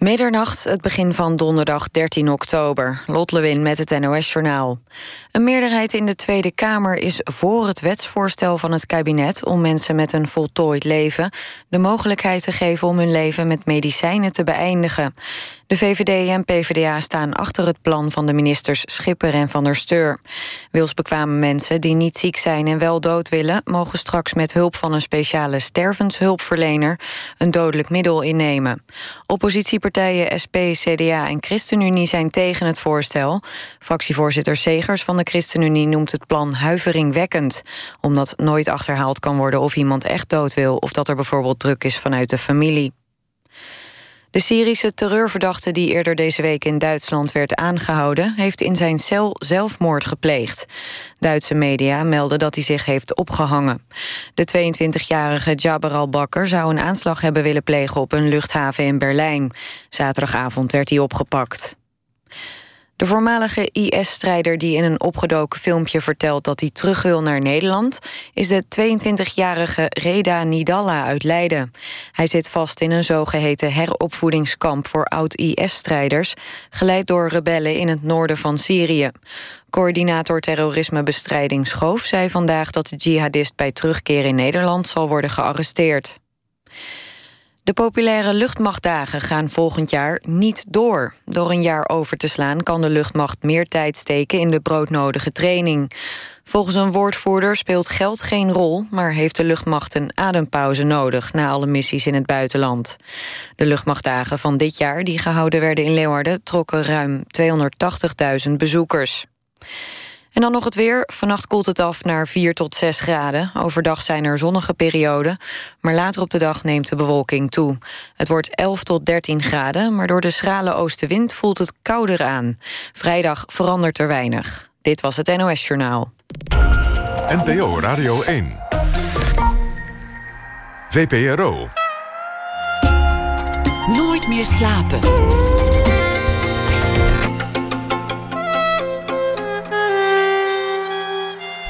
Middernacht, het begin van donderdag 13 oktober. Lot Lewin met het NOS-journaal. Een meerderheid in de Tweede Kamer is voor het wetsvoorstel van het kabinet... om mensen met een voltooid leven de mogelijkheid te geven... om hun leven met medicijnen te beëindigen. De VVD en PvdA staan achter het plan van de ministers Schipper en Van der Steur. Wilsbekwame mensen die niet ziek zijn en wel dood willen... mogen straks met hulp van een speciale stervenshulpverlener... een dodelijk middel innemen. Oppositiepartijen SP, CDA en ChristenUnie zijn tegen het voorstel. Fractievoorzitter Segers van de ChristenUnie noemt het plan huiveringwekkend... omdat nooit achterhaald kan worden of iemand echt dood wil... of dat er bijvoorbeeld druk is vanuit de familie. De Syrische terreurverdachte die eerder deze week in Duitsland werd aangehouden... heeft in zijn cel zelfmoord gepleegd. Duitse media melden dat hij zich heeft opgehangen. De 22-jarige Jabbar al-Bakker zou een aanslag hebben willen plegen... op een luchthaven in Berlijn. Zaterdagavond werd hij opgepakt. De voormalige IS-strijder die in een opgedoken filmpje vertelt dat hij terug wil naar Nederland, is de 22-jarige Reda Nidalla uit Leiden. Hij zit vast in een zogeheten heropvoedingskamp voor oud-IS-strijders, geleid door rebellen in het noorden van Syrië. Coördinator terrorismebestrijding Schoof zei vandaag dat de jihadist bij terugkeer in Nederland zal worden gearresteerd. De populaire luchtmachtdagen gaan volgend jaar niet door. Door een jaar over te slaan kan de luchtmacht meer tijd steken in de broodnodige training. Volgens een woordvoerder speelt geld geen rol, maar heeft de luchtmacht een adempauze nodig na alle missies in het buitenland. De luchtmachtdagen van dit jaar, die gehouden werden in Leeuwarden, trokken ruim 280.000 bezoekers. En dan nog het weer. Vannacht koelt het af naar 4 tot 6 graden. Overdag zijn er zonnige perioden. Maar later op de dag neemt de bewolking toe. Het wordt 11 tot 13 graden, maar door de schrale oostenwind voelt het kouder aan. Vrijdag verandert er weinig. Dit was het NOS Journaal. NPO Radio 1. VPRO. Nooit meer slapen.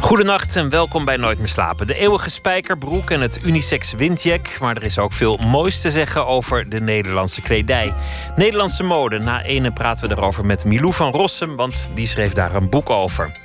Goedenacht en welkom bij Nooit meer slapen. De eeuwige spijkerbroek en het unisex windjack. Maar er is ook veel moois te zeggen over de Nederlandse kledij. Nederlandse mode. Na ene praten we erover met Milou van Rossum, want die schreef daar een boek over.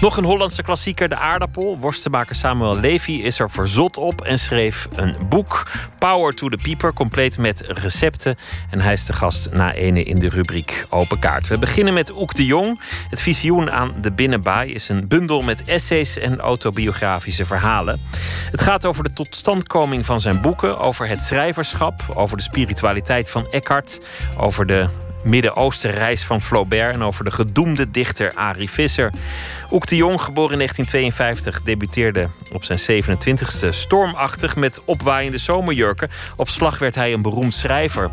Nog een Hollandse klassieker, de aardappel. Worstenmaker Samuel Levy is er verzot op en schreef een boek. Power to the Pieper, compleet met recepten. En hij is de gast na ene in de rubriek Open Kaart. We beginnen met Oek de Jong. Het visioen aan de Binnenbaai is een bundel met essays en autobiografische verhalen. Het gaat over de totstandkoming van zijn boeken, over het schrijverschap, over de spiritualiteit van Eckhart, over de Midden-Oosten-reis van Flaubert en over de gedoemde dichter Arie Visser. Oek de Jong, geboren in 1952, debuteerde op zijn 27e stormachtig met opwaaiende zomerjurken. Op slag werd hij een beroemd schrijver.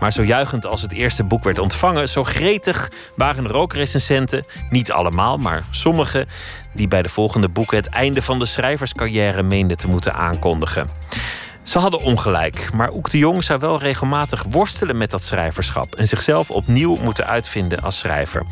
Maar zo juichend als het eerste boek werd ontvangen, zo gretig waren er ook recensenten, niet allemaal, maar sommige, die bij de volgende boeken het einde van de schrijverscarrière meenden te moeten aankondigen. Ze hadden ongelijk, maar Oek de Jong zou wel regelmatig worstelen met dat schrijverschap en zichzelf opnieuw moeten uitvinden als schrijver.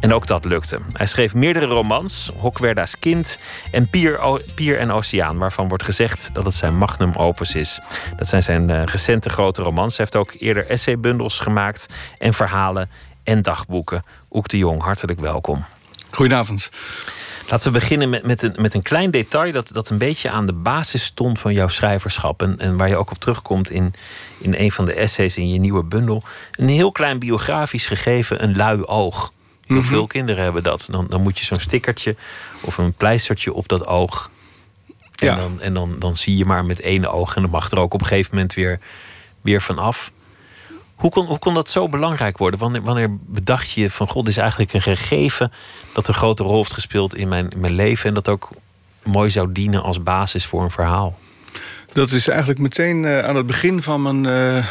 En ook dat lukte. Hij schreef meerdere romans, Hokwerda's Kind en Pier, Pier en Oceaan, waarvan wordt gezegd dat het zijn magnum opus is. Dat zijn zijn uh, recente grote romans. Hij heeft ook eerder essaybundels gemaakt en verhalen en dagboeken. Oek de Jong, hartelijk welkom. Goedenavond. Laten we beginnen met, met, een, met een klein detail dat, dat een beetje aan de basis stond van jouw schrijverschap. En, en waar je ook op terugkomt in, in een van de essays in je nieuwe bundel. Een heel klein biografisch gegeven, een lui oog. Heel Mhm. veel kinderen hebben dat. Dan, dan moet je zo'n stickertje of een pleistertje op dat oog. En, Ja. dan, en dan, dan zie je maar met één oog. En dan mag er ook op een gegeven moment weer, weer van af. Hoe kon, hoe kon dat zo belangrijk worden? Wanneer, wanneer bedacht je van god, is eigenlijk een gegeven dat een grote rol heeft gespeeld in mijn, in mijn leven en dat ook mooi zou dienen als basis voor een verhaal? Dat is eigenlijk meteen eh, aan het begin van mijn eh,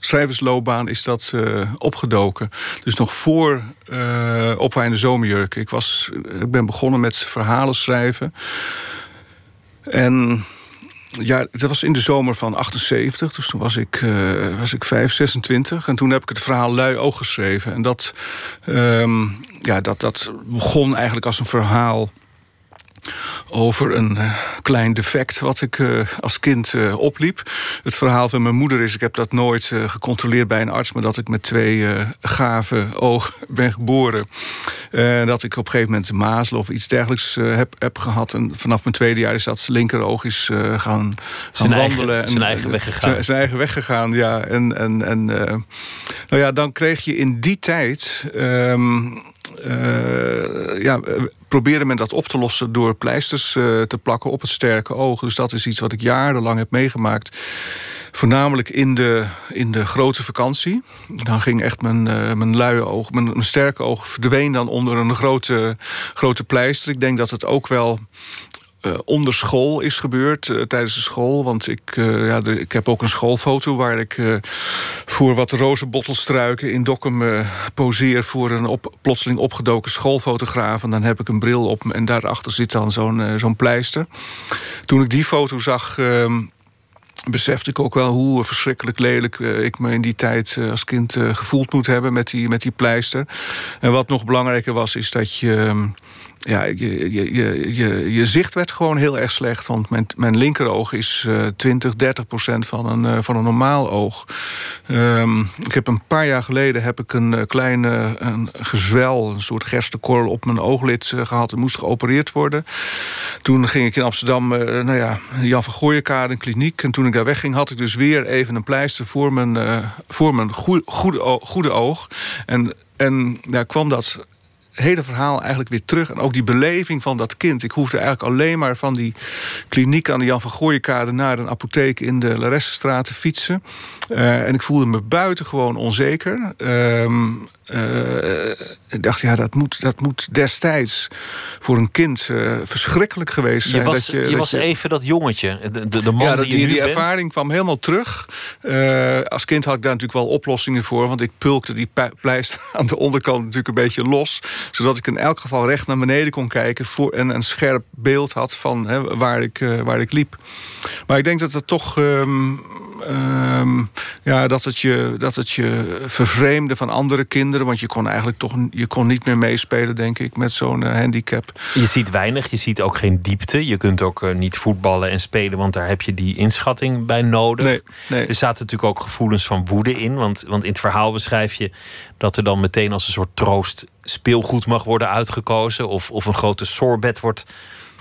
schrijversloopbaan is dat eh, opgedoken. Dus nog voor uh, Zomerjurk. Ik, was, ik ben begonnen met verhalen schrijven. En ja, dat was in de zomer van 78. Dus toen was ik, uh, was ik 5, 26. En toen heb ik het verhaal Lui Oog geschreven. En dat, um, ja, dat, dat begon eigenlijk als een verhaal over een uh, klein defect wat ik uh, als kind uh, opliep. Het verhaal van mijn moeder is, ik heb dat nooit gecontroleerd bij een arts... maar dat ik met twee gave ogen ben geboren. dat ik op een gegeven moment mazelen of iets dergelijks heb, heb gehad. En vanaf mijn tweede jaar is dat linkeroog is gaan, gaan zijn wandelen. Eigen, zijn eigen weg gegaan. Zijn, zijn, eigen weg gegaan, ja. En, en, en nou ja, dan kreeg je in die tijd... Um, uh, ja, probeerde men dat op te lossen door pleisters uh, te plakken op het sterke oog. Dus dat is iets wat ik jarenlang heb meegemaakt. Voornamelijk in de, in de grote vakantie. Dan ging echt mijn, mijn luie oog, mijn, mijn, sterke oog verdween dan onder een grote, grote pleister. Ik denk dat het ook wel uh, onder school is gebeurd, uh, tijdens de school. Want ik, uh, ja, ik heb ook een schoolfoto waar ik voor wat rozenbottelstruiken in Dokkum poseer voor een op, plotseling opgedoken schoolfotograaf. En dan heb ik een bril op en daarachter zit dan zo'n zo'n pleister. Toen ik die foto zag ehm, besefte ik ook wel hoe verschrikkelijk lelijk ik me in die tijd als kind gevoeld moet hebben met die, met die pleister. En wat nog belangrijker was, is dat je ehm, ja, je, je, je, je, zicht werd gewoon heel erg slecht. Want mijn, mijn linkeroog is uh, 20, 30 procent van een, uh, van een normaal oog. Um, ik heb een paar jaar geleden heb ik een uh, kleine een gezwel, een soort gerstekorrel op mijn ooglid uh, gehad. en moest geopereerd worden. Toen ging ik in Amsterdam, nou ja, Jan van Gooienkade, een kliniek. En toen ik daar wegging, had ik dus weer even een pleister voor mijn, voor mijn goede, goede, goede oog. En, en daar kwam dat hele verhaal eigenlijk weer terug. En ook die beleving van dat kind. Ik hoefde eigenlijk alleen maar van die kliniek aan de Jan van Gooienkade... naar een apotheek in de Laressenstraat te fietsen. Uh, en ik voelde me buitengewoon onzeker. Uh, uh, ik dacht, ja, dat moet, dat moet destijds voor een kind uh, verschrikkelijk geweest zijn. Je was, dat je, je was je, even dat jongetje, de, de, man ja, dat, die, die, die bent. ervaring kwam helemaal terug. Uh, als kind had ik daar natuurlijk wel oplossingen voor... want ik pulkte die pleister aan de onderkant natuurlijk een beetje los... zodat ik in elk geval recht naar beneden kon kijken... Voor, en een scherp beeld had van waar, ik, waar ik liep. Maar ik denk dat het toch... Um, um, ja, dat, het je, dat het je vervreemde van andere kinderen. Want je kon eigenlijk toch je kon niet meer meespelen, denk ik, met zo'n uh, handicap. Je ziet weinig, je ziet ook geen diepte. Je kunt ook uh, niet voetballen en spelen, want daar heb je die inschatting bij nodig. Nee, nee. Er zaten natuurlijk ook gevoelens van woede in. Want, want in het verhaal beschrijf je dat er dan meteen als een soort troost speelgoed mag worden uitgekozen. Of, of een grote sorbet wordt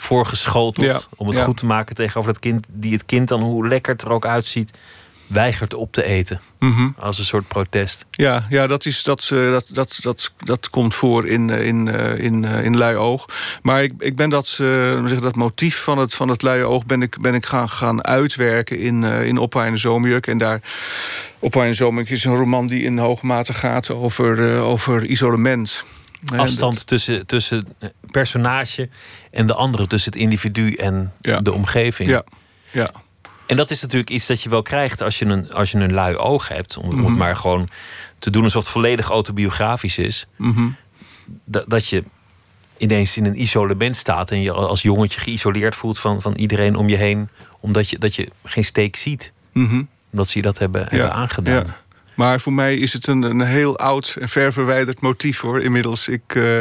voorgeschoteld. Ja, om het ja. goed te maken tegenover dat kind. Die het kind dan, hoe lekker het er ook uitziet, weigert op te eten. Mhm. Als een soort protest. Ja, ja dat, is, dat, uh, dat, dat, dat, dat komt voor in, uh, in, uh, in, in lui oog. Maar ik, ik ben dat, zeg, dat motief van het, van het luie oog... ben ik, ben ik gaan, gaan uitwerken in, in Oppa en Zomerjurk. En daar... Oppa en Zomerjurk is een roman die in hoge mate gaat over, over isolement. Afstand dat... tussen, tussen personage en de andere. Tussen het individu en ja. de omgeving. Ja, ja. En dat is natuurlijk iets dat je wel krijgt als je een, als je een lui oog hebt. Om, het maar gewoon te doen alsof het volledig autobiografisch is. Mm -hmm. dat, dat je ineens in een isolement staat en je als jongetje geïsoleerd voelt van, van iedereen om je heen. Omdat je, dat je geen steek ziet. Mm -hmm. Omdat ze je dat hebben, ja. hebben aangedaan. Ja. Maar voor mij is het een, een heel oud en ver verwijderd motief hoor. Inmiddels. Ik. Uh...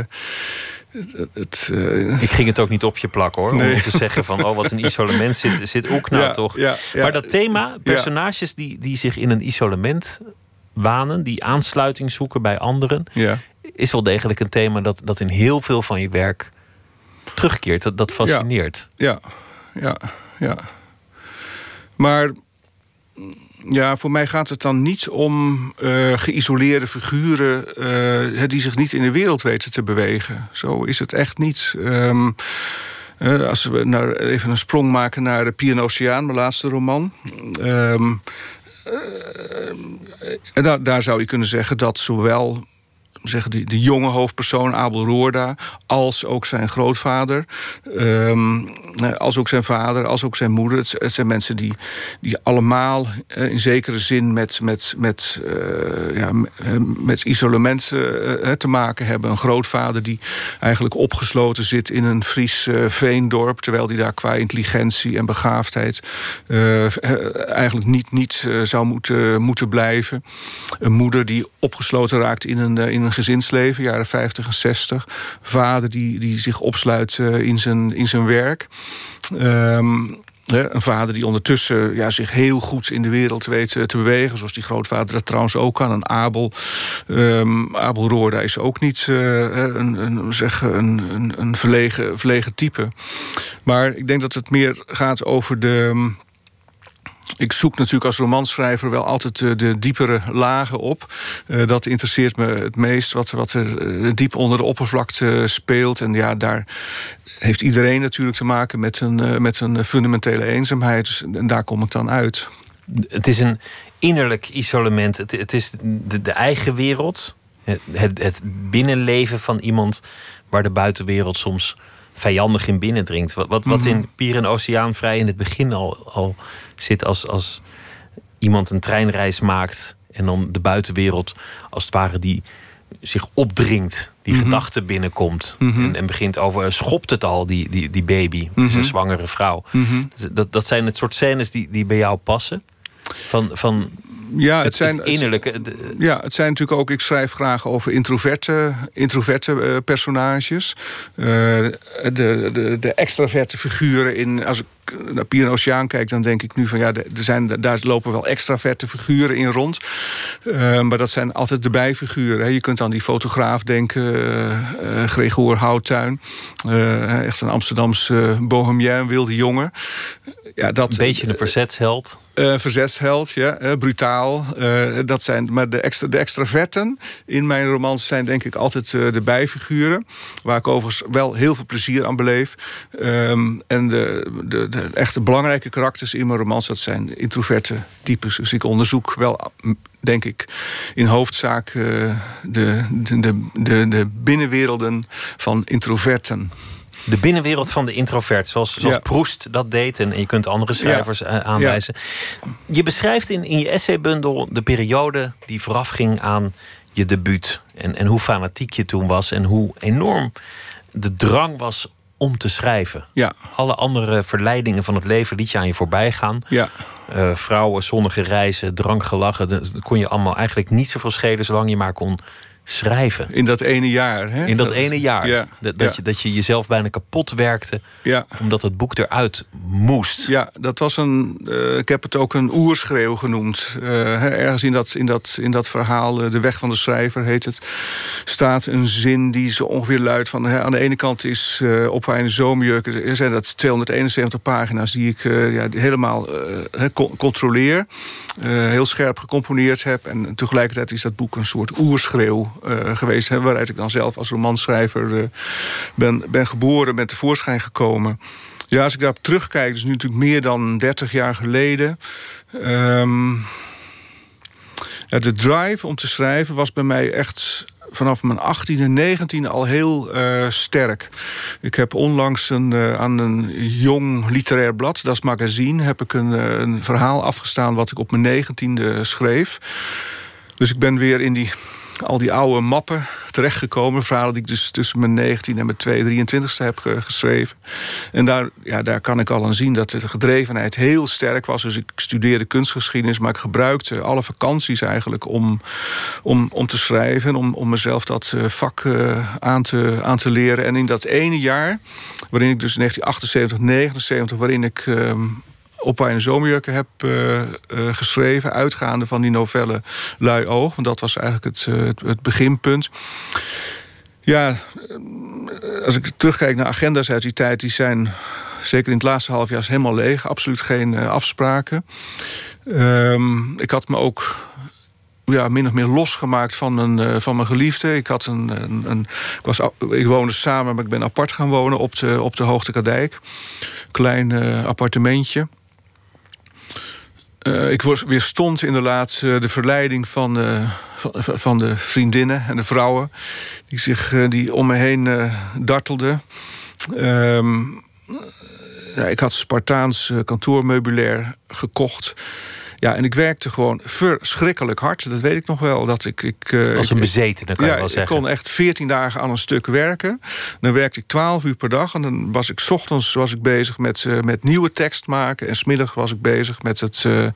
Het, uh... Ik ging het ook niet op je plakken hoor. Nee. Om te zeggen van oh, wat een isolement zit, zit ook nou ja, toch. Ja, ja. Maar dat thema, personages die, die zich in een isolement wanen, die aansluiting zoeken bij anderen, is wel degelijk een thema dat, dat in heel veel van je werk terugkeert. Dat, dat fascineert. Ja, ja, ja. Maar ja, voor mij gaat het dan niet om uh, geïsoleerde figuren uh, die zich niet in de wereld weten te bewegen. Zo is het echt niet. Um, uh, als we nou even een sprong maken naar de Pier Oceaan, mijn laatste roman. Daar, daar zou je kunnen zeggen dat zowel zeggen, de, de jonge hoofdpersoon Abel Roorda... als ook zijn grootvader, um, als ook zijn vader, als ook zijn moeder. Het, zijn mensen die, die allemaal uh, in zekere zin met, met, met, uh, ja, met isolement te maken hebben. Een grootvader die eigenlijk opgesloten zit in een Fries veendorp... terwijl die daar qua intelligentie en begaafdheid... eigenlijk niet, niet zou moeten, moeten blijven. Een moeder die opgesloten raakt in een, in een gezinsleven, jaren 50 en 60. Vader die, die zich opsluit in, zijn, in zijn werk. Um, een vader die ondertussen ja, zich heel goed in de wereld weet te bewegen. Zoals die grootvader dat trouwens ook kan. Een Abel. Um, Abel Roorda is ook niet uh, een, een, zeg, een, een verlegen, verlegen type. Maar ik denk dat het meer gaat over de ik zoek natuurlijk als romanschrijver wel altijd de, de diepere lagen op. Uh, dat interesseert me het meest, wat, wat er diep onder de oppervlakte speelt. En ja, daar heeft iedereen natuurlijk te maken met een, uh, met een fundamentele eenzaamheid. Dus, en daar kom ik dan uit. Het is een innerlijk isolement. Het, het is de, de, eigen wereld. Het, het, binnenleven van iemand waar de buitenwereld soms vijandig in binnendringt. Wat, wat, wat mhm. in Pier en Oceaan vrij in het begin al, al zit als, als iemand een treinreis maakt en dan de buitenwereld als het ware die zich opdringt, die mm gedachte binnenkomt mhm. en, en, begint over, schopt het al, die, die, die baby, het is een mhm. zwangere vrouw. Mhm. Dat, dat zijn het soort scènes die, die bij jou passen. Van, van ja, het, zijn, het innerlijke. ja, het zijn natuurlijk ook. Ik schrijf graag over introverte, introverte uh, personages. Uh, de, de, de extraverte figuren in. Als ik naar Pier en Oceaan kijk, dan denk ik nu van ja, er zijn, daar lopen wel extraverte figuren in rond. Uh, maar dat zijn altijd de bijfiguren. Hè. Je kunt aan die fotograaf denken, uh, Gregor Houttuin. echt een Amsterdamse bohemien, wilde jongen. Ja, dat, een beetje een verzetsheld. Uh, verzetsheld, ja, uh, brutaal. Uh, dat zijn, maar de, extra, de extraverten in mijn romans zijn denk ik altijd de bijfiguren. Waar ik overigens wel heel veel plezier aan beleef. Um, en de, de, de, echte belangrijke karakters in mijn romans, dat zijn introverte types. Dus ik onderzoek wel, denk ik, in hoofdzaak de, de, de, de, de binnenwerelden van introverten. De binnenwereld van de introvert, zoals, zoals Proest dat deed. En, je kunt andere schrijvers eh, aanwijzen. Je beschrijft in, in je essaybundel de periode die voorafging aan je debuut. En, en hoe fanatiek je toen was. En hoe enorm de drang was om te schrijven. Ja. Alle andere verleidingen van het leven liet je aan je voorbij gaan. Ja. Uh, vrouwen, zonnige reizen, drankgelachen. Dat kon je allemaal eigenlijk niet zoveel schelen... zolang je maar kon schrijven. In dat ene jaar. Hè? In dat, ene jaar. Ja, dat, dat, Je, dat je jezelf bijna kapot werkte. Ja. Omdat het boek eruit moest. Ja, dat was een. Uh, ik heb het ook een oerschreeuw genoemd. Uh, ergens in dat, in dat, in dat verhaal, uh, De Weg van de Schrijver heet het. Staat een zin die zo ongeveer luidt van. Hè, aan de ene kant is op een zomerjurk. Er zijn dat 271 pagina's die ik ja, helemaal controleer. heel scherp gecomponeerd heb. En tegelijkertijd is dat boek een soort oerschreeuw uh, geweest. Hè, waaruit ik dan zelf als romanschrijver uh, ben, ben geboren, ben tevoorschijn gekomen. Ja, als ik daarop terugkijk, dus nu natuurlijk meer dan 30 jaar geleden. Ja, de drive om te schrijven was bij mij echt vanaf mijn 18e, 19e al heel uh, sterk. Ik heb onlangs een, aan een jong literair blad, dat is Magazine... heb ik een, een verhaal afgestaan wat ik op mijn 19e schreef. Dus ik ben weer in die al die oude mappen terechtgekomen. Verhalen die ik dus tussen mijn 19 en mijn 22 e heb geschreven. En daar, ja, daar kan ik al aan zien dat de gedrevenheid heel sterk was. Dus ik studeerde kunstgeschiedenis, maar ik gebruikte alle vakanties eigenlijk om, om, om te schrijven. En om, om mezelf dat eh, vak uh, aan, te, aan te leren. En in dat ene jaar, waarin ik dus 1978, 79, waarin ik. Uh, op een zomerjurken heb uh, uh, geschreven. Uitgaande van die novelle Lui Oog. Want dat was eigenlijk het, uh, het, beginpunt. Ja, als ik terugkijk naar agenda's uit die tijd... die zijn zeker in het laatste half jaar helemaal leeg. Absoluut geen afspraken. Um, ik had me ook ja, min of meer losgemaakt van mijn, van mijn geliefde. Ik, had een, een, een, ik, was, ik woonde samen, maar ik ben apart gaan wonen op de, op de Hoogte Kadijk. Klein appartementje. Uh, ik weerstond inderdaad de verleiding van, uh, van, van, de vriendinnen en de vrouwen... die, zich, die om me heen dartelden. Um, ja, ik had Spartaans kantoormeubilair gekocht. Ja, en ik werkte gewoon verschrikkelijk hard. Dat weet ik nog wel. Dat ik, ik, uh, Als een bezeten, kan ja, je wel zeggen. ik kon echt 14 dagen aan een stuk werken. Dan werkte ik 12 uur per dag. En dan was ik s ochtends was ik bezig met, uh, met nieuwe tekst maken. En smiddag was ik bezig met het, uh,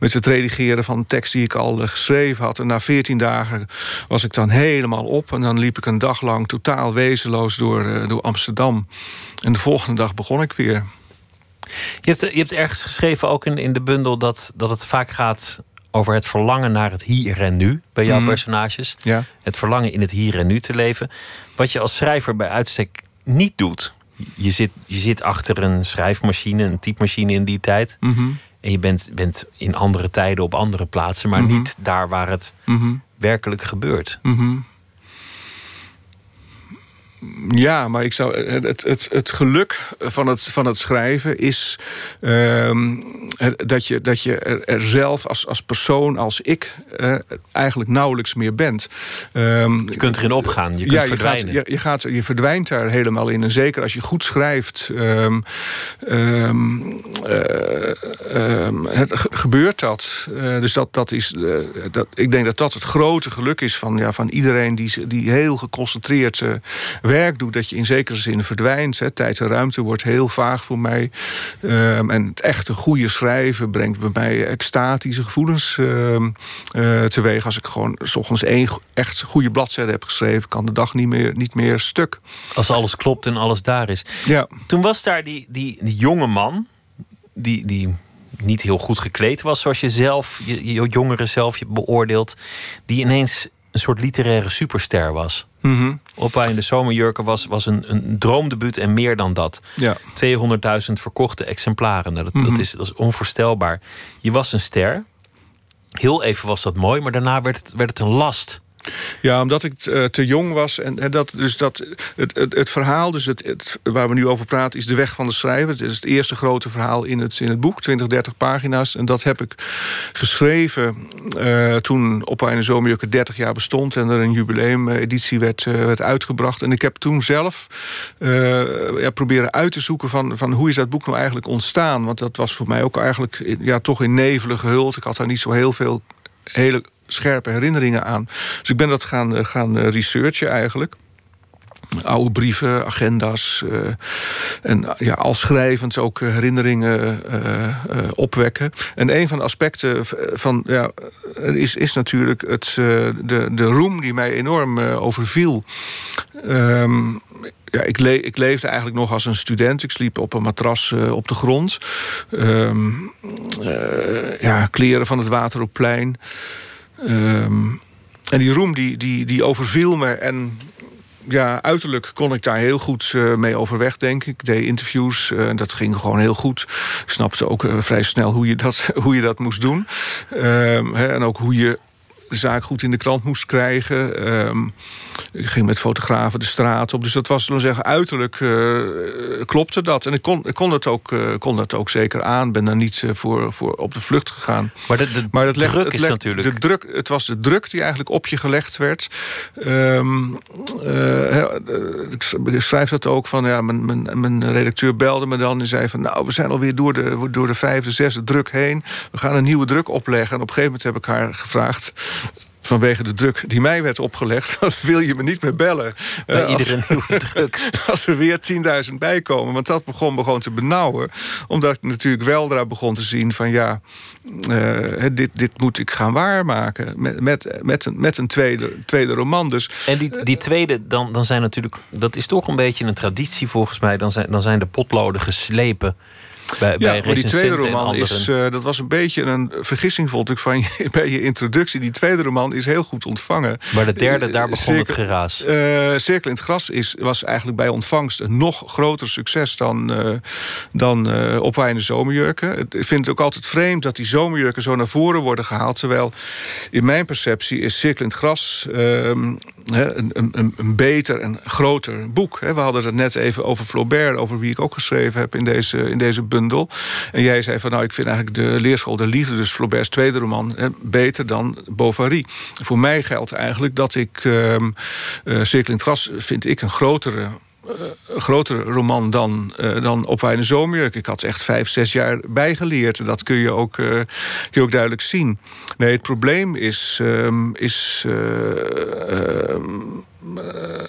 met het redigeren van tekst die ik al geschreven had. En na 14 dagen was ik dan helemaal op. En dan liep ik een dag lang totaal wezenloos door, door Amsterdam. En de volgende dag begon ik weer. Je hebt, je hebt ergens geschreven, ook in, in de bundel, dat, dat het vaak gaat over het verlangen naar het hier en nu bij jouw Mhm. personages. Ja. Het verlangen in het hier en nu te leven. Wat je als schrijver bij uitstek niet doet. Je zit, je zit achter een schrijfmachine, een typemachine in die tijd. Mhm. En je bent, bent in andere tijden op andere plaatsen, maar Mhm. niet daar waar het werkelijk gebeurt. Ja, maar ik zou, het, het, het, het geluk van het, van het schrijven is ehm, dat je, dat je er, er zelf als, als persoon, als ik, eh, eigenlijk nauwelijks meer bent. Ehm, Je kunt erin opgaan, je kunt ja, je, gaat, verdwijnen. je, je, gaat, je verdwijnt daar helemaal in. En zeker als je goed schrijft, ehm, eh, het, ge- gebeurt dat. Eh, dus dat, dat is, eh, dat, ik denk dat dat het grote geluk is van, ja, van iedereen die, die heel geconcentreerd eh, werk doet. Dat je in zekere zin verdwijnt. Hè. Tijd en ruimte wordt heel vaag voor mij. Ehm, en het echte goede schrijven brengt bij mij extatische gevoelens ehm, eh, teweeg. Als ik gewoon s ochtends één echt goede bladzijde heb geschreven, kan de dag niet meer, niet meer stuk. Als alles klopt en alles daar is. Ja. Toen was daar die, die, die jonge man, die, die niet heel goed gekleed was, zoals je zelf, je, je jongere zelf je beoordeelt, die ineens een soort literaire superster was. Mhm. Oppa in de zomerjurken was, was een, een droomdebuut en meer dan dat. Ja. 200.000 verkochte exemplaren. Nou, dat, dat, Mhm. is, dat is onvoorstelbaar. Je was een ster. Heel even was dat mooi, maar daarna werd het, werd het een last. Ja, omdat ik eh, te jong was. En, dat, dus dat, het, het, het verhaal, dus het, waar we nu over praten, is De Weg van de Schrijver. Het is het eerste grote verhaal in het, in het boek, 20, 30 pagina's. En dat heb ik geschreven eh, toen Oppa in de Zomerjukken 30 jaar bestond... en er een jubileumeditie werd, eh, werd uitgebracht. En ik heb toen zelf ja, proberen uit te zoeken van, van hoe is dat boek nou eigenlijk ontstaan. Want dat was voor mij ook eigenlijk ja, toch in nevelen gehuld. Ik had daar niet zo heel veel hele scherpe herinneringen aan. Dus ik ben dat gaan, eh, gaan eh, researchen eigenlijk. Oude brieven, agenda's. eh, en ja, al schrijvend ook herinneringen opwekken. En een van de aspecten van, ja, is, is natuurlijk het, de, de roem die mij enorm overviel. Ehm, ja, ik, ik leefde eigenlijk nog als een student. Ik sliep op een matras op de grond. Ehm, eh, ja, kleren van het Wateroplein. Ehm, en die roem die, die, die overviel me. En ja, uiterlijk kon ik daar heel goed eh, mee overweg, denk ik. Ik deed interviews eh, en dat ging gewoon heel goed. Ik snapte ook eh, vrij snel hoe je dat, hoe je dat moest doen. Ehm, en ook hoe je de zaak goed in de krant moest krijgen. Ehm, ik ging met fotografen de straat op. Dus dat was, we zeggen, uiterlijk eh, klopte dat. En ik kon, ik kon, dat ook, eh, kon dat ook zeker aan. Ben daar niet eh, voor, voor op de vlucht gegaan. Maar de, de Maar het legt- druk het is natuurlijk... De druk, het was de druk die eigenlijk op je gelegd werd. Ik s- ik schrijf dat ook van... Ja, mijn, mijn, mijn redacteur belde me dan en zei van... nou, we zijn alweer door de, door de vijfde, zesde druk heen. We gaan een nieuwe druk opleggen. En op een gegeven moment heb ik haar gevraagd vanwege de druk die mij werd opgelegd... wil je me niet meer bellen? Bij Eh, iedere nieuwe druk. als er weer 10.000 bij komen. Want dat begon me gewoon te benauwen. Omdat ik natuurlijk wel daar begon te zien van ja, eh, dit, dit moet ik gaan waarmaken. Met, met, met, een, met een tweede, tweede roman. Dus En die, die tweede, dan, dan zijn natuurlijk... Dat is toch een beetje een traditie volgens mij. Dan zijn, dan zijn de potloden geslepen bij, bij ja, maar die tweede roman is, eh, dat was een beetje een vergissing, vond ik, van je, bij je introductie. Die tweede roman is heel goed ontvangen. Maar de derde, daar eh, begon het geraas. Eh, Cirkel in het Gras is, was eigenlijk bij ontvangst een nog groter succes dan, eh dan Op Zomerjurken. Ik vind het ook altijd vreemd dat die zomerjurken zo naar voren worden gehaald. Terwijl in mijn perceptie is Cirkel in het Gras ehm, een, een, een beter en groter boek. We hadden het net even over Flaubert, over wie ik ook geschreven heb in deze, in deze bundel. En jij zei van nou, ik vind eigenlijk de Leerschool der Liefde, dus Flaubert's tweede roman, beter dan Bovary. Voor mij geldt eigenlijk dat ik het Gras vind ik een grotere grotere roman dan, uh, dan Op Wijne Zomerjurk. Ik had echt vijf, zes jaar bijgeleerd. Dat kun je ook, uh, kun je ook duidelijk zien. Nee, het probleem is... Um, is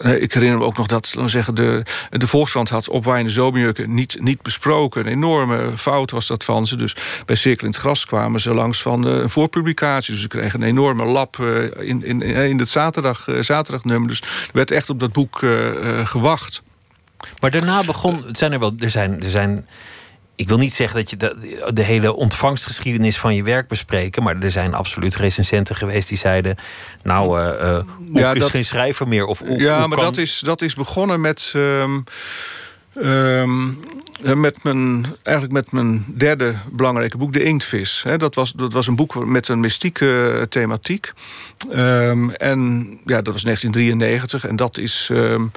uh, ik herinner me ook nog dat we zeggen, de, de Volkskrant had op Wijne Zomerjurken niet, niet besproken. Een enorme fout was dat van ze. Dus bij Cirkel in het Gras kwamen ze langs van een voorpublicatie. Dus ze kregen een enorme lap in, in, in het zaterdag, zaterdagnummer. Dus er werd echt op dat boek gewacht. Maar daarna begon, zijn er wel, er zijn, er zijn ik wil niet zeggen dat je de, de, hele ontvangstgeschiedenis van je werk bespreken, maar er zijn absoluut recensenten geweest die zeiden: Nou, uh, ja, is dat, geen schrijver meer. Of, ja, maar dat, is, dat is begonnen met. Um, um, met mijn, eigenlijk met mijn derde belangrijke boek, De Inktvis. dat, was, dat was een boek met een mystieke thematiek. Um, en ja, dat was 1993. En dat is, um,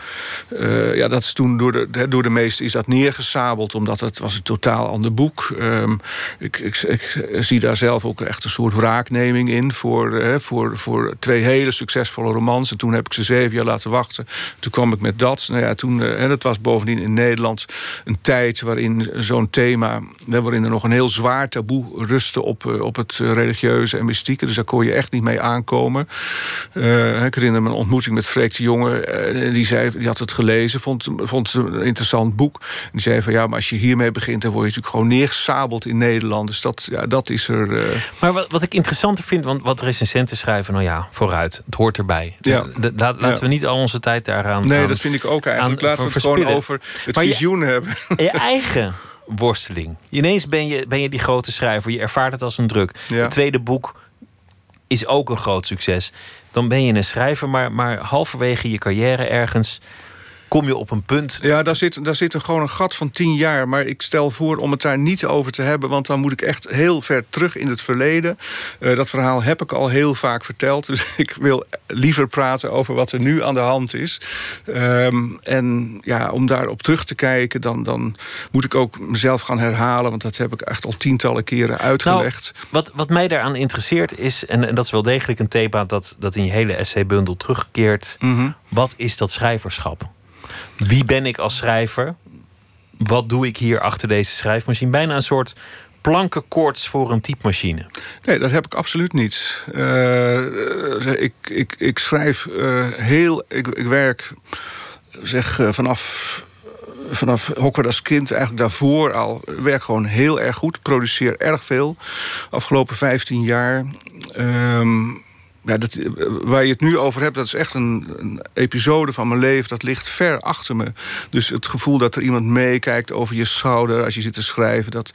uh, ja, dat is toen door de, door de meesten is dat neergesabeld... omdat het was een totaal ander boek. Um, ik, ik, zie daar zelf ook echt een soort wraakneming in... voor, voor, voor twee hele succesvolle romans. En toen heb ik ze zeven jaar laten wachten. Toen kwam ik met dat. Nou ja, toen, uh, dat was bovendien in Nederland een tijd waarin zo'n thema... waarin er nog een heel zwaar taboe rustte op, op het religieuze en mystieke. Dus daar kon je echt niet mee aankomen. Uh, ik herinner me een ontmoeting met Freek de Jonge. Uh, die, zei, die had het gelezen, vond, vond het een interessant boek. En die zei van ja, maar als je hiermee begint... dan word je natuurlijk gewoon neergesabeld in Nederland. Dus dat, ja, dat is er... Uh... Maar wat, wat ik interessanter vind, want wat recensenten schrijven... nou ja, vooruit, het hoort erbij. Ja. Laten ja. we niet al onze tijd daaraan Nee, dat vind ik ook eigenlijk. Laten we het gewoon over het maar visioen je, hebben. Je eigen worsteling. Ineens ben je, ben je die grote schrijver. Je ervaart het als een druk. Het tweede boek is ook een groot succes. Dan ben je een schrijver, maar, maar halverwege je carrière ergens kom je op een punt. Ja, daar zit, daar zit er gewoon een gat van tien jaar. Maar ik stel voor om het daar niet over te hebben... want dan moet ik echt heel ver terug in het verleden. Uh, dat verhaal heb ik al heel vaak verteld. Dus ik wil liever praten over wat er nu aan de hand is. Um, en ja, om daarop terug te kijken... Dan, dan moet ik ook mezelf gaan herhalen... want dat heb ik echt al tientallen keren uitgelegd. Nou, wat, wat mij daaraan interesseert is... En, en dat is wel degelijk een thema dat, dat in je hele essaybundel terugkeert... Mm -hmm. wat is dat schrijverschap? Wie ben ik als schrijver? Wat doe ik hier achter deze schrijfmachine? Bijna een soort plankenkoorts voor een typemachine. Nee, dat heb ik absoluut niet. Uh, ik, ik, ik schrijf uh, heel... Ik, ik werk zeg, vanaf vanaf Hokwer als kind, eigenlijk daarvoor al, werk gewoon heel erg goed. Produceer erg veel. Afgelopen 15 jaar. Um, ja, dat, waar je het nu over hebt, dat is echt een, een, episode van mijn leven. Dat ligt ver achter me. Dus het gevoel dat er iemand meekijkt over je schouder als je zit te schrijven, dat,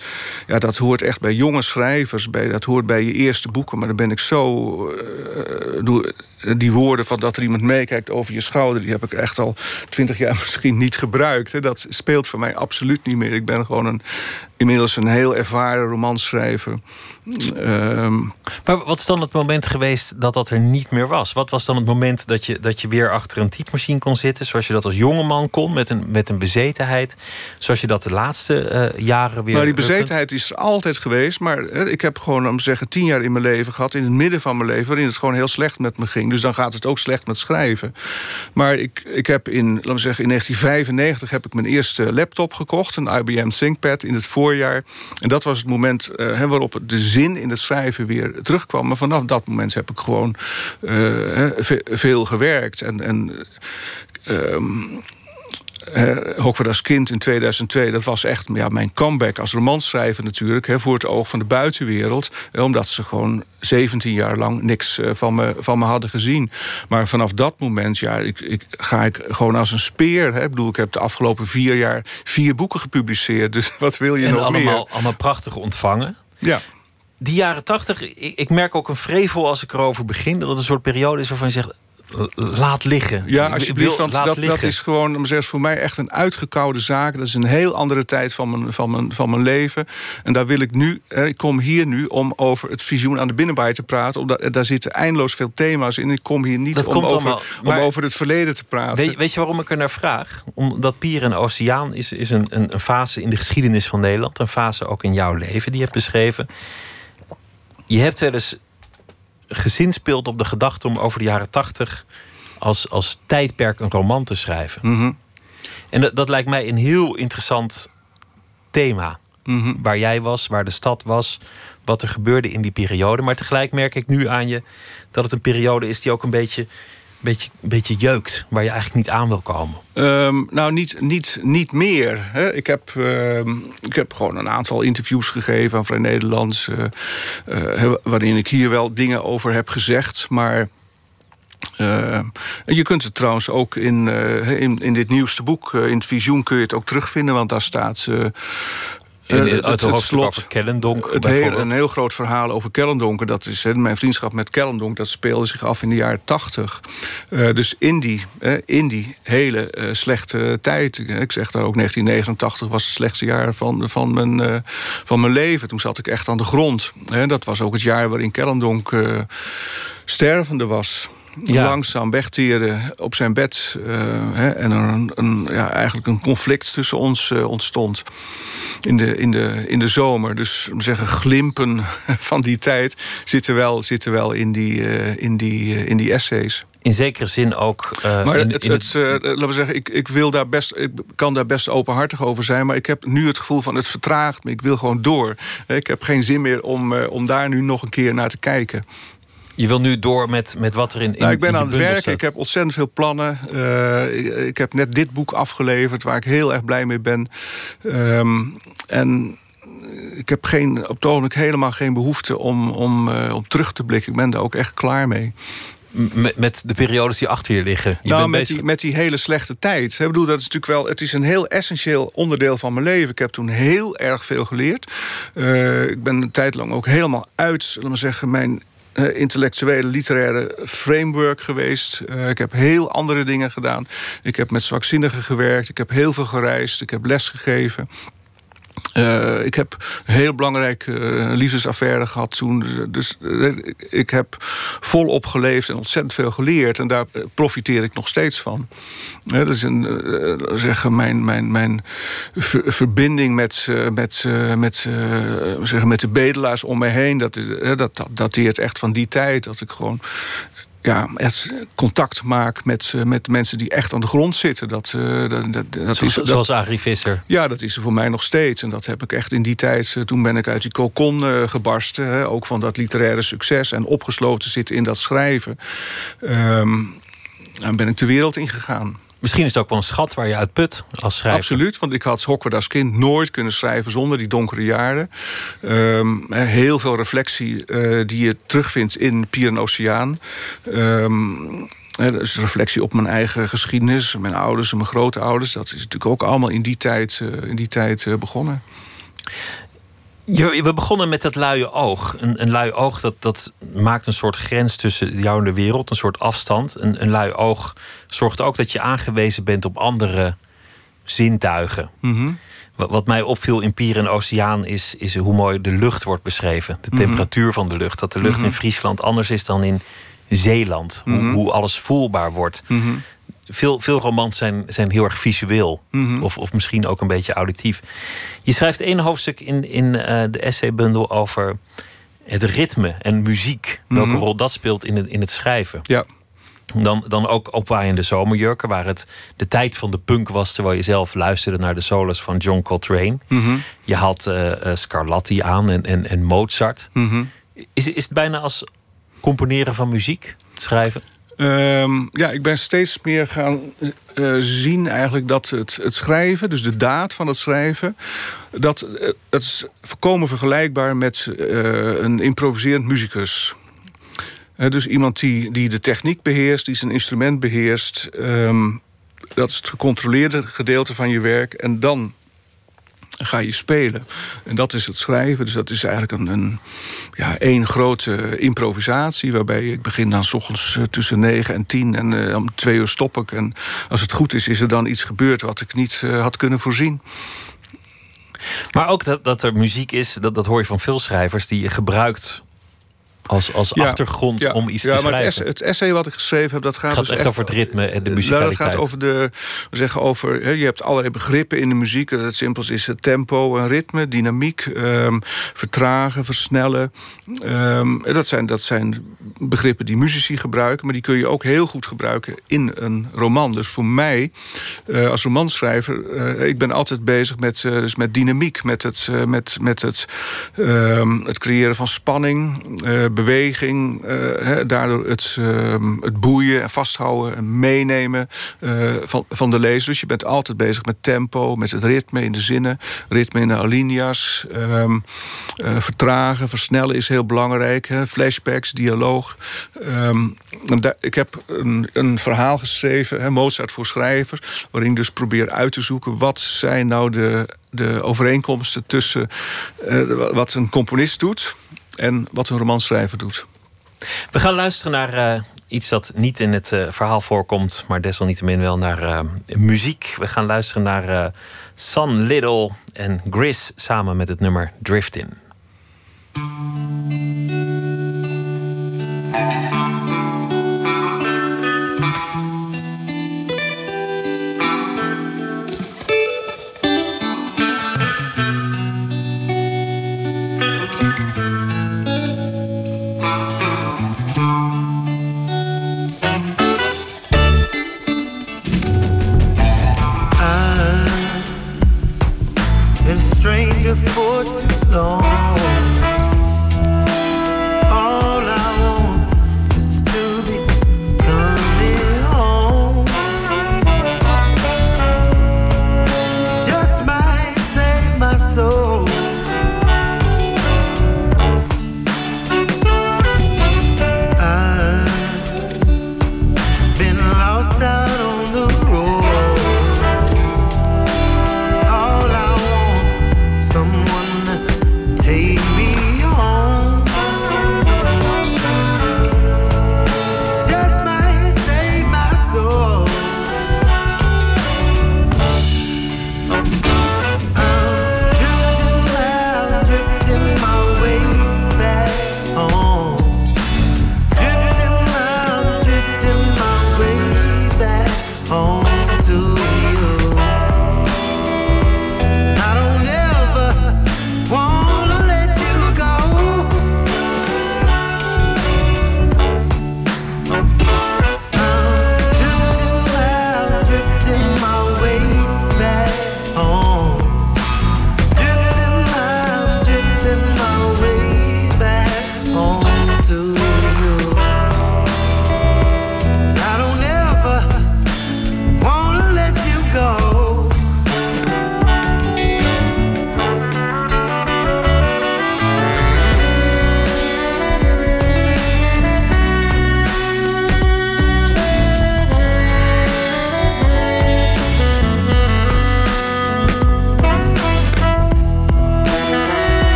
ja, dat hoort echt bij jonge schrijvers. Bij, dat hoort bij je eerste boeken. Maar dan ben ik zo. Uh, die woorden van dat er iemand meekijkt over je schouder, die heb ik echt al twintig jaar misschien niet gebruikt. Hè. Dat speelt voor mij absoluut niet meer. Ik ben gewoon een, inmiddels een heel ervaren romanschrijver. Um, maar wat is dan het moment geweest dat dat er niet meer was? Wat was dan het moment dat je, dat je weer achter een typemachine kon zitten, zoals je dat als jongeman kon, met een, met een bezetenheid, zoals je dat de laatste uh, jaren weer. Maar die bezetenheid is er altijd geweest, maar hè, ik heb gewoon, om te zeggen, tien jaar in mijn leven gehad, in het midden van mijn leven, waarin het gewoon heel slecht met me ging. Dus dan gaat het ook slecht met schrijven. Maar ik, ik heb in, laten we zeggen, in 1995 heb ik mijn eerste laptop gekocht, een IBM ThinkPad in het voorjaar. En dat was het moment uh, waarop de zin in het schrijven weer terugkwam. Maar vanaf dat moment heb ik gewoon uh, veel gewerkt. En, en um, uh, als kind in 2002, dat was echt ja, mijn comeback als romanschrijver natuurlijk... Hè, voor het oog van de buitenwereld. Omdat ze gewoon 17 jaar lang niks uh, van, me, van me hadden gezien. Maar vanaf dat moment ja, ik, ik, ga ik gewoon als een speer. Hè. Ik bedoel, ik heb de afgelopen vier jaar vier boeken gepubliceerd. Dus wat wil je en nog allemaal, meer? allemaal prachtig ontvangen. Ja die jaren tachtig, ik, ik, merk ook een vrevel als ik erover begin. Dat het een soort periode is waarvan je zegt. Laat liggen. Ja, alsjeblieft, want dat, dat is gewoon voor mij echt een uitgekoude zaak. Dat is een heel andere tijd van mijn, van mijn, van mijn leven. En daar wil ik nu, ik kom hier nu om over het visioen aan de binnenbaai te praten. Omdat, daar zitten eindeloos veel thema's in. Ik kom hier niet om over, allemaal, om over het verleden te praten. Weet, weet, je waarom ik er naar vraag? Omdat Pier en Oceaan is, is een, een, een fase in de geschiedenis van Nederland. Een fase ook in jouw leven die je hebt beschreven. Je hebt wel eens gezinspeeld op de gedachte om over de jaren tachtig als, als tijdperk een roman te schrijven. Mm -hmm. En dat, dat lijkt mij een heel interessant thema. Mhm. Waar jij was, waar de stad was, wat er gebeurde in die periode. Maar tegelijk merk ik nu aan je dat het een periode is die ook een beetje, beetje, beetje jeukt. Waar je eigenlijk niet aan wil komen. Ehm, nou, niet, niet, niet meer. Hè. Ik, heb, ehm, ik heb gewoon een aantal interviews gegeven aan Vrij Nederlands. eh, eh, waarin ik hier wel dingen over heb gezegd. Maar. eh, je kunt het trouwens ook in, in, in dit nieuwste boek, in het visioen, kun je het ook terugvinden. Want daar staat. In, eh, het- het, slot. over Kellendonk. Het heel, een heel groot verhaal over Kellendonker. Dat is hè, mijn vriendschap met Kellendonk. Dat speelde zich af in de jaren tachtig. Eh, dus in die, in die hele eh, slechte tijd. Ik zeg daar ook 1989 was het slechtste jaar van, van, mijn, van mijn leven. Toen zat ik echt aan de grond. Dat was ook het jaar waarin Kellendonk stervende was. Ja. Langzaam wegteerde op zijn bed. eh, hè, en er een, een, ja, eigenlijk een conflict tussen ons eh, ontstond in de, in de, in de zomer. Dus om te zeggen, glimpen van die tijd zitten wel, zitten wel in, die, eh, in, die, in die essays. In zekere zin ook. Maar in, het, in het, laten we zeggen, ik, ik, wil daar best, ik kan daar best openhartig over zijn. Maar ik heb nu het gevoel van het vertraagt me. Ik wil gewoon door. Ik heb geen zin meer om, om daar nu nog een keer naar te kijken. Je wil nu door met, met wat er in. in Nou, ik ben in aan het werken. Ik heb ontzettend veel plannen. Eh, ik, ik heb net dit boek afgeleverd waar ik heel erg blij mee ben. Ehm, en ik heb geen, op het ogenblik helemaal geen behoefte om, om, eh, om terug te blikken. Ik ben daar ook echt klaar mee. met, met de periodes die achter je liggen. Je nou, bent met bezig. die, met die hele slechte tijd. Ik bedoel, dat is natuurlijk wel. Het is een heel essentieel onderdeel van mijn leven. Ik heb toen heel erg veel geleerd. Eh, ik ben een tijd lang ook helemaal uit, zullen we maar zeggen, mijn eh, intellectuele, literaire framework geweest. Eh, ik heb heel andere dingen gedaan. Ik heb met zwakzinnigen gewerkt. Ik heb heel veel gereisd. Ik heb les gegeven. Eh, ik heb een heel belangrijke eh, liefdesaffaire gehad toen. Dus eh, ik heb volop geleefd en ontzettend veel geleerd. En daar profiteer ik nog steeds van. Dat is een, zeggen, mijn, mijn, mijn ver- verbinding met, met, met, zeggen, met de bedelaars om me heen. Dat, dat, dat dateert echt van die tijd. Dat ik gewoon ja, echt contact maak met, eh, met mensen die echt aan de grond zitten. Dat, eh, dat, dat, dat Zoals, dat- Agri Visser. ja, dat is er voor mij nog steeds. En dat heb ik echt in die tijd. eh, Toen ben ik uit die kokon gebarsten. Hè, ook van dat literaire succes. En opgesloten zitten in dat schrijven. Ehm en ben ik de wereld ingegaan. Misschien is het ook wel een schat waar je uit put als schrijver. Absoluut, want ik had Hokward als kind nooit kunnen schrijven zonder die donkere jaren. Ehm, heel veel reflectie eh, die je terugvindt in Pier en Oceaan. Is reflectie op mijn eigen geschiedenis, mijn ouders en mijn grootouders. Dat is natuurlijk ook allemaal in die tijd, eh, in die tijd eh, begonnen. Je- we begonnen met dat luie oog. Een, een lui oog dat, dat maakt een soort grens tussen jou en de wereld, een soort afstand. Een, een lui oog zorgt ook dat je aangewezen bent op andere zintuigen. Mhm. Wat, wat mij opviel in Pier en Oceaan is, is hoe mooi de lucht wordt beschreven. De temperatuur van de lucht. Dat de lucht in Friesland anders is dan in Zeeland. Hoe, hoe alles voelbaar wordt. Veel, veel romans zijn, zijn heel erg visueel. Mhm. Of, of misschien ook een beetje auditief. Je schrijft één hoofdstuk in, in eh, de essaybundel over het ritme en muziek. Welke Mhm. rol dat speelt in het, in het schrijven. Ja. Dan, dan ook opwaaiende zomerjurken, waar het de tijd van de punk was, terwijl je zelf luisterde naar de solos van John Coltrane. Mhm. Je had eh, eh, Scarlatti aan en, en, en Mozart. Is, is het bijna als componeren van muziek, schrijven? Ehm, ja, ik ben steeds meer gaan eh, zien eigenlijk dat het, het schrijven, dus de daad van het schrijven, dat, eh, is volkomen vergelijkbaar met eh, een improviserend muzikus. Dus iemand die, die de techniek beheerst, die zijn instrument beheerst. ehm, dat is het gecontroleerde gedeelte van je werk. En dan ga je spelen. En dat is het schrijven. Dus dat is eigenlijk een, een ja, één grote improvisatie. Waarbij ik begin dan s ochtends eh, tussen negen en tien. En eh, om twee uur stop ik. En als het goed is, is er dan iets gebeurd wat ik niet eh, had kunnen voorzien. Maar ook dat, dat er muziek is, dat, dat hoor je van veel schrijvers, die gebruikt Als, als achtergrond om iets te schrijven. Maar het, het, essay wat ik geschreven heb, dat gaat, gaat dus echt, over het ritme en de muzikaliteit. Nou, dat gaat over de, we zeggen over, je hebt allerlei begrippen in de muziek. Dat het simpels is het tempo en ritme, dynamiek, um, vertragen, versnellen. Um, dat, zijn, dat zijn begrippen die muzici gebruiken, maar die kun je ook heel goed gebruiken in een roman. Dus voor mij, uh, als romanschrijver, uh, ik ben altijd bezig met, uh, dus met dynamiek, met het, met, met het, um, het creëren van spanning, beweging, he, daardoor het, het boeien en vasthouden en meenemen van, van de lezer. Dus je bent altijd bezig met tempo, met het ritme in de zinnen, ritme in de alinea's, vertragen, versnellen is heel belangrijk, he, flashbacks, dialoog. ik heb een, een verhaal geschreven, hè, Mozart voor schrijvers... waarin ik dus probeer uit te zoeken... wat zijn nou de, de overeenkomsten tussen wat een componist doet... en wat een romanschrijver doet. We gaan luisteren naar uh, iets dat niet in het uh, verhaal voorkomt... maar desalniettemin wel naar muziek. We gaan luisteren naar Sun Little en Gris... samen met het nummer Driftin'. stranger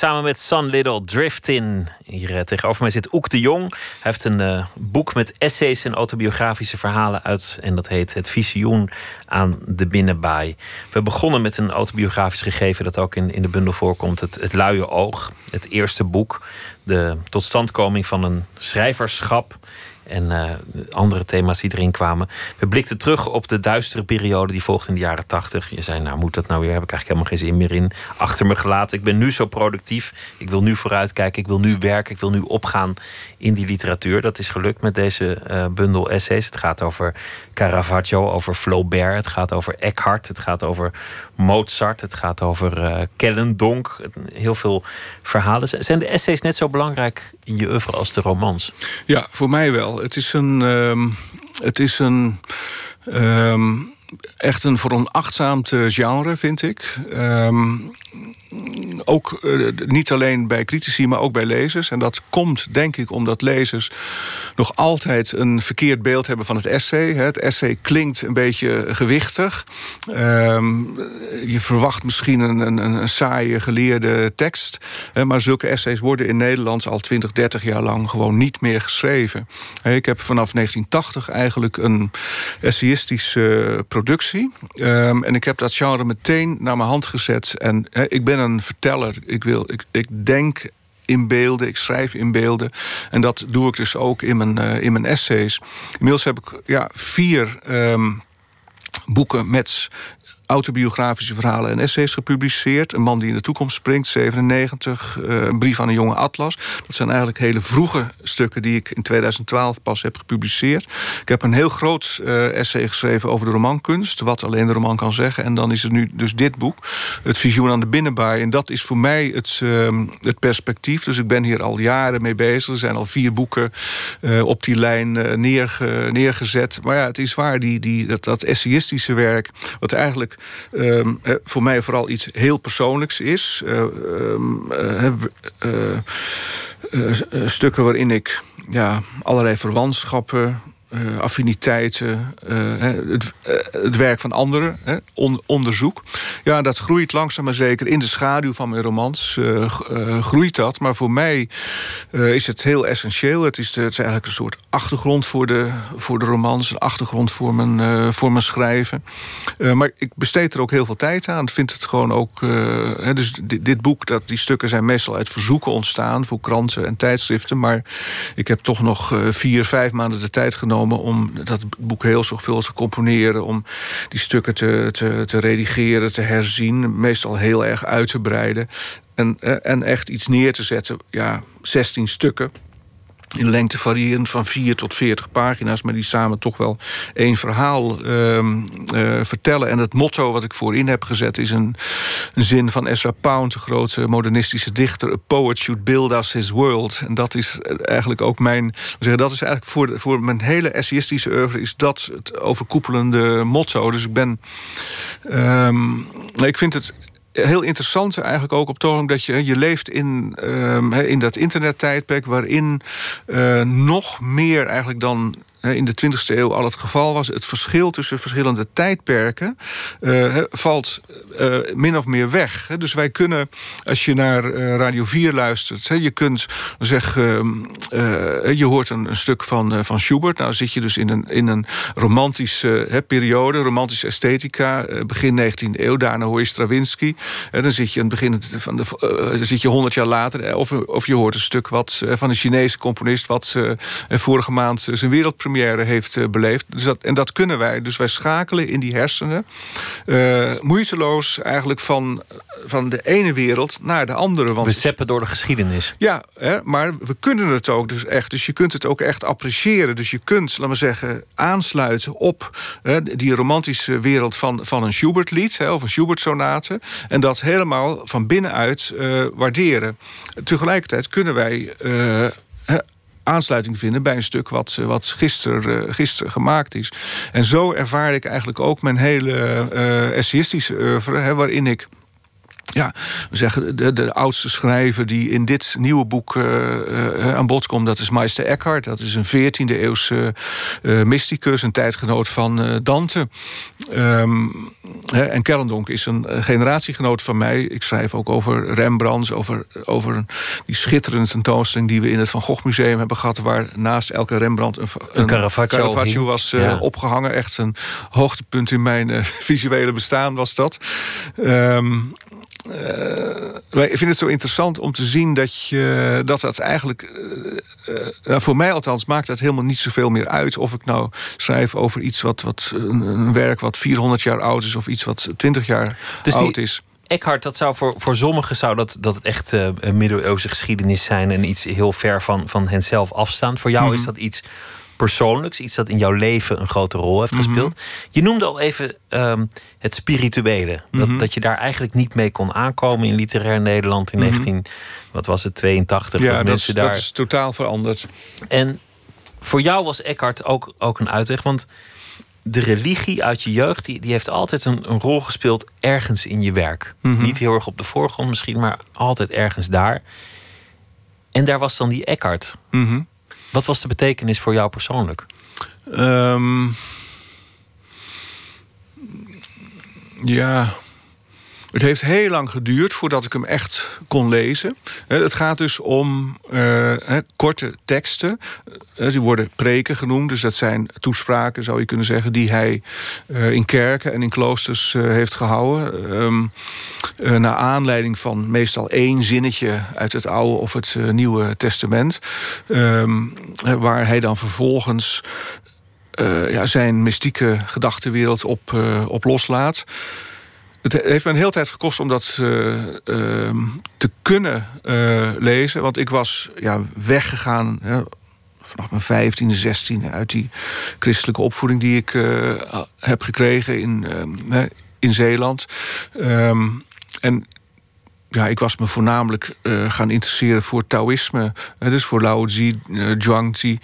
samen met Sun Little Driftin. Hier uh, tegenover mij zit Oek de Jong. Hij heeft een uh, boek met essays en autobiografische verhalen uit. En dat heet Het Visioen aan de Binnenbaai. We begonnen met een autobiografisch gegeven dat ook in, in de bundel voorkomt. Het, het Luie Oog, het eerste boek. De totstandkoming van een schrijverschap. En uh, andere thema's die erin kwamen. We blikten terug op de duistere periode die volgde in de jaren tachtig. Je zei, nou moet dat nou weer? Heb ik eigenlijk helemaal geen zin meer in. Achter me gelaten. Ik ben nu zo productief. Ik wil nu vooruitkijken. Ik wil nu werken. Ik wil nu opgaan in die literatuur. Dat is gelukt met deze uh, bundel essays. Het gaat over Caravaggio, over Flaubert. Het gaat over Eckhart. Het gaat over Mozart. Het gaat over uh, Kellendonk. Heel veel verhalen. Zijn de essays net zo belangrijk in je oeuvre als de romans? Ja, voor mij wel. Het is een. Um, het is een um, echt een veronachtzaamd genre, vind ik. Um, ook uh, niet alleen bij critici, maar ook bij lezers. En dat komt, denk ik, omdat lezers nog altijd een verkeerd beeld hebben van het essay. Het essay klinkt een beetje gewichtig. Um, je verwacht misschien een, een, een saaie geleerde tekst. Maar zulke essays worden in Nederland al 20, 30 jaar lang gewoon niet meer geschreven. Ik heb vanaf 1980 eigenlijk een essayistische Um, en ik heb dat genre meteen naar mijn hand gezet. En ik ben een verteller. Ik, wil, ik, ik denk in beelden, ik schrijf in beelden. En dat doe ik dus ook in mijn, uh, in mijn essays. Inmiddels heb ik ja, vier um, boeken met autobiografische verhalen en essays gepubliceerd. Een man die in de toekomst springt, 97. Uh, een brief aan een jonge atlas. Dat zijn eigenlijk hele vroege stukken die ik in 2012 pas heb gepubliceerd. Ik heb een heel groot uh, essay geschreven over de romankunst. Wat alleen de roman kan zeggen. En dan is er nu dus dit boek. Het visioen aan de binnenbaai. En dat is voor mij het, uh, het perspectief. Dus ik ben hier al jaren mee bezig. Er zijn al vier boeken uh, op die lijn neerge, neergezet. Maar ja, het is waar. Die, die, dat, dat essayistische werk. Wat eigenlijk um, voor mij vooral iets heel persoonlijks is. Uh, uh, stukken waarin ik ja, allerlei verwantschappen uh, affiniteiten, uh, het, uh, het, werk van anderen, on, onderzoek. Ja, dat groeit langzaam maar zeker in de schaduw van mijn romans. groeit dat, maar voor mij is het heel essentieel. Het is, het is eigenlijk een soort achtergrond voor de, voor de romans, een achtergrond voor mijn, voor mijn schrijven. maar ik besteed er ook heel veel tijd aan. Ik vind het gewoon ook. dus dit, dit, boek, dat, die stukken zijn meestal uit verzoeken ontstaan voor kranten en tijdschriften. Maar ik heb toch nog vier, vijf maanden de tijd genomen om dat boek heel zorgvuldig te componeren, om die stukken te, te, te redigeren, te herzien, meestal heel erg uit te breiden. En, eh, en echt iets neer te zetten. Ja, 16 stukken in lengte variërend van 4 tot 40 pagina's, maar die samen toch wel één verhaal uh, uh, vertellen. En het motto wat ik voorin heb gezet is een, zin van Ezra Pound, de grote modernistische dichter: A poet should build us his world. En dat is eigenlijk ook mijn. Zeggen, dat is eigenlijk voor, voor mijn hele essayistische oeuvre is dat het overkoepelende motto. Dus ik ben. Um, ik vind het heel interessant eigenlijk ook op ogenblik dat je, je leeft in, um, in dat internettijdperk waarin uh, nog meer eigenlijk dan in de 20e eeuw al het geval was. Het verschil tussen verschillende tijdperken uh, valt uh, min of meer weg. Dus wij kunnen, als je naar uh, Radio 4 luistert, je kunt zeggen, je hoort een, stuk van, van Schubert. Nou zit je dus in een, in een romantische periode, romantische esthetica, begin 19e eeuw. Daarna hoor je Stravinsky. En dan zit je aan het begin van de, zit je 100 jaar later, of, of je hoort een stuk wat van een Chinese componist, wat vorige maand zijn wereldpremière heeft uh, beleefd. Dus dat, en dat kunnen wij. Dus wij schakelen in die hersenen uh, moeiteloos eigenlijk van, van de ene wereld naar de andere. Want we zeppen door de geschiedenis. Ja, hè, maar we kunnen het ook dus echt. Dus je kunt het ook echt appreciëren. Dus je kunt, laten we zeggen, aansluiten op hè, die romantische wereld van, van een Schubert-lied hè, of een Schubert-sonate. En dat helemaal van binnenuit uh, waarderen. Tegelijkertijd kunnen wij aansluiting vinden bij een stuk wat, wat gisteren gister gemaakt is. En zo ervaar ik eigenlijk ook mijn hele uh, essayistische oeuvre, hè, waarin ik ja, we zeggen de, de oudste schrijver die in dit nieuwe boek uh, uh, aan bod komt, dat is Meister Eckhart. Dat is een 14e eeuwse uh, mysticus, een tijdgenoot van Dante. Um, en Kellendonk is een generatiegenoot van mij. Ik schrijf ook over Rembrandt, over, over die schitterende tentoonstelling die we in het Van Gogh Museum hebben gehad, waar naast elke Rembrandt een, een, een Caravaggio, Caravaggio was ja. opgehangen. Echt een hoogtepunt in mijn visuele bestaan was dat. Um, wij vinden het zo interessant om te zien dat je dat dat eigenlijk. Uh, voor mij althans maakt dat helemaal niet zoveel meer uit. Of ik nou schrijf over iets wat, wat een, een werk wat 400 jaar oud is, of iets wat 20 jaar dus oud is. Eckhart, dat zou voor, voor sommigen zou dat, dat het echt uh, een middeleeuwse geschiedenis zijn en iets heel ver van, van henzelf afstaan. Voor jou mhm. is dat iets persoonlijks, iets dat in jouw leven een grote rol heeft mhm. gespeeld. Je noemde al even ehm, het spirituele. Dat, mhm. dat je daar eigenlijk niet mee kon aankomen in literair Nederland in 19, wat was het, 82. Ja, dat, is, daar... dat is totaal veranderd. En voor jou was Eckhart ook, ook een uitweg, want de religie uit je jeugd, die, die heeft altijd een, een rol gespeeld ergens in je werk. Mhm. Niet heel erg op de voorgrond misschien, maar altijd ergens daar. En daar was dan die Eckhart. Mm wat was de betekenis voor jou persoonlijk? Ehm, ja. Het heeft heel lang geduurd voordat ik hem echt kon lezen. Het gaat dus om uh, korte teksten. Die worden preken genoemd. Dus dat zijn toespraken, zou je kunnen zeggen... die hij uh, in kerken en in kloosters heeft gehouden. Um, naar aanleiding van meestal één zinnetje... uit het Oude of het Nieuwe Testament. Um, waar hij dan vervolgens... ja, zijn mystieke gedachtenwereld op, op loslaat. Het heeft me een hele tijd gekost om dat uh, te kunnen uh, lezen. Want ik was ja, weggegaan vanaf mijn vijftiende, zestiende... uit die christelijke opvoeding die ik uh, heb gekregen in, ehm, in Zeeland. Um, en ja, ik was me voornamelijk gaan interesseren voor Taoïsme. dus voor Lao Zhuangzi.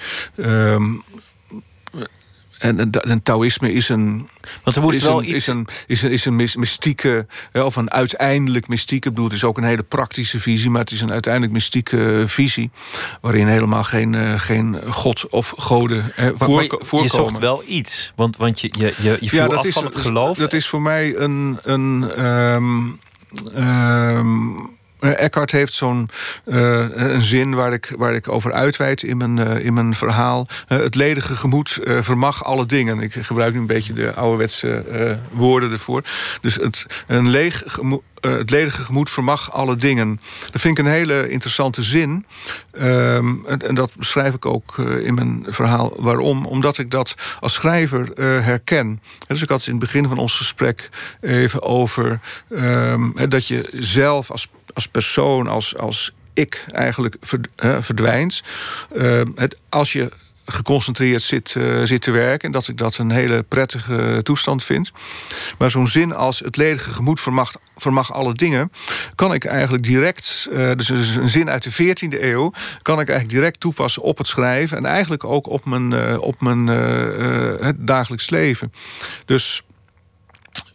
En, en, Taoïsme is een. Want er moet wel iets. Is een, is een, is een mystieke. of een uiteindelijk mystieke. Ik bedoel, het is ook een hele praktische visie. Maar het is een uiteindelijk mystieke visie. Waarin helemaal geen, uh, geen god of goden eh, voorkomen. Je zocht wel iets. Want, want je, je, je, je viel ja, dat af is, van het geloof. Dat is voor mij een. een um, um, eh, Eckhart heeft zo'n uh, een zin waar ik, waar ik over uitweid in mijn, uh, in mijn verhaal. Het ledige gemoed vermag alle dingen. Ik gebruik nu een beetje de ouderwetse woorden ervoor. Dus het, een leeg het ledige gemoed vermag alle dingen. Dat vind ik een hele interessante zin. Um, en, dat beschrijf ik ook in mijn verhaal. Waarom? Omdat ik dat als schrijver herken. Dus ik had het in het begin van ons gesprek even over... Um, dat je zelf als als persoon, als, als ik eigenlijk verdwijnt. Uh, het, als je geconcentreerd zit, uh, zit te werken. En dat ik dat een hele prettige toestand vind. Maar zo'n zin als het ledige gemoed vermag, vermag alle dingen... kan ik eigenlijk direct, uh, dus een zin uit de 14e eeuw... kan ik eigenlijk direct toepassen op het schrijven... en eigenlijk ook op mijn, op mijn dagelijks leven. Dus...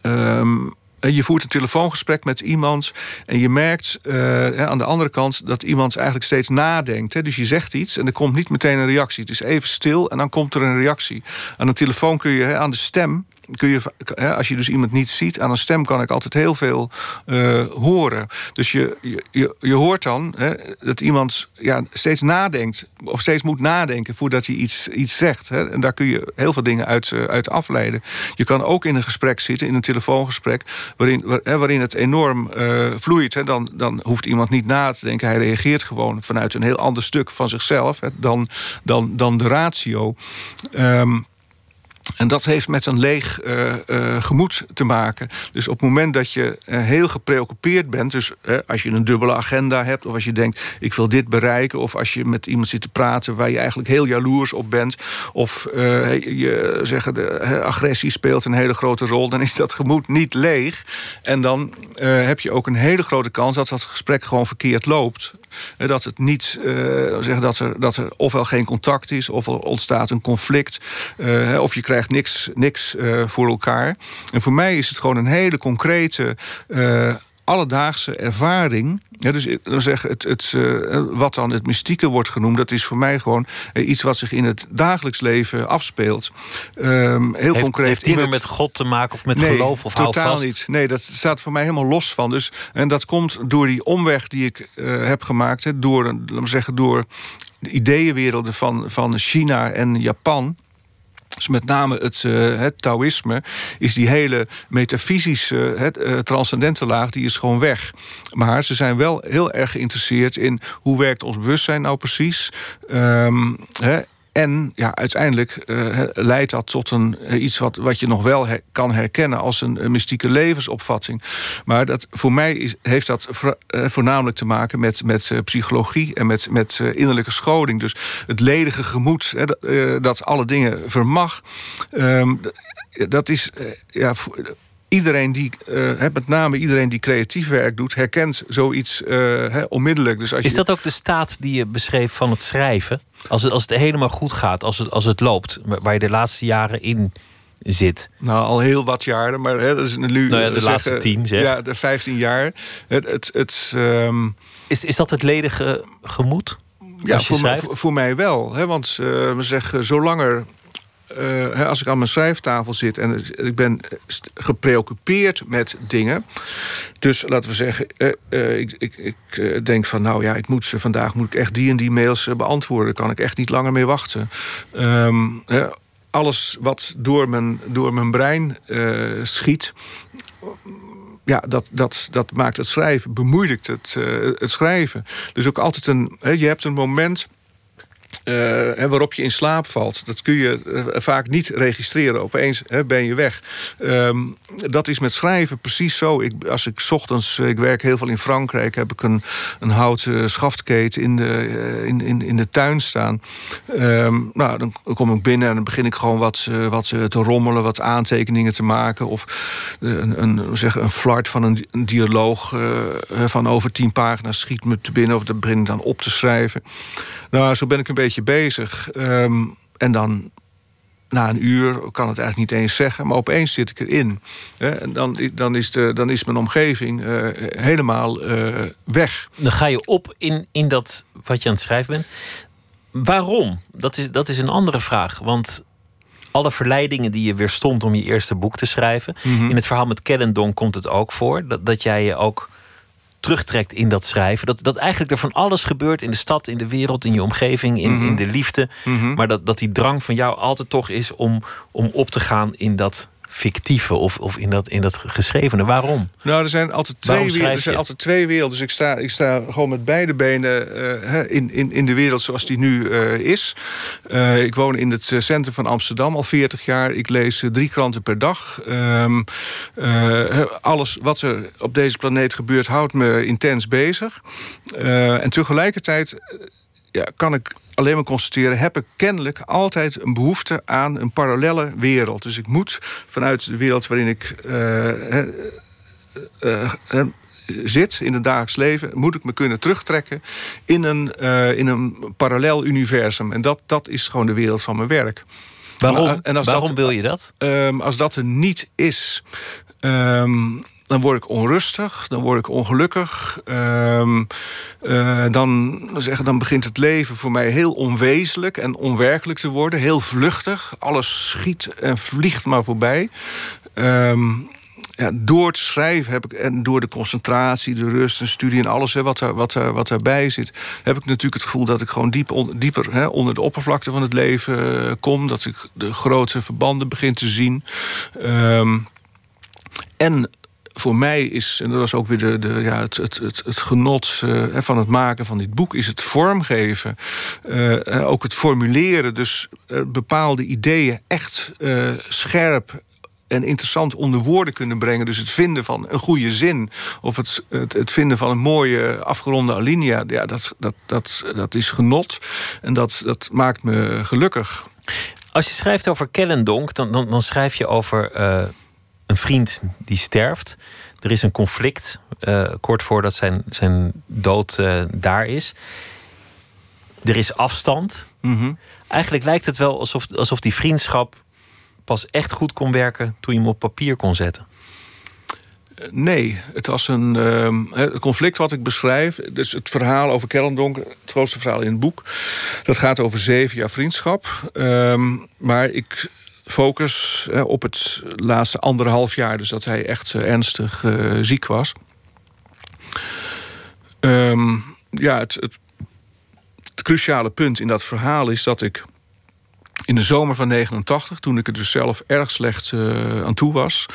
Um, je voert een telefoongesprek met iemand en je merkt uh, aan de andere kant dat iemand eigenlijk steeds nadenkt. Hè. Dus je zegt iets en er komt niet meteen een reactie. Het is even stil en dan komt er een reactie. Aan een telefoon kun je hè, aan de stem kun je, als je dus iemand niet ziet, aan een stem kan ik altijd heel veel uh, horen. Dus je, je, je hoort dan hè, dat iemand ja, steeds nadenkt, of steeds moet nadenken voordat hij iets, iets zegt. Hè. En daar kun je heel veel dingen uit, uh, uit afleiden. Je kan ook in een gesprek zitten, in een telefoongesprek, waarin, waar, hè, waarin het enorm uh, vloeit. Hè. Dan, dan hoeft iemand niet na te denken. Hij reageert gewoon vanuit een heel ander stuk van zichzelf hè, dan, dan, dan de ratio. Um, en dat heeft met een leeg uh, uh, gemoed te maken. Dus op het moment dat je uh, heel gepreoccupeerd bent... dus als je een dubbele agenda hebt... of als je denkt, ik wil dit bereiken... of als je met iemand zit te praten waar je eigenlijk heel jaloers op bent... of je zeggen, de agressie speelt een hele grote rol... dan is dat gemoed niet leeg. En dan heb je ook een hele grote kans... dat dat gesprek gewoon verkeerd loopt. Dat het niet, zeggen dat er, dat er ofwel geen contact is... of er ontstaat een conflict... of je krijgt niks, niks voor elkaar. En voor mij is het gewoon een hele concrete. Alledaagse ervaring. Ja, dus dan zeg, het, het, uh, wat dan het mystieke wordt genoemd, dat is voor mij gewoon iets wat zich in het dagelijks leven afspeelt. Um, heel heeft, concreet. Heeft niet meer met God te maken of met geloof of totaal niet. Nee, dat staat voor mij helemaal los van. Dus, en dat komt door die omweg die ik uh, heb gemaakt, hè, door, laten we zeggen, door de ideeënwerelden van, van China en Japan. Dus met name het, uh, het Taoïsme is die hele metafysische, het, uh, transcendente laag, die is gewoon weg. Maar ze zijn wel heel erg geïnteresseerd in hoe werkt ons bewustzijn nou precies. Um, en ja, uiteindelijk uh, leidt dat tot een, uh, iets wat, wat je nog wel kan herkennen als een, mystieke levensopvatting. Maar dat, voor mij heeft dat uh, voornamelijk te maken met, met psychologie en met, met innerlijke scholing. Dus het ledige gemoed dat, dat alle dingen vermag. Um, dat is ja, iedereen die, uh, met name iedereen die creatief werk doet, herkent zoiets uh, onmiddellijk. Dus als is dat ook de staat die je beschreef van het schrijven? Als het, als het helemaal goed gaat, als het, als het loopt, waar je de laatste jaren in zit? Nou, al heel wat jaren, maar hè, dat is nu. Nou ja, de zeggen, laatste tien, zeg. Ja, de vijftien jaar. Het, het, het, um... is, is dat het ledige gemoed? Ja, voor, voor, mij wel. Hè, want uh, we zeggen, zolang er uh, als ik aan mijn schrijftafel zit en ik ben gepreoccupeerd met dingen. Dus laten we zeggen, uh, uh, ik, ik, ik denk van nou ja, ik moet ze vandaag moet ik echt die en die mails beantwoorden. Kan ik echt niet langer mee wachten. Um, alles wat door mijn, door mijn brein schiet ja, dat, dat, dat maakt het schrijven, bemoeilijkt het, het schrijven. Dus ook altijd een. je hebt een moment uh, waarop je in slaap valt. Dat kun je uh, vaak niet registreren. Opeens ben je weg. Um, dat is met schrijven precies zo. Ik, als ik ochtends, ik werk heel veel in Frankrijk, heb ik een, een houten schaftketen in de, in, in, in de tuin staan. Um, nou, dan kom ik binnen en dan begin ik gewoon wat, wat te rommelen, wat aantekeningen te maken. Of een, een, zeg, een van een, een dialoog van over tien pagina's schiet me te binnen. Of dat begin ik dan op te schrijven. Nou, zo ben ik een beetje bezig. Um, en dan na een uur kan het eigenlijk niet eens zeggen, maar opeens zit ik erin. En dan, dan, is, de, dan is mijn omgeving uh, helemaal uh, weg. Dan ga je op in, in dat wat je aan het schrijven bent. Waarom? Dat is, dat is een andere vraag. Want alle verleidingen die je weerstond om je eerste boek te schrijven. Mm -hmm. In het verhaal met Kellendon komt het ook voor. Dat, dat jij je ook terugtrekt in dat schrijven. Dat, dat eigenlijk er van alles gebeurt in de stad, in de wereld, in je omgeving, in, mm -hmm. in de liefde. Mm -hmm. Maar dat, dat die drang van jou altijd toch is om, om op te gaan in dat fictieve of, of in, dat, in dat geschrevene. Waarom? Nou, er zijn altijd twee, werelden, er zijn altijd twee werelden. Dus ik sta, ik sta gewoon met beide benen uh, in, in, in de wereld zoals die nu uh, is. Uh, ik woon in het centrum van Amsterdam al 40 jaar. Ik lees drie kranten per dag. Um, alles wat er op deze planeet gebeurt houdt me intens bezig. en tegelijkertijd ja, kan ik alleen maar constateren, heb ik kennelijk altijd een behoefte aan een parallelle wereld. Dus ik moet vanuit de wereld waarin ik uh, uh, uh, zit in het dagelijks leven, moet ik me kunnen terugtrekken in een, in een parallel universum. En dat, dat is gewoon de wereld van mijn werk. Waarom, en als Waarom dat, wil je dat? Um, als dat er niet is, um, dan word ik onrustig, dan word ik ongelukkig. Um, uh, dan, zeggen, dan begint het leven voor mij heel onwezenlijk en onwerkelijk te worden. Heel vluchtig. Alles schiet en vliegt maar voorbij. Um, ja, door te schrijven heb ik, en door de concentratie, de rust en studie en alles hè, wat, er, wat, wat erbij zit, heb ik natuurlijk het gevoel dat ik gewoon diep dieper hè, onder de oppervlakte van het leven uh, kom. Dat ik de grote verbanden begin te zien. Um, en voor mij is, en dat was ook weer de, de, ja, het, het, het, het genot uh, van het maken van dit boek, is het vormgeven. Uh, ook het formuleren, dus bepaalde ideeën echt scherp en interessant onder woorden kunnen brengen. Dus het vinden van een goede zin. Of het, het, het, vinden van een mooie afgeronde alinea. Ja, dat, dat, dat, dat is genot. En dat, dat maakt me gelukkig. Als je schrijft over Kellendonk, dan, dan, dan schrijf je over een vriend die sterft. Er is een conflict uh, kort voordat zijn, zijn dood uh, daar is. Er is afstand. Mm -hmm. Eigenlijk lijkt het wel alsof, alsof die vriendschap pas echt goed kon werken toen je hem op papier kon zetten. Nee, het was een uh, het conflict wat ik beschrijf. Dus het verhaal over Kellendonk, het grootste verhaal in het boek. Dat gaat over zeven jaar vriendschap. Um, maar ik focus op het laatste anderhalf jaar. Dus dat hij echt uh, ernstig uh, ziek was. Um, ja, het, het, cruciale punt in dat verhaal is dat ik in de zomer van 89, toen ik er dus zelf erg slecht uh, aan toe was.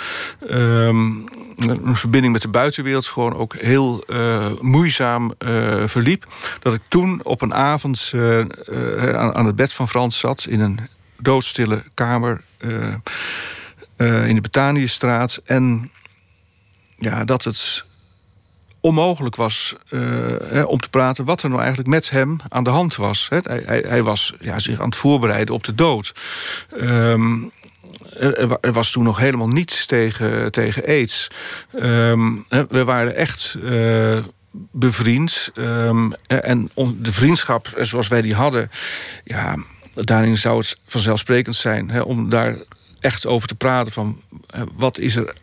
Um, een verbinding met de buitenwereld gewoon ook heel moeizaam verliep. Dat ik toen op een avond aan, aan, het bed van Frans zat in een doodstille kamer in de Betaniëstraat. En ja, dat het onmogelijk was uh, om te praten wat er nou eigenlijk met hem aan de hand was. Hij, hij, hij, was ja, zich aan het voorbereiden op de dood. Um, er, was toen nog helemaal niets tegen, tegen aids. Um, we waren echt uh, bevriend. Um, en de vriendschap zoals wij die hadden... Ja, daarin zou het vanzelfsprekend zijn hè, om daar echt over te praten van wat is er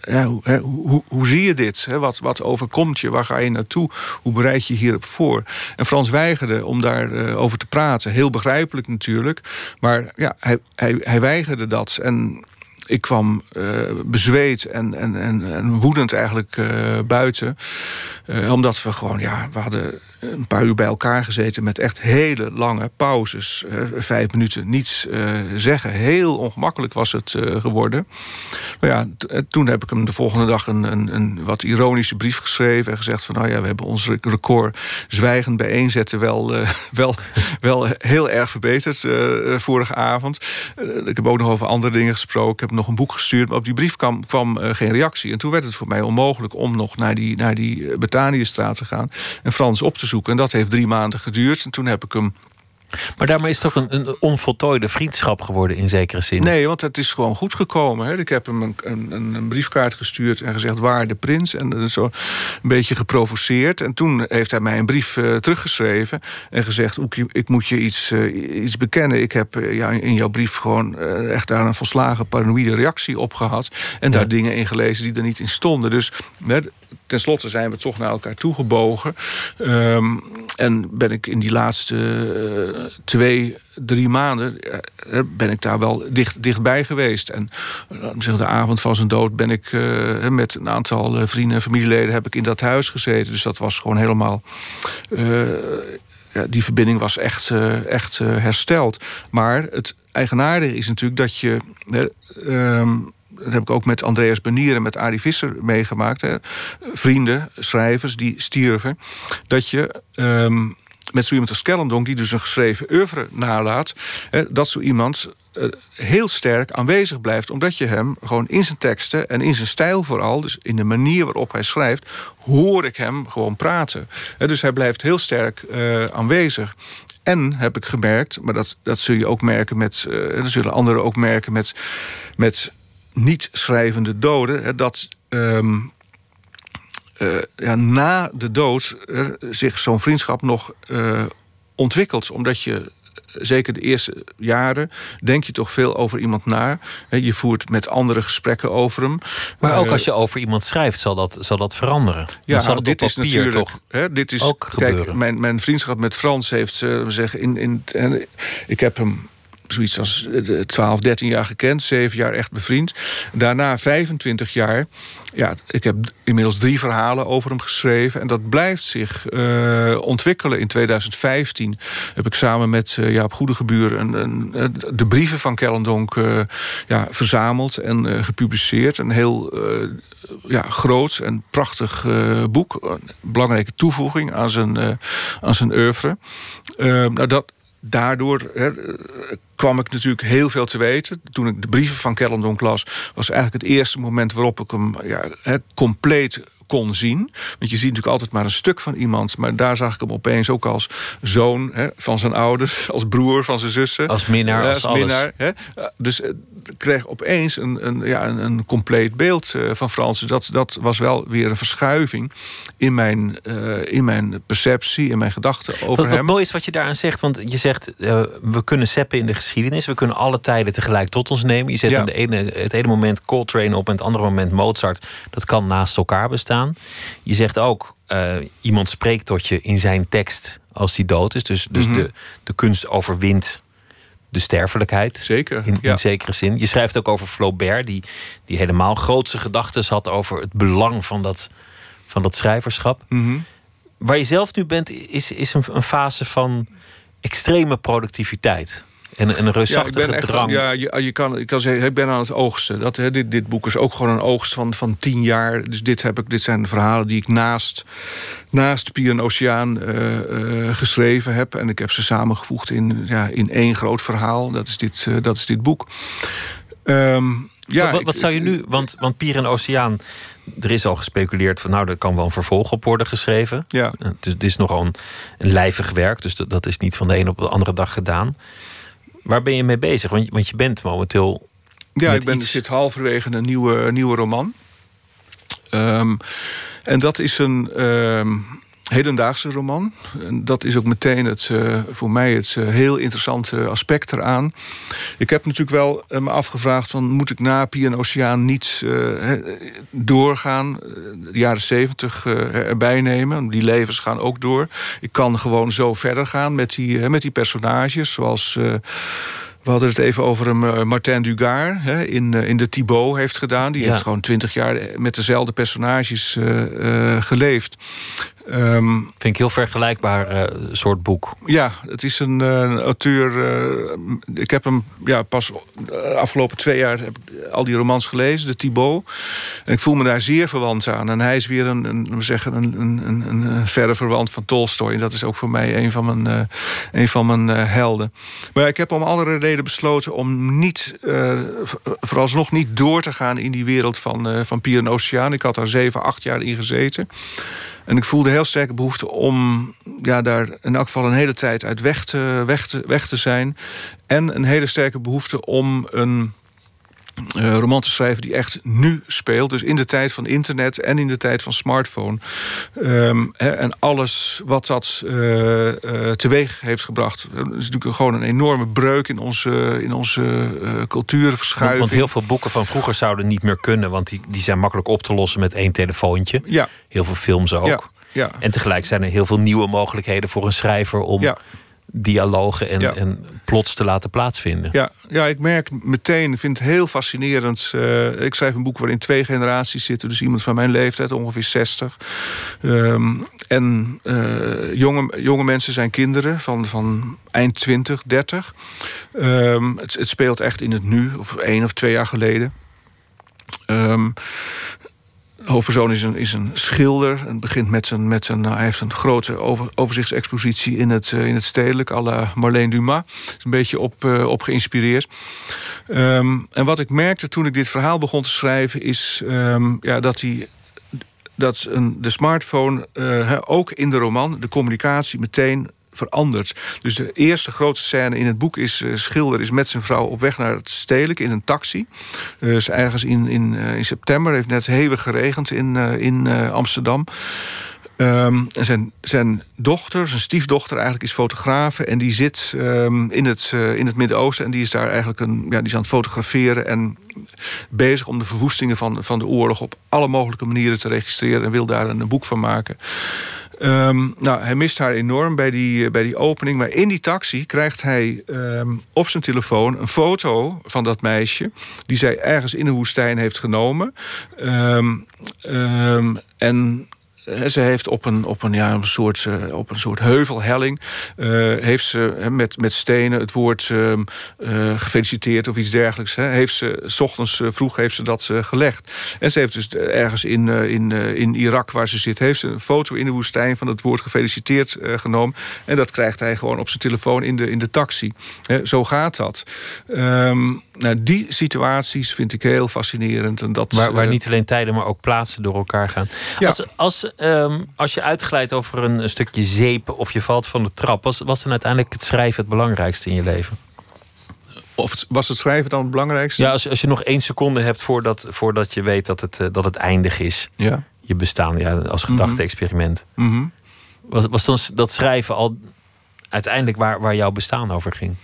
eh, hoe, hoe, hoe, zie je dit? Wat, wat overkomt je? Waar ga je naartoe? Hoe bereid je hierop voor? En Frans weigerde om daarover uh, over te praten. Heel begrijpelijk natuurlijk. Maar ja, hij, hij, hij weigerde dat. En ik kwam uh, bezweet en, en, en, en, woedend eigenlijk buiten. Omdat we gewoon, ja, we hadden een paar uur bij elkaar gezeten met echt hele lange pauzes. vijf minuten niets zeggen. Heel ongemakkelijk was het geworden. Nou ja, toen heb ik hem de volgende dag een, een, een, wat ironische brief geschreven en gezegd van nou ja, we hebben ons record zwijgend bijeenzetten wel, wel, wel heel erg verbeterd vorige avond. ik heb ook nog over andere dingen gesproken. Ik heb nog een boek gestuurd, maar op die brief kwam, geen reactie. En toen werd het voor mij onmogelijk om nog naar die, naar die eh, Betaniëstraat te gaan en Frans op te zoeken. En dat heeft drie maanden geduurd. En toen heb ik hem maar daarmee is het toch een, een onvoltooide vriendschap geworden in zekere zin? Nee, want het is gewoon goed gekomen. Hè. Ik heb hem een, een, een, briefkaart gestuurd en gezegd waar de prins. En zo een beetje geprovoceerd. En toen heeft hij mij een brief uh, teruggeschreven en gezegd: ik moet je iets, uh, iets bekennen. Ik heb uh, ja, in jouw brief gewoon echt daar een volslagen paranoïde reactie op gehad. En daar dingen in gelezen die er niet in stonden. Dus ten slotte zijn we toch naar elkaar toegebogen. Um, en ben ik in die laatste uh, twee, drie maanden... Uh, ben ik daar wel dicht, dichtbij geweest. En uh, de avond van zijn dood ben ik met een aantal vrienden en familieleden... heb ik in dat huis gezeten. Dus dat was gewoon helemaal... Ja, die verbinding was echt, echt hersteld. Maar het eigenaardige is natuurlijk dat je... Ehm, dat heb ik ook met Andreas Benier en met Arie Visser meegemaakt. Hè. Vrienden, schrijvers die stierven. Dat je um, met zo iemand als Kellendonk, die dus een geschreven oeuvre nalaat, hè, dat zo iemand uh, heel sterk aanwezig blijft. Omdat je hem gewoon in zijn teksten en in zijn stijl vooral, dus in de manier waarop hij schrijft, hoor ik hem gewoon praten. dus hij blijft heel sterk uh, aanwezig. En heb ik gemerkt, maar dat, dat zul je ook merken met. Uh, dat zullen anderen ook merken met. met niet schrijvende doden, dat um, uh, ja, na de dood uh, zich zo'n vriendschap nog uh, ontwikkelt. Omdat je zeker de eerste jaren, denk je toch veel over iemand na. Je voert met andere gesprekken over hem. Maar ook als je over iemand schrijft, zal dat, zal dat veranderen. Ja, zal dit is natuurlijk toch hè, dit is, ook kijk, gebeuren. Mijn, mijn vriendschap met Frans heeft, we zeggen, in, in, ik heb hem zoiets als 12, 13 jaar gekend. 7 jaar echt bevriend. Daarna 25 jaar. Ja, ik heb inmiddels drie verhalen over hem geschreven. En dat blijft zich uh, ontwikkelen. In 2015 heb ik samen met uh, Jaap Goedegebuur... Een, een, de brieven van Kellendonk ja, verzameld en gepubliceerd. Een heel ja, groot en prachtig boek. Een belangrijke toevoeging aan zijn, aan zijn oeuvre. nou, dat daardoor kwam ik natuurlijk heel veel te weten. Toen ik de brieven van Kellendonk las... was eigenlijk het eerste moment waarop ik hem ja, compleet kon zien. Want je ziet natuurlijk altijd maar een stuk van iemand. Maar daar zag ik hem opeens ook als zoon hè, van zijn ouders. Als broer van zijn zussen. Als minnaar, als, als minnaar. Hè. Dus ik eh, kreeg opeens een, een, ja, een, een compleet beeld uh, van Frans. Dat, dat was wel weer een verschuiving in mijn, uh, in mijn perceptie, in mijn gedachten over wat, hem. Wat mooi is wat je daaraan zegt. Want je zegt, we kunnen seppen in de geschiedenis. We kunnen alle tijden tegelijk tot ons nemen. Je zet ja. de ene, het ene moment Coltrane op en het andere moment Mozart. Dat kan naast elkaar bestaan. Je zegt ook, uh, iemand spreekt tot je in zijn tekst als hij dood is. Dus, dus mm -hmm. de, de kunst overwint de sterfelijkheid. Zeker. In, ja. zekere zin. Je schrijft ook over Flaubert, die, die helemaal grootse gedachten had over het belang van dat, van dat schrijverschap. Mm -hmm. Waar je zelf nu bent, is, is een, een fase van extreme productiviteit. En, en een reusachtige ja, ik ben echt, drang. Ja, je, je kan, ik kan zeggen, ik ben aan het oogsten. Dat, hè, dit, dit boek is ook gewoon een oogst van, van tien jaar. Dus dit, heb ik, dit zijn verhalen die ik naast, naast Pier en Oceaan uh, uh, geschreven heb. En ik heb ze samengevoegd in, ja, in één groot verhaal. Dat is dit, uh, dat is dit boek. Um, ja, wat, wat, zou je nu, want, want Pier en Oceaan, er is al gespeculeerd van nou, er kan wel een vervolg op worden geschreven. Ja. Het, het is nogal een, een lijvig werk, dus dat, dat is niet van de een op de andere dag gedaan. Waar ben je mee bezig? Want, want je bent momenteel. Ja, ik ben, iets... zit halverwege een nieuwe, nieuwe roman. Um, en dat is een. Um, hedendaagse roman. En dat is ook meteen het, uh, voor mij het uh, heel interessante aspect eraan. Ik heb natuurlijk wel uh, me afgevraagd... Van, moet ik na Pie en Oceaan niet doorgaan... de jaren zeventig erbij nemen. Die levens gaan ook door. Ik kan gewoon zo verder gaan met die, met die personages... zoals... We hadden het even over een Martin Dugard hè, in, in de Thibaut heeft gedaan. Die Ja. heeft gewoon twintig jaar met dezelfde personages uh, uh, geleefd. Um, Vind ik heel vergelijkbaar eh, soort boek. ja, het is een uh, auteur. Uh, ik heb hem ja, pas de afgelopen twee jaar heb ik al die romans gelezen, de Thibaut. En ik voel me daar zeer verwant aan. En hij is weer een, een, we zeggen, een, een, een, een verre verwant van Tolstoy. En dat is ook voor mij een van mijn, een van mijn helden. Maar ik heb om andere reden besloten om niet, vooralsnog niet door te gaan in die wereld van, van Pier en Oceaan. Ik had daar zeven, acht jaar in gezeten. En ik voelde heel sterke behoefte om ja, daar in elk geval een hele tijd uit weg te, weg te, weg te zijn. En een hele sterke behoefte om een uh, roman te schrijven die echt nu speelt. Dus in de tijd van internet en in de tijd van smartphone. Um, he, en alles wat dat uh, uh, teweeg heeft gebracht. Dat is natuurlijk gewoon een enorme breuk in onze, in onze cultuurverschuiving. Want, want heel veel boeken van vroeger zouden niet meer kunnen... want die, die zijn makkelijk op te lossen met één telefoontje. Ja. Heel veel films ook. Ja. Ja. En tegelijk zijn er heel veel nieuwe mogelijkheden voor een schrijver... om ja dialogen en, ja. en plots te laten plaatsvinden. Ja, ja ik merk meteen, ik vind het heel fascinerend. Uh, ik schrijf een boek waarin twee generaties zitten. Dus iemand van mijn leeftijd, ongeveer 60. Um, en uh, jonge, jonge mensen zijn kinderen van, van eind 20, 30. Um, het, het, speelt echt in het nu, of één of twee jaar geleden. Um, hoofdpersoon is een, is een schilder. Het begint met een, met een, hij heeft een grote over, overzichtsexpositie in het, uh, in het stedelijk, à la Marlene Dumas. Is een beetje op, uh, op geïnspireerd. Um, en wat ik merkte toen ik dit verhaal begon te schrijven, is um, ja, dat hij. Dat een, de smartphone uh, ook in de roman de communicatie meteen verandert. Dus de eerste grote scène in het boek is... Uh, Schilder is met zijn vrouw op weg naar het stedelijk in een taxi. Dus ergens in, in, uh, in september heeft net hevig geregend in, in Amsterdam. En zijn, zijn dochter, zijn stiefdochter eigenlijk, is fotograaf. En die zit um, in het, uh, in het Midden-Oosten. En die is daar eigenlijk een, ja, die is aan het fotograferen. En bezig om de verwoestingen van, van de oorlog op alle mogelijke manieren te registreren. En wil daar een, boek van maken. Um, nou, hij mist haar enorm bij die, bij die opening. Maar in die taxi krijgt hij op zijn telefoon een foto van dat meisje. Die zij ergens in de woestijn heeft genomen. En ze heeft op een, op een, ja, een, soort, uh, op een soort heuvelhelling... Uh, heeft ze met, met stenen het woord uh, gefeliciteerd of iets dergelijks... Hè, heeft ze, s ochtends vroeg heeft ze dat gelegd. En ze heeft dus ergens in, in, in Irak waar ze zit... heeft ze een foto in de woestijn van het woord gefeliciteerd genomen. En dat krijgt hij gewoon op zijn telefoon in de, in de taxi. Zo gaat dat. Um, nou, die situaties vind ik heel fascinerend. En dat, waar, waar niet alleen tijden, maar ook plaatsen door elkaar gaan. Ja. Als, als Um, als je uitglijdt over een, een, stukje zeep of je valt van de trap, was, was dan uiteindelijk het schrijven het belangrijkste in je leven? Of was het schrijven dan het belangrijkste? Ja, als, als je nog één seconde hebt voordat, voordat je weet dat het, uh, dat het eindig is. Ja. Je bestaan, ja, als gedachte-experiment. Mm -hmm. was, was dan dat schrijven al uiteindelijk waar, waar jouw bestaan over ging?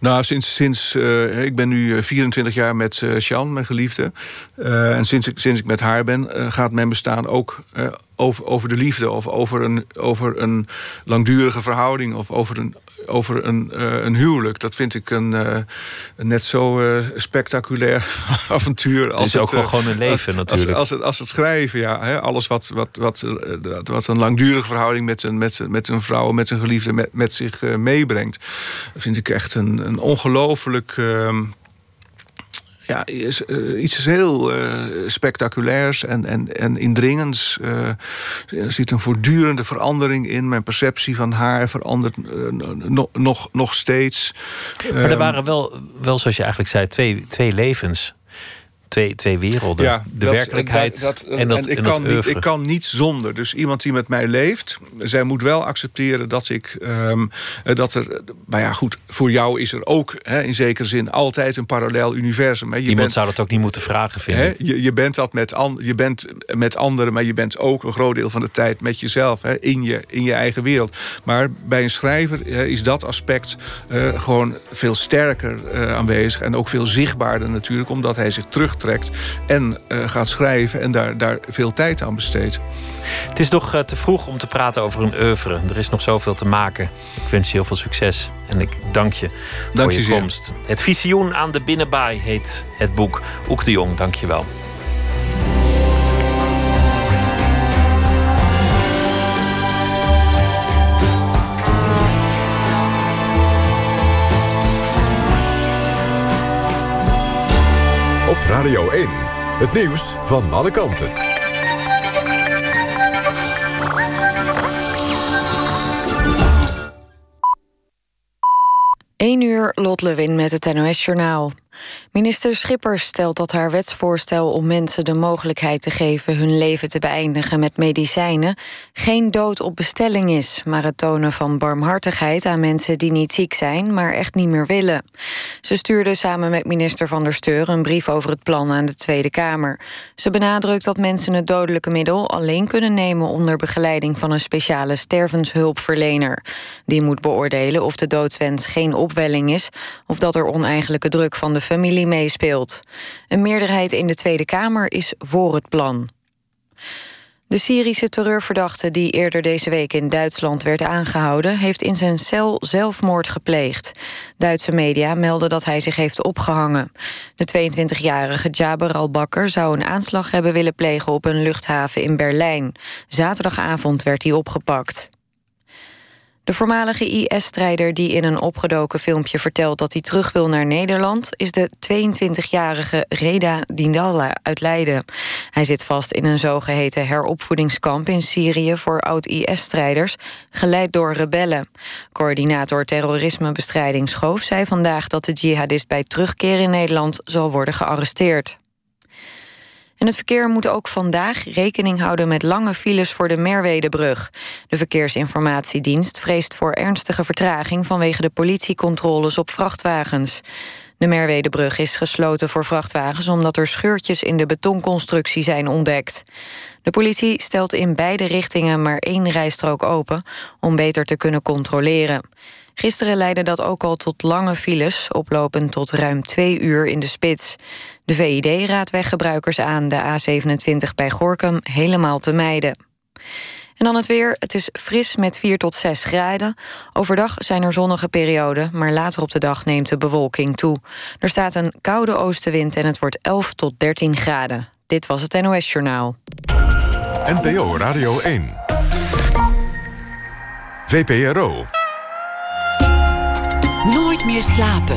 Nou, sinds, sinds uh, ik ben nu 24 jaar met uh, Sjan, mijn geliefde. Uh, en sinds ik, sinds ik met haar ben, gaat mijn bestaan ook over, over de liefde of over een, over een langdurige verhouding of over een, over een, een huwelijk. Dat vind ik een, net zo spectaculair avontuur. Als het is ook wel gewoon een leven als, natuurlijk. Als, als, het, als het schrijven, ja. Hè, alles wat, wat, wat, wat een langdurige verhouding met zijn, met met zijn vrouw, met zijn geliefde, met, met zich meebrengt. Dat vind ik echt een, een ongelooflijk ehm, ja, is, uh, iets heel uh, spectaculairs en, en, en indringends. Uh, er zit een voortdurende verandering in. Mijn perceptie van haar verandert nog, nog, nog steeds. Maar er ehm, waren wel, wel, zoals je eigenlijk zei, twee, twee levens twee, twee werelden. Ja, de werkelijkheid dat, en dat, en ik, en kan dat niet, ik kan niet zonder. Dus iemand die met mij leeft, zij moet wel accepteren dat ik um, dat er. Maar ja, goed, voor jou is er ook hè, in zekere zin altijd een parallel universum. Hè. Je iemand zou dat ook niet moeten vragen, vinden. Hè, je, je bent dat met, an, je bent met anderen, maar je bent ook een groot deel van de tijd met jezelf, hè, in, je, in je eigen wereld. Maar bij een schrijver is dat aspect uh, gewoon veel sterker uh, aanwezig en ook veel zichtbaarder natuurlijk, omdat hij zich terug trekt en uh, gaat schrijven en daar, daar veel tijd aan besteedt. Het is nog uh, te vroeg om te praten over een oeuvre. Er is nog zoveel te maken. Ik wens je heel veel succes en ik dank je dank voor je, je komst. Het visioen aan de binnenbaai heet het boek. Oek de Jong, dank je wel. Radio 1. Het nieuws van alle kanten. 1 uur, Lot Lewin met het NOS-journaal. Minister Schippers stelt dat haar wetsvoorstel om mensen de mogelijkheid te geven hun leven te beëindigen met medicijnen geen dood op bestelling is, maar het tonen van barmhartigheid aan mensen die niet ziek zijn, maar echt niet meer willen. Ze stuurde samen met minister Van der Steur een brief over het plan aan de Tweede Kamer. Ze benadrukt dat mensen het dodelijke middel alleen kunnen nemen onder begeleiding van een speciale stervenshulpverlener. Die moet beoordelen of de doodswens geen opwelling is of dat er oneigenlijke druk van de familie meespeelt. Een meerderheid in de Tweede Kamer is voor het plan. De Syrische terreurverdachte die eerder deze week in Duitsland werd aangehouden... heeft in zijn cel zelfmoord gepleegd. Duitse media melden dat hij zich heeft opgehangen. De 22-jarige Jaber al-Bakker zou een aanslag hebben willen plegen... op een luchthaven in Berlijn. Zaterdagavond werd hij opgepakt. De voormalige IS-strijder die in een opgedoken filmpje vertelt dat hij terug wil naar Nederland, is de 22-jarige Reda Dindalla uit Leiden. Hij zit vast in een zogeheten heropvoedingskamp in Syrië voor oud-IS-strijders, geleid door rebellen. Coördinator terrorismebestrijding Schoof zei vandaag dat de jihadist bij terugkeer in Nederland zal worden gearresteerd. En het verkeer moet ook vandaag rekening houden met lange files voor de Merwedebrug. De Verkeersinformatiedienst vreest voor ernstige vertraging vanwege de politiecontroles op vrachtwagens. De Merwedebrug is gesloten voor vrachtwagens omdat er scheurtjes in de betonconstructie zijn ontdekt. De politie stelt in beide richtingen maar één rijstrook open om beter te kunnen controleren. Gisteren leidde dat ook al tot lange files, oplopend tot ruim twee uur in de spits. De VID raadt weggebruikers aan de A27 bij Gorkum helemaal te mijden. En dan het weer. Het is fris met 4 tot 6 graden. Overdag zijn er zonnige perioden, maar later op de dag neemt de bewolking toe. Er staat een koude oostenwind en het wordt 11 tot 13 graden. Dit was het NOS Journaal. NPO Radio 1. VPRO. Nooit meer slapen.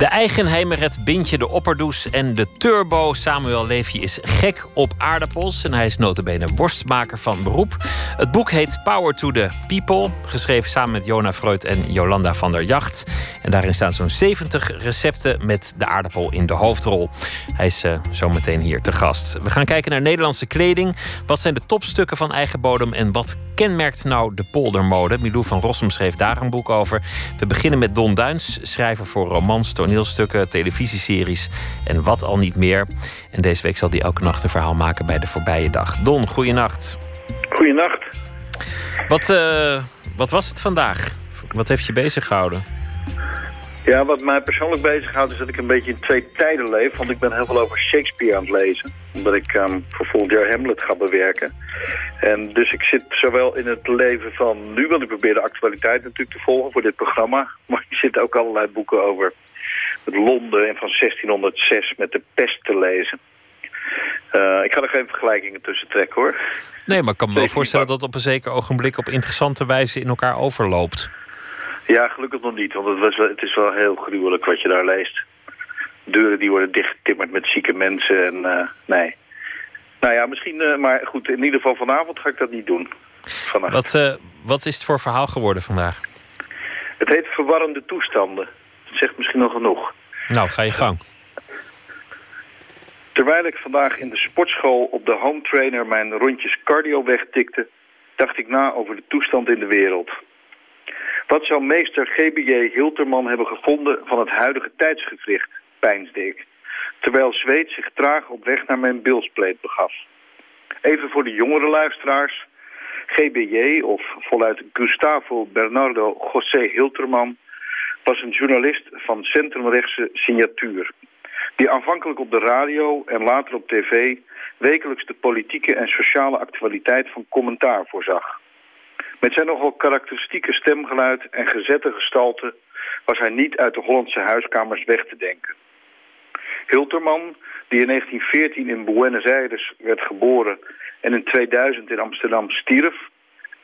De Eigenheimer, Bintje, de Opperdoes en de Turbo. Samuel Levy is gek op aardappels en hij is notabene worstmaker van beroep. Het boek heet Power to the People, geschreven samen met Jona Freud en Jolanda van der Jacht. En daarin staan zo'n 70 recepten met de aardappel in de hoofdrol. Hij is uh, zo meteen hier te gast. We gaan kijken naar Nederlandse kleding. Wat zijn de topstukken van eigen bodem en wat kenmerkt nou de poldermode? Milou van Rossum schreef daar een boek over. We beginnen met Don Duins, schrijver voor romans, toneelstukken, televisieseries en wat al niet meer. En deze week zal hij elke nacht een verhaal maken bij de voorbije dag. Don, goeienacht. Goeienacht. Wat, uh, wat was het vandaag? Wat heeft je bezig gehouden? Ja, wat mij persoonlijk bezighoudt is dat ik een beetje in twee tijden leef. Want ik ben heel veel over Shakespeare aan het lezen. Omdat ik um, voor volgend jaar Hamlet ga bewerken. En dus ik zit zowel in het leven van nu, want ik probeer de actualiteit natuurlijk te volgen voor dit programma. Maar ik zit ook allerlei boeken over Londen en van 1606 met de pest te lezen. Uh, ik ga er geen vergelijkingen tussen trekken hoor. Nee, maar ik kan me wel voorstellen dat op een zeker ogenblik op interessante wijze in elkaar overloopt. Ja, gelukkig nog niet, want het, was, het is wel heel gruwelijk wat je daar leest. Deuren die worden dichtgetimmerd met zieke mensen en uh, nee. Nou ja, misschien, uh, maar goed, in ieder geval vanavond ga ik dat niet doen. Vannacht. Wat, wat is het voor verhaal geworden vandaag? Het heet Verwarrende Toestanden. Dat zegt misschien nog genoeg. Nou, ga je gang. Terwijl ik vandaag in de sportschool op de home trainer mijn rondjes cardio wegtikte... dacht ik na over de toestand in de wereld. Wat zou meester GBJ Hilterman hebben gevonden van het huidige tijdsgevricht, peinsde ik. Terwijl Zweet zich traag op weg naar mijn bilspleet begaf. Even voor de jongere luisteraars. GBJ, of voluit Gustavo Bernardo José Hilterman... was een journalist van centrumrechtse signatuur... die aanvankelijk op de radio en later op tv... wekelijks de politieke en sociale actualiteit van commentaar voorzag. Met zijn nogal karakteristieke stemgeluid en gezette gestalte was hij niet uit de Hollandse huiskamers weg te denken. Hilterman, die in 1914 in Buenos Aires werd geboren en in 2000 in Amsterdam stierf,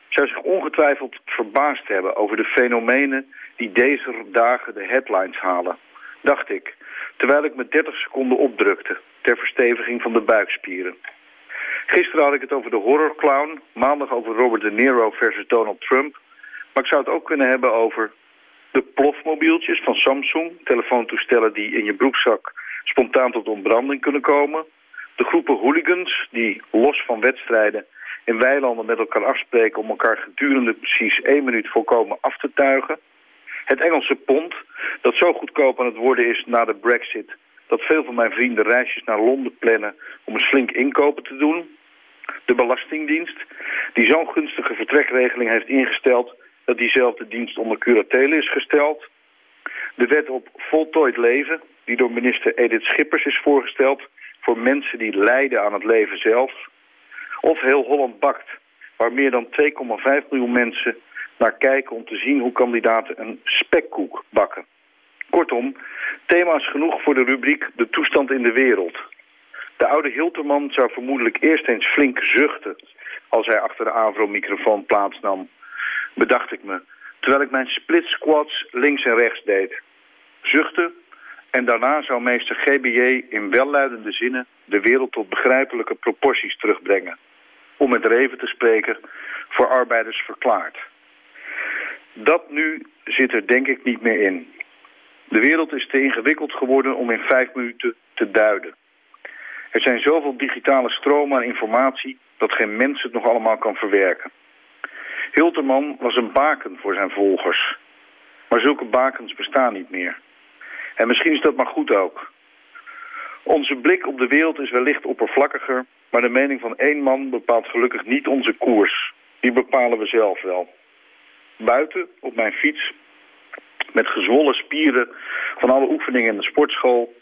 zou zich ongetwijfeld verbaasd hebben over de fenomenen die deze dagen de headlines halen, dacht ik, terwijl ik me 30 seconden opdrukte ter versteviging van de buikspieren. Gisteren had ik het over de horrorclown. Maandag over Robert De Niro versus Donald Trump. Maar ik zou het ook kunnen hebben over de plofmobieltjes van Samsung. Telefoontoestellen die in je broekzak spontaan tot ontbranding kunnen komen. De groepen hooligans die los van wedstrijden in weilanden met elkaar afspreken... om elkaar gedurende precies één minuut volkomen af te tuigen. Het Engelse pond, dat zo goedkoop aan het worden is na de brexit... dat veel van mijn vrienden reisjes naar Londen plannen om eens flink inkopen te doen de Belastingdienst, die zo'n gunstige vertrekregeling heeft ingesteld dat diezelfde dienst onder curatele is gesteld. De wet op voltooid leven, die door minister Edith Schippers is voorgesteld voor mensen die lijden aan het leven zelf. Of heel Holland bakt, waar meer dan 2,5 miljoen mensen naar kijken om te zien hoe kandidaten een spekkoek bakken. Kortom, thema's genoeg voor de rubriek De toestand in de wereld. De oude Hilterman zou vermoedelijk eerst eens flink zuchten... als hij achter de Avro-microfoon plaatsnam. Bedacht ik me, terwijl ik mijn split squats links en rechts deed. Zuchten en daarna zou meester GBJ in welluidende zinnen... de wereld tot begrijpelijke proporties terugbrengen. Om met Reven te spreken, voor arbeiders verklaard. Dat nu zit er denk ik niet meer in. De wereld is te ingewikkeld geworden om in vijf minuten te duiden. Er zijn zoveel digitale stromen aan informatie dat geen mens het nog allemaal kan verwerken. Hilterman was een baken voor zijn volgers. Maar zulke bakens bestaan niet meer. En misschien is dat maar goed ook. Onze blik op de wereld is wellicht oppervlakkiger... maar de mening van één man bepaalt gelukkig niet onze koers. Die bepalen we zelf wel. Buiten, op mijn fiets, met gezwollen spieren van alle oefeningen in de sportschool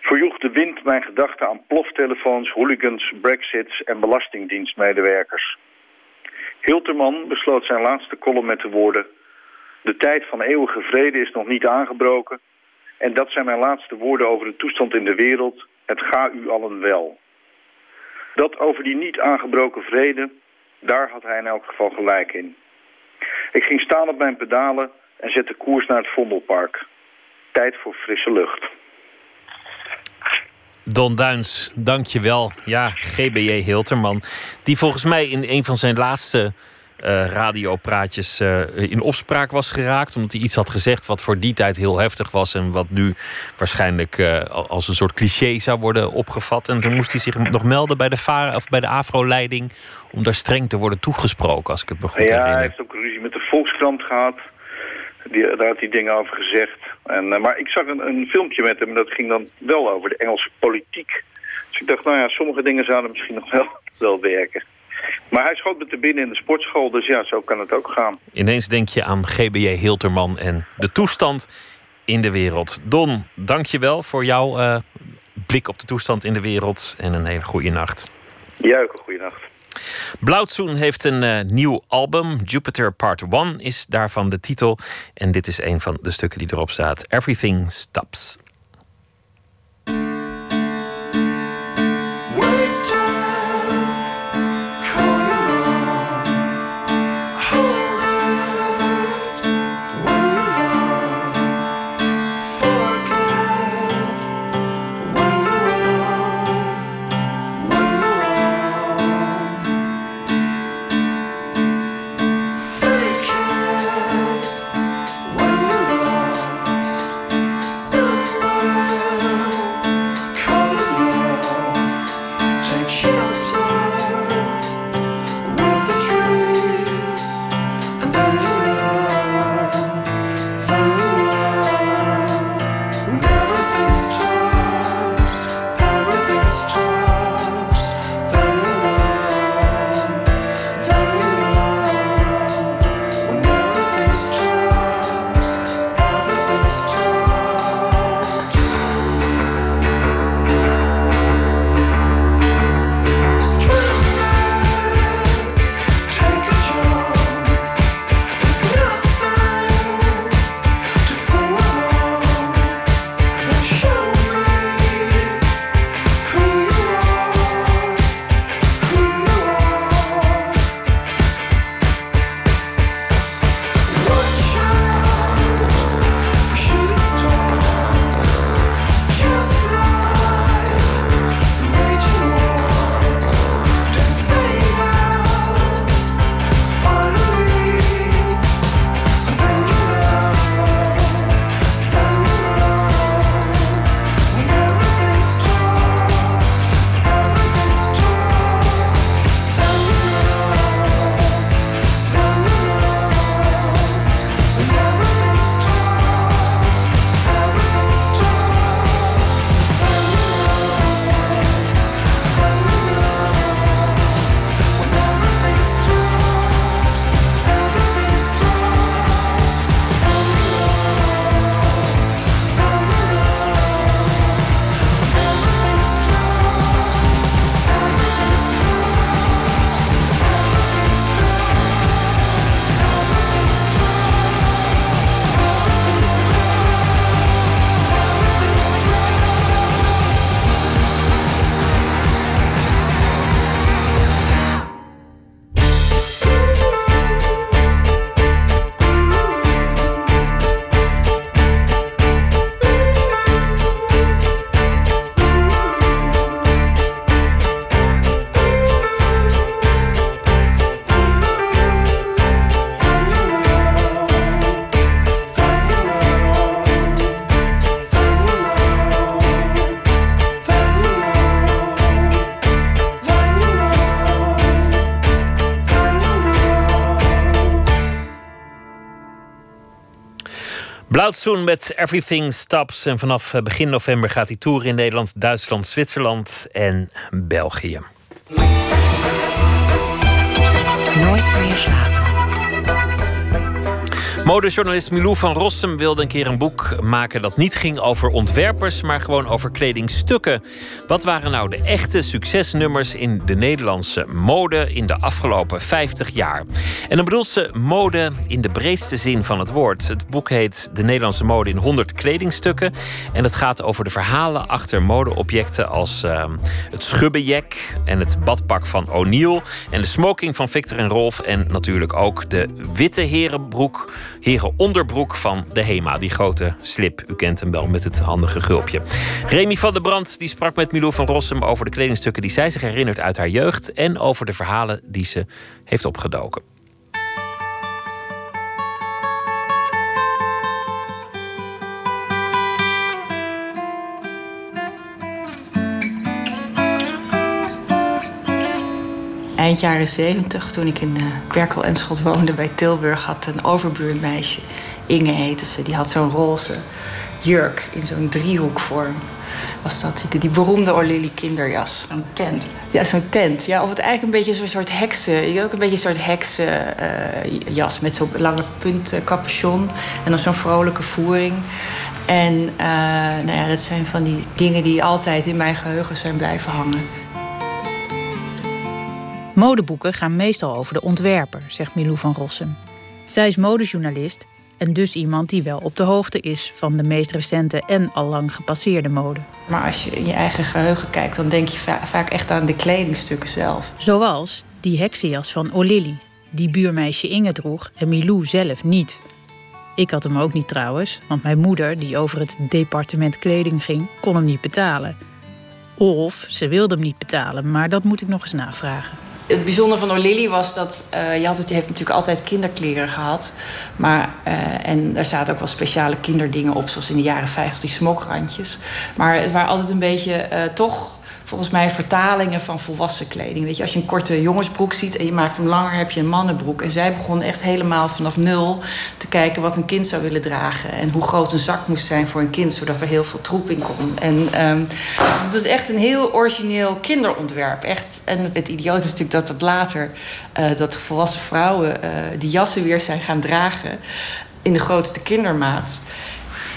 verjoeg de wind mijn gedachten aan ploftelefoons, hooligans, brexits en belastingdienstmedewerkers. Hilterman besloot zijn laatste column met de woorden... De tijd van eeuwige vrede is nog niet aangebroken... en dat zijn mijn laatste woorden over de toestand in de wereld. Het ga u allen wel. Dat over die niet aangebroken vrede, daar had hij in elk geval gelijk in. Ik ging staan op mijn pedalen en zette koers naar het Vondelpark. Tijd voor frisse lucht. Don Duins, dank je wel. Ja, GBJ Hilterman. Die volgens mij in een van zijn laatste uh, radiopraatjes uh, in opspraak was geraakt. Omdat hij iets had gezegd wat voor die tijd heel heftig was. En wat nu waarschijnlijk uh, als een soort cliché zou worden opgevat. En toen moest hij zich nog melden bij de, of bij de AFRO-leiding. Om daar streng te worden toegesproken, als ik het me goed ja, herinner. Ja, hij heeft ook ruzie met de Volkskrant gehad. Die, daar had hij dingen over gezegd. En, maar ik zag een, een, filmpje met hem en dat ging dan wel over de Engelse politiek. Dus ik dacht, nou ja, sommige dingen zouden misschien nog wel, wel werken. Maar hij schoot me te binnen in de sportschool, dus ja, zo kan het ook gaan. Ineens denk je aan GBJ Hilterman en de toestand in de wereld. Don, dank je wel voor jouw uh, blik op de toestand in de wereld en een hele goede nacht. Ja, ook een goede nacht. Blauwtsoen heeft een uh, nieuw album. Jupiter Part 1 is daarvan de titel. En dit is een van de stukken die erop staat. Everything Stops. Blauwtsoen met Everything Stops. En vanaf eh, begin november gaat hij toeren in Nederland, Duitsland, Zwitserland en België. Nooit meer slapen. Modejournalist Milou van Rossum wilde een keer een boek maken dat niet ging over ontwerpers, maar gewoon over kledingstukken. Wat waren nou de echte succesnummers in de Nederlandse mode in de afgelopen 50 jaar? En dan bedoelt ze mode in de breedste zin van het woord. Het boek heet De Nederlandse mode in 100 kledingstukken. En het gaat over de verhalen achter modeobjecten als uh, het schubbenjek en het badpak van O'Neill en de smoking van Victor en Rolf en natuurlijk ook de witte herenbroek heren onderbroek van de Hema. Die grote slip, u kent hem wel met het handige gulpje. Remy van der Brand die sprak met Milou van Rossum over de kledingstukken die zij zich herinnert uit haar jeugd en over de verhalen die ze heeft opgedoken. Eind jaren zeventig, toen ik in Berkel en Schot woonde bij Tilburg, had een overbuurmeisje, Inge heette ze, die had zo'n roze jurk in zo'n driehoekvorm. Was dat die, die beroemde Orlili kinderjas. Zo'n tent. Ja, zo'n tent. Ja, of het eigenlijk een beetje zo'n soort heksen. Je ook een beetje een soort heksenjas uh, met zo'n lange punt capuchon. En dan zo'n vrolijke voering. En eh, nou ja, dat zijn van die dingen die altijd in mijn geheugen zijn blijven hangen. Modeboeken gaan meestal over de ontwerper, zegt Milou van Rossum. Zij is modejournalist en dus iemand die wel op de hoogte is van de meest recente en al lang gepasseerde mode. Maar als je in je eigen geheugen kijkt, dan denk je vaak echt aan de kledingstukken zelf. Zoals die heksenjas van Olili, die buurmeisje Inge droeg en Milou zelf niet. Ik had hem ook niet trouwens, want mijn moeder, die over het departement kleding ging, kon hem niet betalen. Of ze wilde hem niet betalen, maar dat moet ik nog eens navragen. Het bijzondere van O'Lily was dat uh, je had het, heeft natuurlijk altijd kinderkleren gehad. Maar, uh, en daar zaten ook wel speciale kinderdingen op, zoals in de jaren 50 die smokrandjes. Maar het waren altijd een beetje uh, toch volgens mij vertalingen van volwassen kleding. Weet je, als je een korte jongensbroek ziet en je maakt hem langer, heb je een mannenbroek. En zij begon echt helemaal vanaf nul te kijken wat een kind zou willen dragen. En hoe groot een zak moest zijn voor een kind, zodat er heel veel troep in kon. En um, dus het was echt een heel origineel kinderontwerp. Echt. En het idioot is natuurlijk dat het later, uh, dat volwassen vrouwen uh, die jassen weer zijn gaan dragen in de grootste kindermaat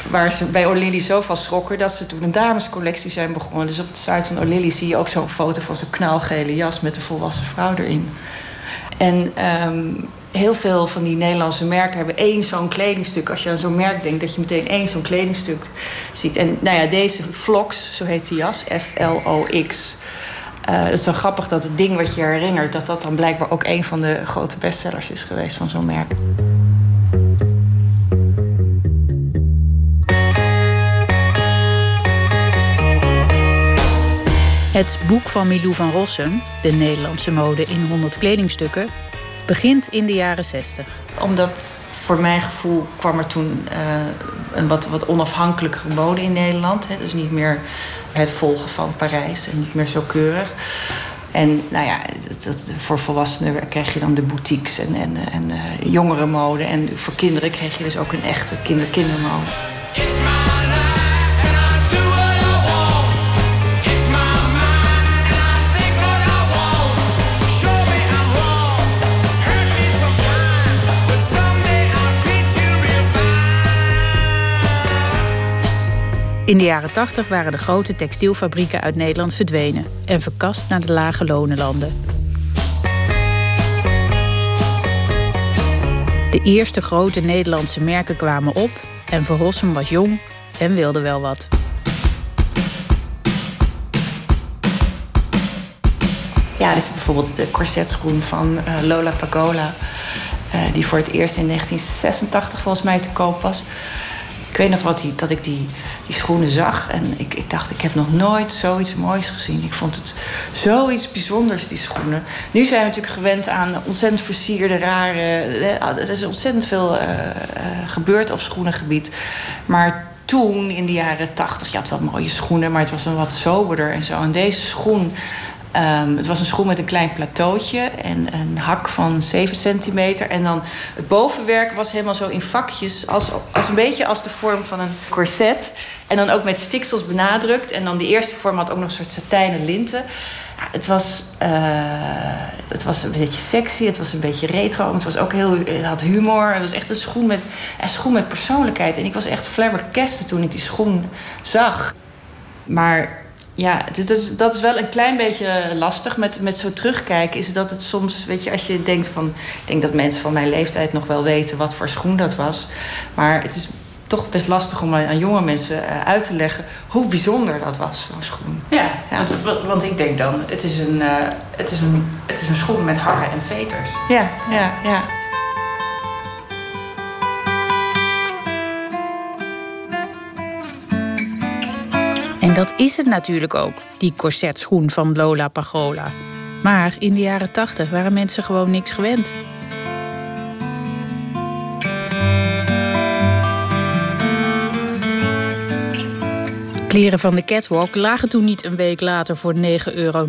waar ze bij O'Lily zo van schrokken dat ze toen een damescollectie zijn begonnen. Dus op de site van O'Lily zie je ook zo'n foto van zo'n knalgele jas met een volwassen vrouw erin. En um, heel veel van die Nederlandse merken hebben één zo'n kledingstuk. Als je aan zo'n merk denkt, dat je meteen één zo'n kledingstuk ziet. En nou ja, deze Vlox, zo heet die jas, F-L-O-X. Uh, het is wel grappig dat het ding wat je herinnert... dat dat dan blijkbaar ook een van de grote bestsellers is geweest van zo'n merk. Het boek van Milou van Rossum, De Nederlandse mode in 100 kledingstukken, begint in de jaren 60. Omdat voor mijn gevoel kwam er toen uh, een wat, wat onafhankelijkere mode in Nederland. Hè? Dus niet meer het volgen van Parijs en niet meer zo keurig. En nou ja, dat, voor volwassenen krijg je dan de boutiques en, en, en uh, jongerenmode. En voor kinderen kreeg je dus ook een echte kinder-kindermode. In de jaren 80 waren de grote textielfabrieken uit Nederland verdwenen en verkast naar de lage lonenlanden. De eerste grote Nederlandse merken kwamen op en Verhossen was jong en wilde wel wat. Ja, er is bijvoorbeeld de corsetschoen van uh, Lola Pagola. Uh, die voor het eerst in 1986 volgens mij te koop was. Ik weet nog wat die, dat ik die, die schoenen zag. En ik, ik dacht, ik heb nog nooit zoiets moois gezien. Ik vond het zoiets bijzonders, die schoenen. Nu zijn we natuurlijk gewend aan ontzettend versierde, rare... Er is ontzettend veel uh, uh, gebeurd op schoenengebied. Maar toen, in de jaren tachtig, je had wel mooie schoenen... maar het was een wat soberder en zo. En deze schoen Um, het was een schoen met een klein plateautje en een hak van 7 centimeter. En dan het bovenwerk was helemaal zo in vakjes, als, als een beetje als de vorm van een corset. En dan ook met stiksels benadrukt. En dan die eerste vorm had ook nog een soort satijnen linten. Het, was, uh, het was een beetje sexy, het was een beetje retro. Het, was ook heel, het had humor. Het was echt een schoen met, een schoen met persoonlijkheid. En ik was echt flabbergasted toen ik die schoen zag. Maar ja, dat is, dat is wel een klein beetje lastig met, met zo terugkijken. Is dat het soms, weet je, als je denkt van. Ik denk dat mensen van mijn leeftijd nog wel weten wat voor schoen dat was. Maar het is toch best lastig om aan jonge mensen eh, uit te leggen hoe bijzonder dat was, zo'n schoen. Ja, ja. Want, want, ik denk dan, het is, een, uh, het, is een, het is een schoen met hakken en veters. Ja, ja, ja. En dat is het natuurlijk ook, die corsetschoen van Lola Pagola. Maar in de jaren tachtig waren mensen gewoon niks gewend. Kleren van de catwalk lagen toen niet een week later voor 9,99 euro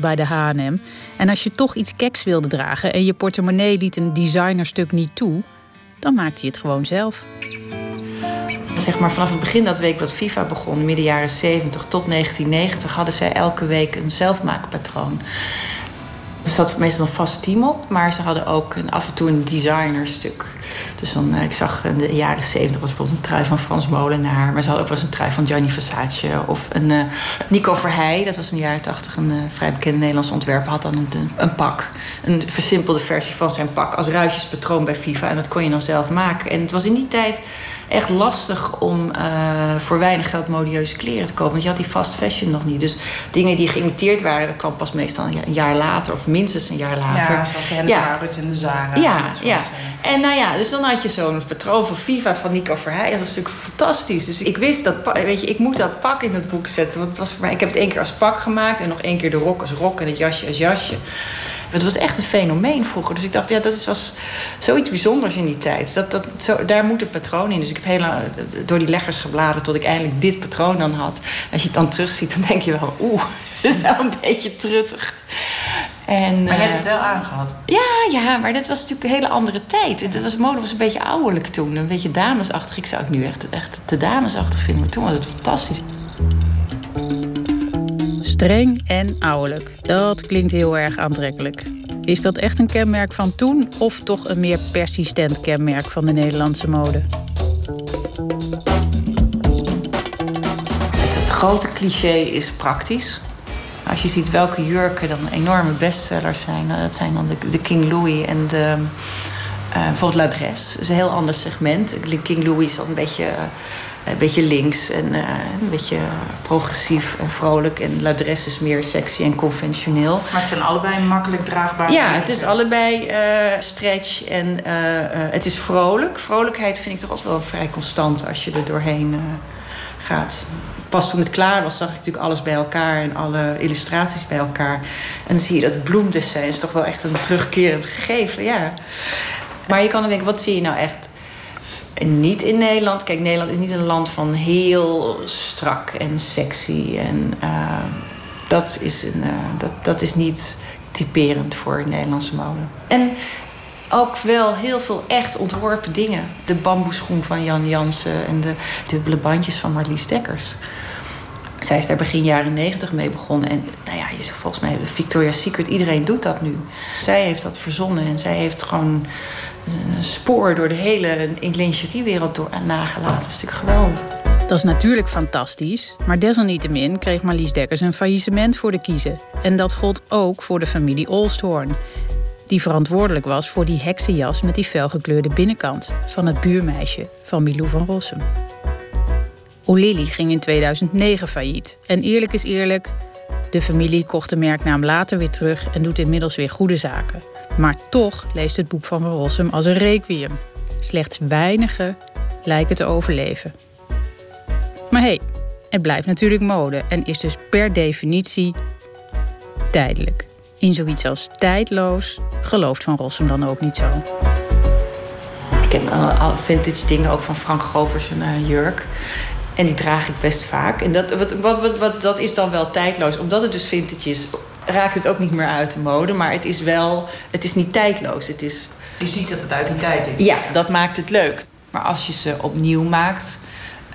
bij de H&M. En als je toch iets keks wilde dragen en je portemonnee liet een designerstuk niet toe... dan maakte je het gewoon zelf zeg maar vanaf het begin dat week dat FIFA begon, midden jaren 70 tot 1990, hadden zij elke week een zelfmaakpatroon. Er zat meestal een vast team op, maar ze hadden ook af en toe een designerstuk. Dus dan, ik zag in de jaren zeventig was bijvoorbeeld een trui van Frans Molenaar. Maar ze hadden ook wel eens een trui van Gianni Versace. Of een Nico Verheij, dat was in de jaren tachtig een vrij bekende Nederlandse ontwerper. Had dan een, een pak. Een versimpelde versie van zijn pak als ruitjespatroon bij FIFA. En dat kon je dan zelf maken. En het was in die tijd echt lastig om uh, voor weinig geld modieuze kleren te kopen. Want je had die fast fashion nog niet. Dus dingen die geïmiteerd waren, dat kwam pas meestal een jaar later of minstens een jaar later. Ja, zoals de Hennis ja. en de Zara. Ja, ja. En nou ja, dus dan had je zo'n patroon van Viva van Nico Verheij. Dat was natuurlijk fantastisch. Dus ik wist dat, weet je, ik moet dat pak in het boek zetten. Want het was voor mij, ik heb het één keer als pak gemaakt en nog één keer de rok als rok en het jasje als jasje. Het was echt een fenomeen vroeger. Dus ik dacht, ja, dat was zoiets bijzonders in die tijd. Dat, dat, zo, daar moet een patroon in. Dus ik heb heel lang door die leggers gebladerd tot ik eindelijk dit patroon dan had. Als je het dan terugziet, dan denk je wel, oeh, dat is nou een beetje truttig. En, maar je hebt het wel aangehad. Ja, ja, maar dat was natuurlijk een hele andere tijd. Het was, mode was een beetje ouderlijk toen. Een beetje damesachtig. Ik zou het nu echt, echt te damesachtig vinden. Maar toen was het fantastisch. Streng en ouderlijk. Dat klinkt heel erg aantrekkelijk. Is dat echt een kenmerk van toen of toch een meer persistent kenmerk van de Nederlandse mode? Het, grote cliché is praktisch. Als je ziet welke jurken dan enorme bestsellers zijn, nou, dat zijn dan de, de King Louis en de, uh, bijvoorbeeld L'Adresse. Dat is een heel ander segment. King Louis is al een beetje uh, een beetje links en uh, een beetje progressief en vrolijk. En L'Adresse is meer sexy en conventioneel. Maar het zijn allebei makkelijk draagbaar. Ja, het is allebei stretch en het is vrolijk. Vrolijkheid vind ik toch ook wel vrij constant als je er doorheen gaat. Pas toen het klaar was, zag ik natuurlijk alles bij elkaar en alle illustraties bij elkaar. En dan zie je dat bloemdessin is toch wel echt een terugkerend gegeven, ja. Maar je kan ook denken, wat zie je nou echt niet in Nederland. Kijk, Nederland is niet een land van heel strak en sexy. En uh, dat, is een, uh, dat, dat is niet typerend voor Nederlandse mode. En ook wel heel veel echt ontworpen dingen. De bamboeschoen van Jan Jansen en de dubbele bandjes van Marlies Dekkers. Zij is daar begin jaren negentig mee begonnen. En nou ja, je zegt volgens mij Victoria's Secret, iedereen doet dat nu. Zij heeft dat verzonnen en zij heeft gewoon een spoor door de hele lingeriewereld door nagelaten. Dat is natuurlijk. Dat is natuurlijk fantastisch, maar desalniettemin kreeg Marlies Dekkers een faillissement voor de kiezen. En dat gold ook voor de familie Olsthoorn, die verantwoordelijk was voor die heksenjas met die felgekleurde binnenkant van het buurmeisje van Milou van Rossum. O'Lilly ging in 2009 failliet. En eerlijk is eerlijk, de familie kocht de merknaam later weer terug en doet inmiddels weer goede zaken. Maar toch leest het boek van Van Rossum als een requiem. Slechts weinigen lijken te overleven. Maar hé, hey, het blijft natuurlijk mode en is dus per definitie tijdelijk. In zoiets als tijdloos gelooft Van Rossum dan ook niet zo. Ik heb al vintage dingen ook van Frank Govers een uh, jurk. En die draag ik best vaak. En dat, wat, wat, wat, wat, dat is dan wel tijdloos. Omdat het dus vintage is, raakt het ook niet meer uit de mode. Maar het is wel, het is niet tijdloos. Het is... Je ziet dat het uit die tijd is. Ja, dat maakt het leuk. Maar als je ze opnieuw maakt,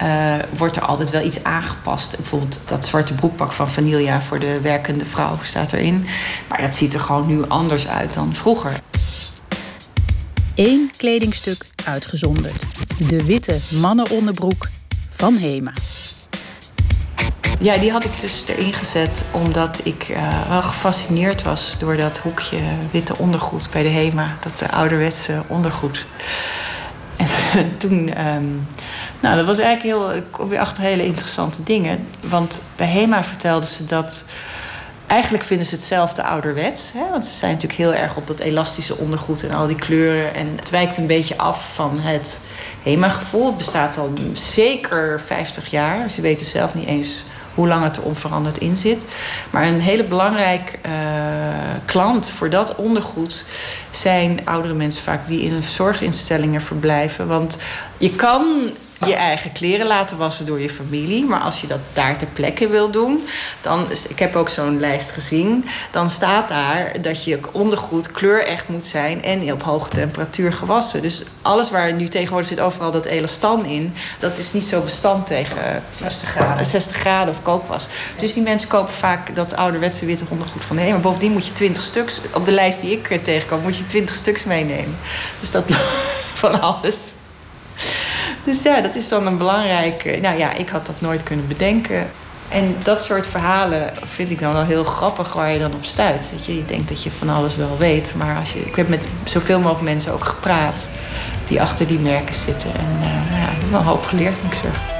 uh, wordt er altijd wel iets aangepast. Bijvoorbeeld dat zwarte broekpak van Vanilla voor de werkende vrouw staat erin. Maar dat ziet er gewoon nu anders uit dan vroeger. Eén kledingstuk uitgezonderd. De witte mannenonderbroek van Hema. Ja, die had ik dus erin gezet omdat ik uh, wel gefascineerd was door dat hoekje witte ondergoed bij de HEMA. Dat ouderwetse ondergoed. En toen, um, nou, dat was eigenlijk heel, ik kom weer achter hele interessante dingen. Want bij HEMA vertelden ze dat eigenlijk vinden ze hetzelfde ouderwets. Hè? Want ze zijn natuurlijk heel erg op dat elastische ondergoed en al die kleuren. En het wijkt een beetje af van het HEMA-gevoel. Het bestaat al zeker 50 jaar. Ze weten zelf niet eens hoe lang het er onveranderd in zit. Maar een hele belangrijk uh, klant voor dat ondergoed zijn oudere mensen vaak die in zorginstellingen verblijven. Want je kan je eigen kleren laten wassen door je familie. Maar als je dat daar ter plekke wil doen, dan. Ik heb ook zo'n lijst gezien. Dan staat daar dat je ondergoed kleurecht moet zijn en op hoge temperatuur gewassen. Dus alles waar nu tegenwoordig zit overal dat elastan in, dat is niet zo bestand tegen 60 graden, 60 graden of kookwas. Dus die mensen kopen vaak dat ouderwetse witte ondergoed van de Maar bovendien moet je 20 stuks, op de lijst die ik tegenkom, moet je 20 stuks meenemen. Dus dat van alles. Dus ja, dat is dan een belangrijke. Nou ja, ik had dat nooit kunnen bedenken. En dat soort verhalen vind ik dan wel heel grappig waar je dan op stuit. Dat je, denkt dat je van alles wel weet. Maar als je, ik heb met zoveel mogelijk mensen ook gepraat die achter die merken zitten. En uh, ja, ik heb wel een hoop geleerd, moet ik zeggen.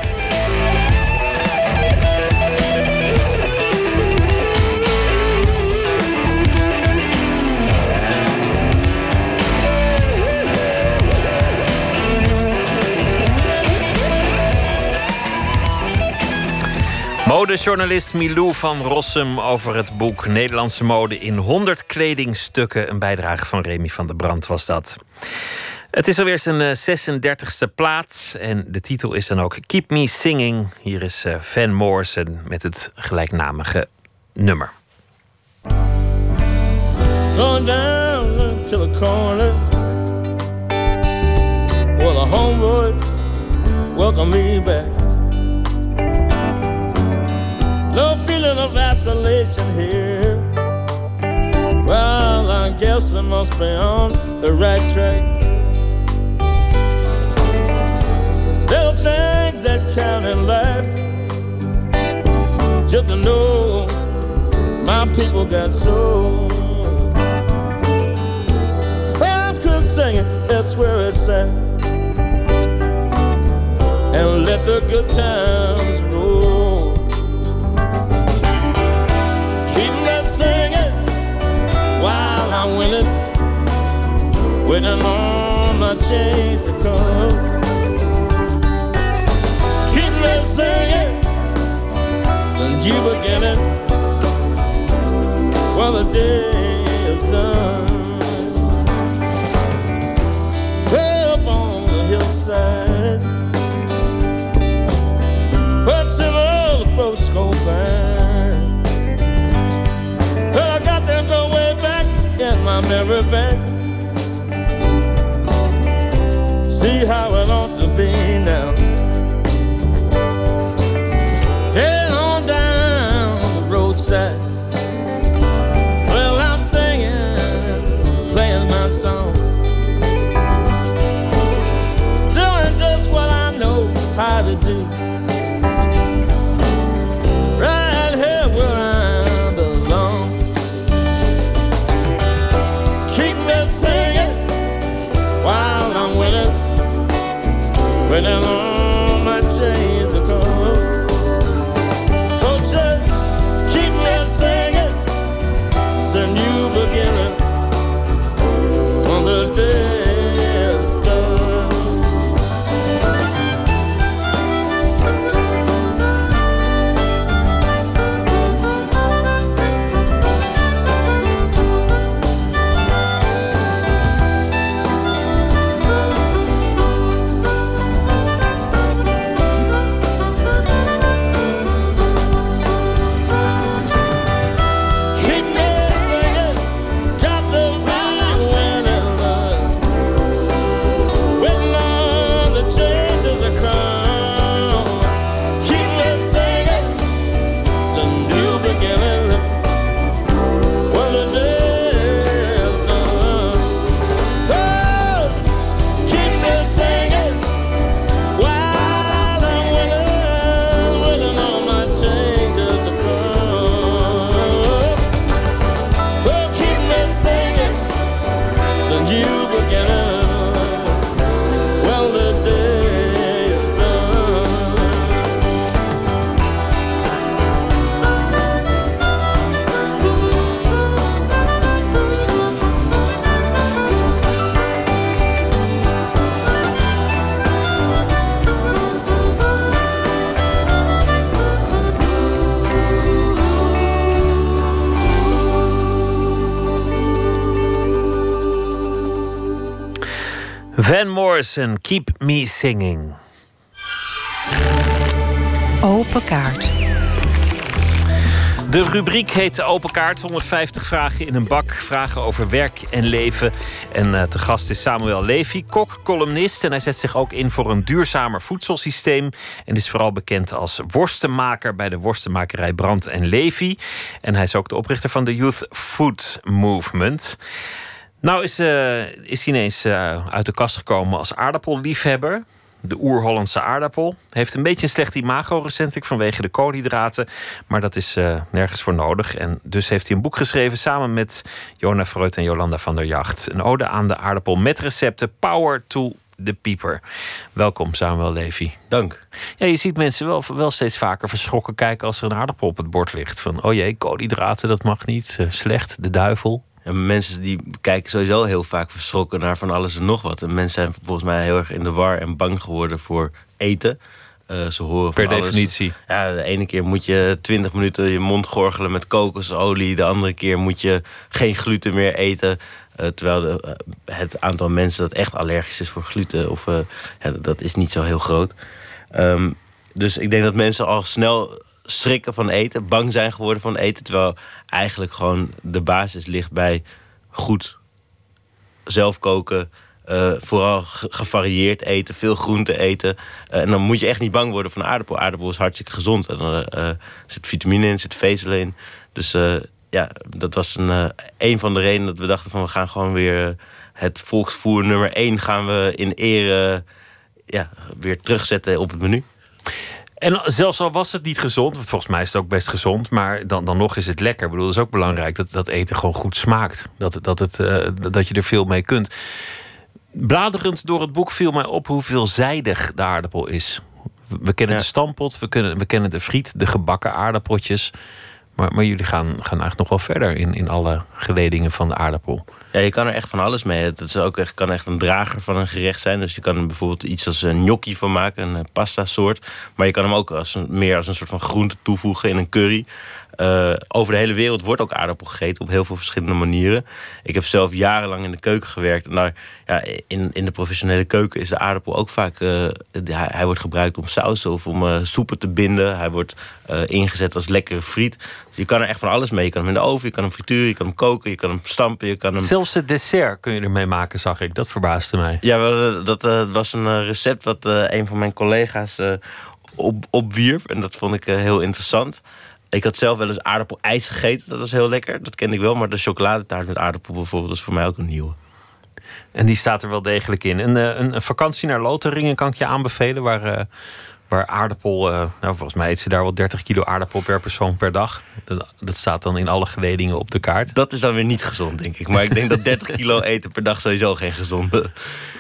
Modejournalist Milou van Rossum over het boek Nederlandse mode in 100 kledingstukken. Een bijdrage van Remy van der Brand was dat. Het is alweer zijn 36e eh, plaats en de titel is dan ook Keep Me Singing. Hier is eh, Van Morrison met het gelijknamige nummer. Go down to the corner Where the homeboys welcome me back No feeling of isolation here. Well, I guess I must be on the right track. There are things that count in life. Just to know my people got soul. Sam Cooke singing, that's where it's at. And let the good times waiting on my change to come. Keep me singing, and you beginning while the day is done. Way up on the hillside, watching all the folks go by. my memory back. See how it ought to be Van Morrison, Keep Me Singing. Open kaart. De rubriek heet Open Kaart. 150 vragen in een bak. Vragen over werk en leven. En uh, te gast is Samuel Levy, kok, columnist. En hij zet zich ook in voor een duurzamer voedselsysteem. En is vooral bekend als worstenmaker bij de worstenmakerij Brand en Levy. En hij is ook de oprichter van de Youth Food Movement. Nou is, uh, is hij ineens uh, uit de kast gekomen als aardappelliefhebber. De oer-Hollandse aardappel. Heeft een beetje een slecht imago recentelijk vanwege de koolhydraten. Maar dat is uh, nergens voor nodig. En dus heeft hij een boek geschreven samen met Jona Freud en Jolanda van der Jacht. Een ode aan de aardappel met recepten. Power to de pieper. Welkom Samuel Levy. Dank. Ja, je ziet mensen wel, wel steeds vaker verschrokken kijken als er een aardappel op het bord ligt. Van, oh jee, koolhydraten, dat mag niet. slecht, de duivel. En mensen die kijken sowieso heel vaak verschrokken naar van alles en nog wat. En mensen zijn volgens mij heel erg in de war en bang geworden voor eten. Uh, ze horen per definitie. Ja, de ene keer moet je 20 minuten je mond gorgelen met kokosolie. De andere keer moet je geen gluten meer eten. Uh, terwijl de, uh, het aantal mensen dat echt allergisch is voor gluten, of, ja, dat is niet zo heel groot. Um, dus ik denk dat mensen al snel schrikken van eten, bang zijn geworden van eten. Terwijl eigenlijk gewoon de basis ligt bij goed zelf koken. Uh, vooral gevarieerd eten, veel groente eten. Uh, en dan moet je echt niet bang worden van aardappel. Aardappel is hartstikke gezond. En er uh, zit vitamine in, zit vezel in. Dus ja, dat was een, een van de redenen dat we dachten van... we gaan gewoon weer het volksvoer nummer 1 gaan we in ere ja, weer terugzetten op het menu. En zelfs al was het niet gezond, want volgens mij is het ook best gezond, maar dan, dan nog is het lekker. Ik bedoel, het is ook belangrijk dat, dat eten gewoon goed smaakt. Dat, dat, het, uh, dat je er veel mee kunt. Bladerend door het boek viel mij op hoe veelzijdig de aardappel is. We kennen de stampot, we, kunnen, we kennen de friet, de gebakken aardappeltjes. Maar, maar jullie gaan, gaan eigenlijk nog wel verder in, in alle geledingen van de aardappel. Ja, je kan er echt van alles mee. Het is ook echt, kan echt een drager van een gerecht zijn. Dus je kan er bijvoorbeeld iets als een gnocchi van maken, een pasta soort. Maar je kan hem ook als meer als een soort van groente toevoegen in een curry. Uh, over de hele wereld wordt ook aardappel gegeten op heel veel verschillende manieren. Ik heb zelf jarenlang in de keuken gewerkt. En daar, ja, in, in de professionele keuken is de aardappel ook vaak. Uh, hij, hij, wordt gebruikt om sausen of om uh, soepen te binden. Hij wordt ingezet als lekkere friet. Dus je kan er echt van alles mee. Je kan hem in de oven, je kan hem frituren, je kan hem koken, je kan hem stampen. Je kan hem... Zelfs het dessert kun je ermee maken, zag ik. Dat verbaasde mij. Ja, dat was een recept wat een van mijn collega's op, opwierp. En dat vond ik heel interessant. Ik had zelf wel eens aardappelijs gegeten. Dat was heel lekker. Dat kende ik wel. Maar de chocoladetaart met aardappel bijvoorbeeld... is voor mij ook een nieuwe. En die staat er wel degelijk in. Een, eh, een, een vakantie naar Loteringen kan ik je aanbevelen... waar, uh, waar aardappel... Uh, nou, volgens mij eet ze daar wel 30 kilo aardappel per persoon per dag. Dat, dat staat dan in alle geledingen op de kaart. Dat is dan weer niet gezond, denk ik. Maar ik denk dat 30 kilo eten per dag sowieso geen gezonde...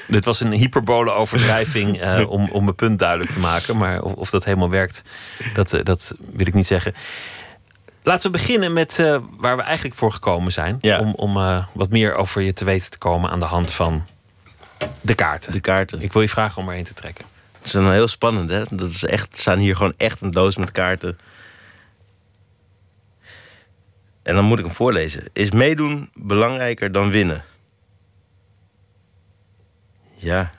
Dit was een hyperbole overdrijving uh, om, om mijn punt duidelijk te maken. Maar of, of dat helemaal werkt, dat, uh, dat wil ik niet zeggen. Laten we beginnen met uh, waar we eigenlijk voor gekomen zijn. Ja. Om, om wat meer over je te weten te komen aan de hand van de kaarten. De kaarten. Ik wil je vragen om erheen te trekken. Het is een heel spannend, hè? Dat is echt, er staan hier gewoon echt een doos met kaarten. En dan moet ik hem voorlezen. Is meedoen belangrijker dan winnen? Ja.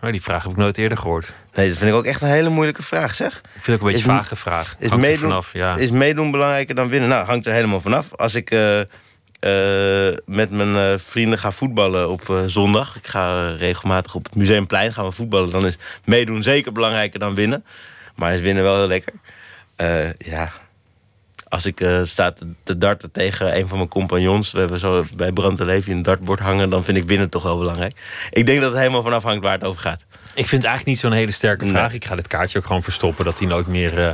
Oh, die vraag heb ik nooit eerder gehoord. Nee, dat vind ik ook echt een hele moeilijke vraag, zeg. Ik vind ook een beetje een vage vraag. Is meedoen, vanaf, ja. is meedoen belangrijker dan winnen? Nou, hangt er helemaal vanaf. Als ik uh, met mijn uh, vrienden ga voetballen op zondag... ik ga regelmatig op het Museumplein gaan we voetballen... dan is meedoen zeker belangrijker dan winnen. Maar is winnen wel heel lekker. ja, als ik uh, sta te darten tegen een van mijn compagnons... we hebben zo bij Brand een dartbord hangen... dan vind ik winnen toch wel belangrijk. Ik denk dat het helemaal vanaf hangt waar het over gaat. Ik vind het eigenlijk niet zo'n hele sterke vraag. Ik ga dit kaartje ook gewoon verstoppen... dat hij nooit meer, uh,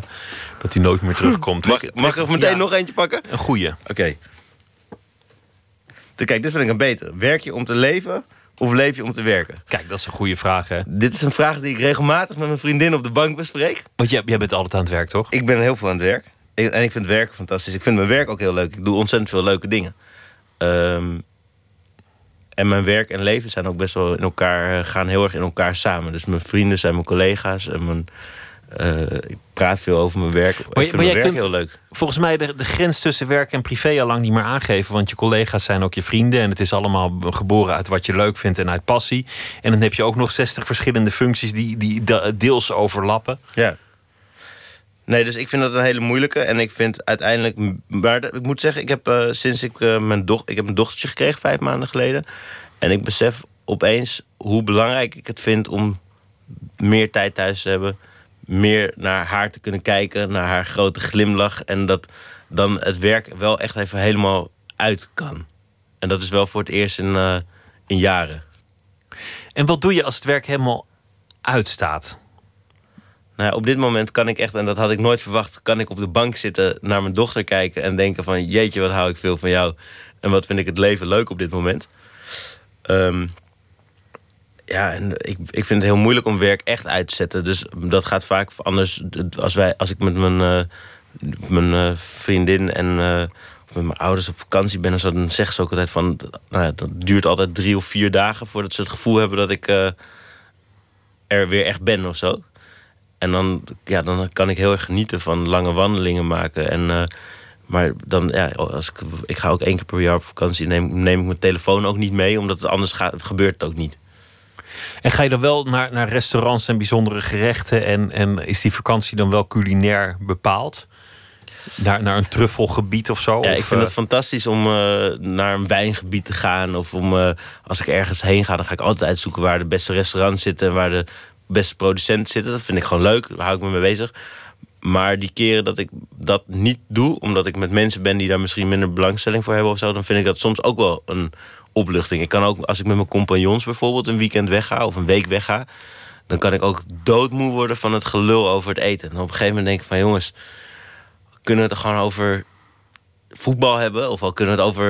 dat hij nooit meer terugkomt. Mag, mag ik er meteen nog eentje pakken? Een goeie. Oké. Okay. Kijk, dit vind ik een beter. Werk je om te leven of leef je om te werken? Kijk, dat is een goede vraag, hè? Dit is een vraag die ik regelmatig met mijn vriendin op de bank bespreek. Want jij, jij bent altijd aan het werk, toch? Ik ben heel veel aan het werk en ik vind werk fantastisch. Ik vind mijn werk ook heel leuk. Ik doe ontzettend veel leuke dingen. Um, en mijn werk en leven zijn ook best wel in elkaar, eh, gaan heel erg in elkaar samen. Dus mijn vrienden zijn mijn collega's en mijn, ik praat veel over mijn werk. Maar, maar mijn werk heel leuk. Volgens mij de, de grens tussen werk en privé al lang niet meer aangeven. Want je collega's zijn ook je vrienden. En het is allemaal geboren uit wat je leuk vindt en uit passie. En dan heb je ook nog 60 verschillende functies die, die deels overlappen. Ja. Nee, dus ik vind dat een hele moeilijke. En ik vind uiteindelijk. Maar ik moet zeggen, ik heb uh, sinds ik uh, mijn doch, ik heb een dochtertje gekregen vijf maanden geleden. En ik besef opeens hoe belangrijk ik het vind om meer tijd thuis te hebben. Meer naar haar te kunnen kijken, naar haar grote glimlach. En dat dan het werk wel echt even helemaal uit kan. En dat is wel voor het eerst in, eh, in jaren. En wat doe je als het werk helemaal uitstaat? Nou ja, op dit moment kan ik echt, en dat had ik nooit verwacht, kan ik op de bank zitten, naar mijn dochter kijken en denken van jeetje, wat hou ik veel van jou. En wat vind ik het leven leuk op dit moment. Ehm, ja, en ik, ik vind het heel moeilijk om werk echt uit te zetten. Dus dat gaat vaak anders. Als, wij, als ik met mijn, eh, mijn eh, vriendin en uh, met mijn ouders op vakantie ben, dan zeggen ze ook altijd van. Nou ja, dat duurt altijd drie of vier dagen voordat ze het gevoel hebben dat ik er weer echt ben of zo. En dan, ja, dan kan ik heel erg genieten van lange wandelingen maken. En, maar dan, ja, als ik, ik ga ook één keer per jaar op vakantie, neem, neem ik mijn telefoon ook niet mee, omdat het anders gaat, gebeurt het ook niet. En ga je dan wel naar, naar restaurants en bijzondere gerechten? En, en is die vakantie dan wel culinair bepaald? Naar, naar een truffelgebied of zo? Ja, of, ik vind uh... het fantastisch om uh, naar een wijngebied te gaan. Of om, uh, als ik ergens heen ga, dan ga ik altijd uitzoeken waar de beste restaurants zitten en waar de beste producenten zitten. Dat vind ik gewoon leuk, daar hou ik me mee bezig. Maar die keren dat ik dat niet doe, omdat ik met mensen ben die daar misschien minder belangstelling voor hebben of zo, dan vind ik dat soms ook wel een opluchting. Ik kan ook, als ik met mijn compagnons bijvoorbeeld een weekend wegga of een week wegga, dan kan ik ook doodmoe worden van het gelul over het eten. En op een gegeven moment denk ik van jongens, kunnen we het gewoon over voetbal hebben? Of al kunnen we het over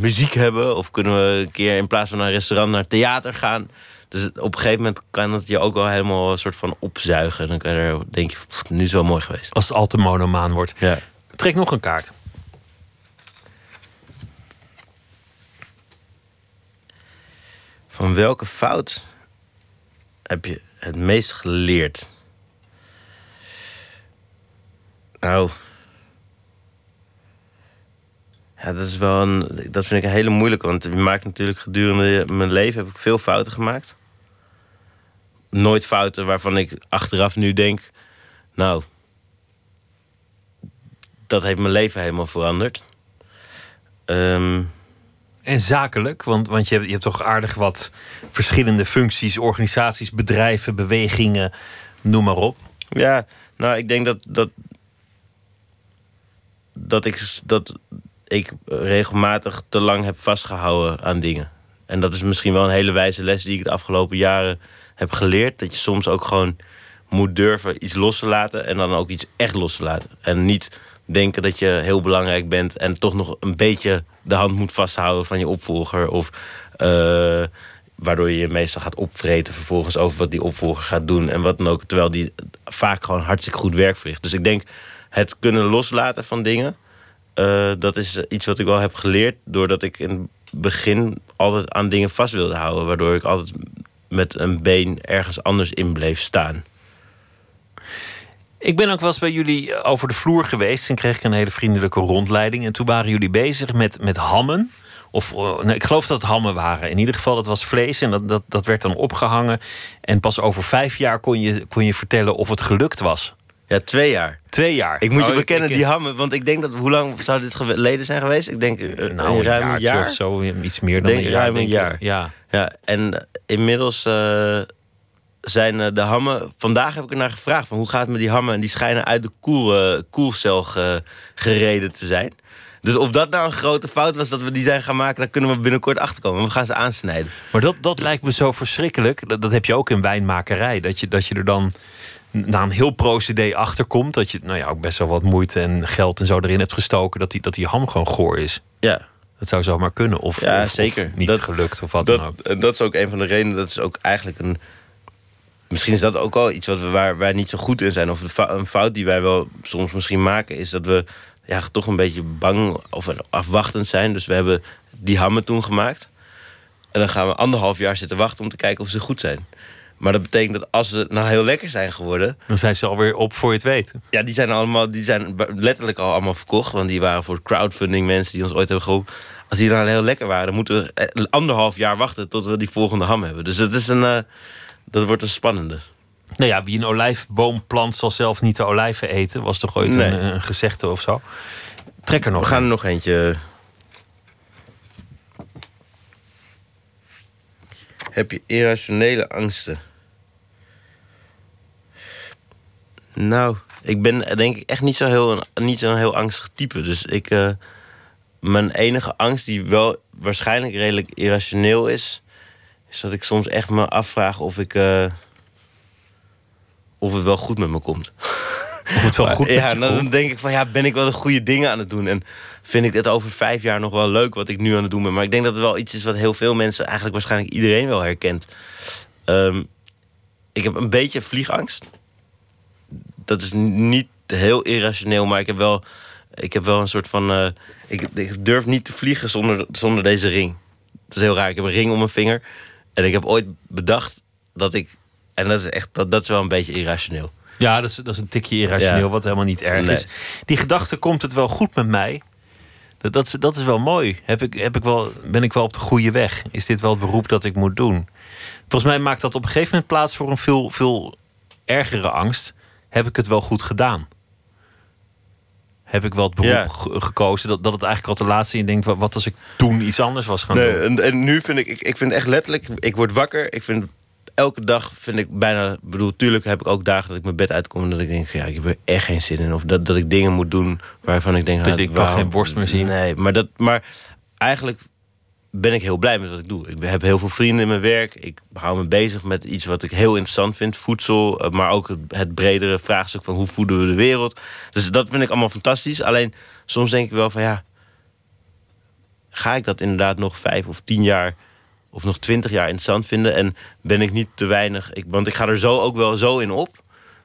muziek hebben? Of kunnen we een keer in plaats van naar een restaurant naar theater gaan? Dus op een gegeven moment kan het je ook wel helemaal een soort van opzuigen. Dan kan je er, denk je, nu is het wel mooi geweest. Als het al te monomaan wordt. Ja. Trek nog een kaart. Van welke fout heb je het meest geleerd? Nou. Ja, dat is wel een. Dat vind ik een hele moeilijke. Want je maakt natuurlijk gedurende mijn leven heb ik veel fouten gemaakt. Nooit fouten waarvan ik achteraf nu denk. Nou. Dat heeft mijn leven helemaal veranderd. Um, en zakelijk? Want, want je, hebt, je hebt toch aardig wat verschillende functies, organisaties, bedrijven, bewegingen, noem maar op. Ja, nou, ik denk dat, dat, dat, ik, dat ik regelmatig te lang heb vastgehouden aan dingen. En dat is misschien wel een hele wijze les die ik de afgelopen jaren heb geleerd. Dat je soms ook gewoon moet durven iets los te laten en dan ook iets echt los te laten. En niet denken dat je heel belangrijk bent en toch nog een beetje de hand moet vasthouden van je opvolger. Of uh, waardoor je je meestal gaat opvreten vervolgens over wat die opvolger gaat doen en wat dan ook. Terwijl die vaak gewoon hartstikke goed werk verricht. Dus ik denk het kunnen loslaten van dingen. Uh, dat is iets wat ik wel heb geleerd. Doordat ik in het begin altijd aan dingen vast wilde houden. Waardoor ik altijd met een been ergens anders in bleef staan. Ik ben ook wel eens bij jullie over de vloer geweest en kreeg ik een hele vriendelijke rondleiding. En toen waren jullie bezig met, met hammen. Of nee, ik geloof dat het hammen waren. In ieder geval, dat was vlees en dat, dat, dat werd dan opgehangen. En pas over vijf jaar kon je, kon je vertellen of het gelukt was. Ja, twee jaar. Twee jaar. Ik moet je oh, bekennen, ik, die hammen. Want ik denk dat. Hoe lang zou dit geleden zijn geweest? Ik denk uh, nou, een ruim een jaar. of zo. Iets meer dan denk, een jaar. Ruim een jaar. Ja. ja. En inmiddels. Uh, zijn de hammen. Vandaag heb ik er naar gevraagd van hoe gaat het met die hammen. En die schijnen uit de koel, uh, koelcel ge, gereden te zijn. Dus of dat nou een grote fout was dat we die zijn gaan maken, daar kunnen we binnenkort achterkomen. We gaan ze aansnijden. Maar dat, dat lijkt me zo verschrikkelijk. Dat, dat heb je ook in wijnmakerij. Dat je, dat je er dan na een heel procedé achterkomt. Dat je nou ja, ook best wel wat moeite en geld en zo erin hebt gestoken. Dat die, dat die ham gewoon goor is. Ja. Dat zou zomaar kunnen. Of, ja, of, zeker. Of niet dat, gelukt of wat dat, dan ook. En dat is ook een van de redenen. Dat is ook eigenlijk een Misschien is dat ook al iets wat we, waar wij niet zo goed in zijn. Of een fout die wij wel soms misschien maken, is dat we ja, toch een beetje bang of afwachtend zijn. Dus we hebben die hammen toen gemaakt. En dan gaan we anderhalf jaar zitten wachten om te kijken of ze goed zijn. Maar dat betekent dat als ze nou heel lekker zijn geworden. Dan zijn ze alweer op voor je het weet. Ja, die zijn allemaal, die zijn letterlijk al allemaal verkocht. Want die waren voor crowdfunding mensen die ons ooit hebben geholpen. Als die nou heel lekker waren, dan moeten we anderhalf jaar wachten tot we die volgende ham hebben. Dus het is een. Uh, dat wordt een spannende. Nou ja, wie een olijfboom plant zal zelf niet de olijven eten. Was toch ooit nee. een, een, gezegde of zo? Trek er nog We gaan er nog eentje. Heb je irrationele angsten? Nou, ik ben denk ik echt niet zo'n heel, niet zo heel angstig type. Dus ik, uh, mijn enige angst, die wel waarschijnlijk redelijk irrationeel is, is dat ik soms echt me afvraag of ik. eh, of het wel goed met me komt. Of het wel goed met ja, dan komt. denk ik van ja, ben ik wel de goede dingen aan het doen? En vind ik het over vijf jaar nog wel leuk wat ik nu aan het doen ben? Maar ik denk dat het wel iets is wat heel veel mensen, eigenlijk waarschijnlijk iedereen wel herkent. Ehm, ik heb een beetje vliegangst. Dat is niet heel irrationeel, maar ik heb wel, ik heb wel een soort van. eh, ik, ik durf niet te vliegen zonder, zonder deze ring. Dat is heel raar. Ik heb een ring om mijn vinger. En ik heb ooit bedacht dat ik. En dat is echt dat, dat is wel een beetje irrationeel. Ja, dat is, dat is een tikje irrationeel, Ja. wat helemaal niet erg Nee. is. Die gedachte, komt het wel goed met mij? Dat, dat, is, dat is wel mooi. Heb ik, heb ik wel, ben ik wel op de goede weg? Is dit wel het beroep dat ik moet doen? Volgens mij maakt dat op een gegeven moment plaats voor een veel, veel ergere angst. Heb ik het wel goed gedaan? Heb ik wel het beroep Ja. gekozen? Dat, dat het eigenlijk al te laat is en je denkt... wat- als ik toen iets anders was gaan Nee, doen? en, en nu vind ik, ik, ik vind echt letterlijk, ik word wakker. Ik vind elke dag vind ik bijna, bedoel, tuurlijk heb ik ook dagen dat ik mijn bed uitkom en dat ik denk, ja, ik heb er echt geen zin in. Of dat, dat ik dingen moet doen waarvan ik denk, Dat ah, ik kan geen borst meer zien. Nee, maar, dat, maar eigenlijk ben ik heel blij met wat ik doe. Ik heb heel veel vrienden in mijn werk. Ik hou me bezig met iets wat ik heel interessant vind. Voedsel, eh, maar ook het, bredere vraagstuk van hoe voeden we de wereld. Dus dat vind ik allemaal fantastisch. Alleen soms denk ik wel van ja, ga ik dat inderdaad nog vijf of tien jaar of nog twintig jaar interessant vinden? En ben ik niet te weinig? Want ik ga er zo ook wel zo in op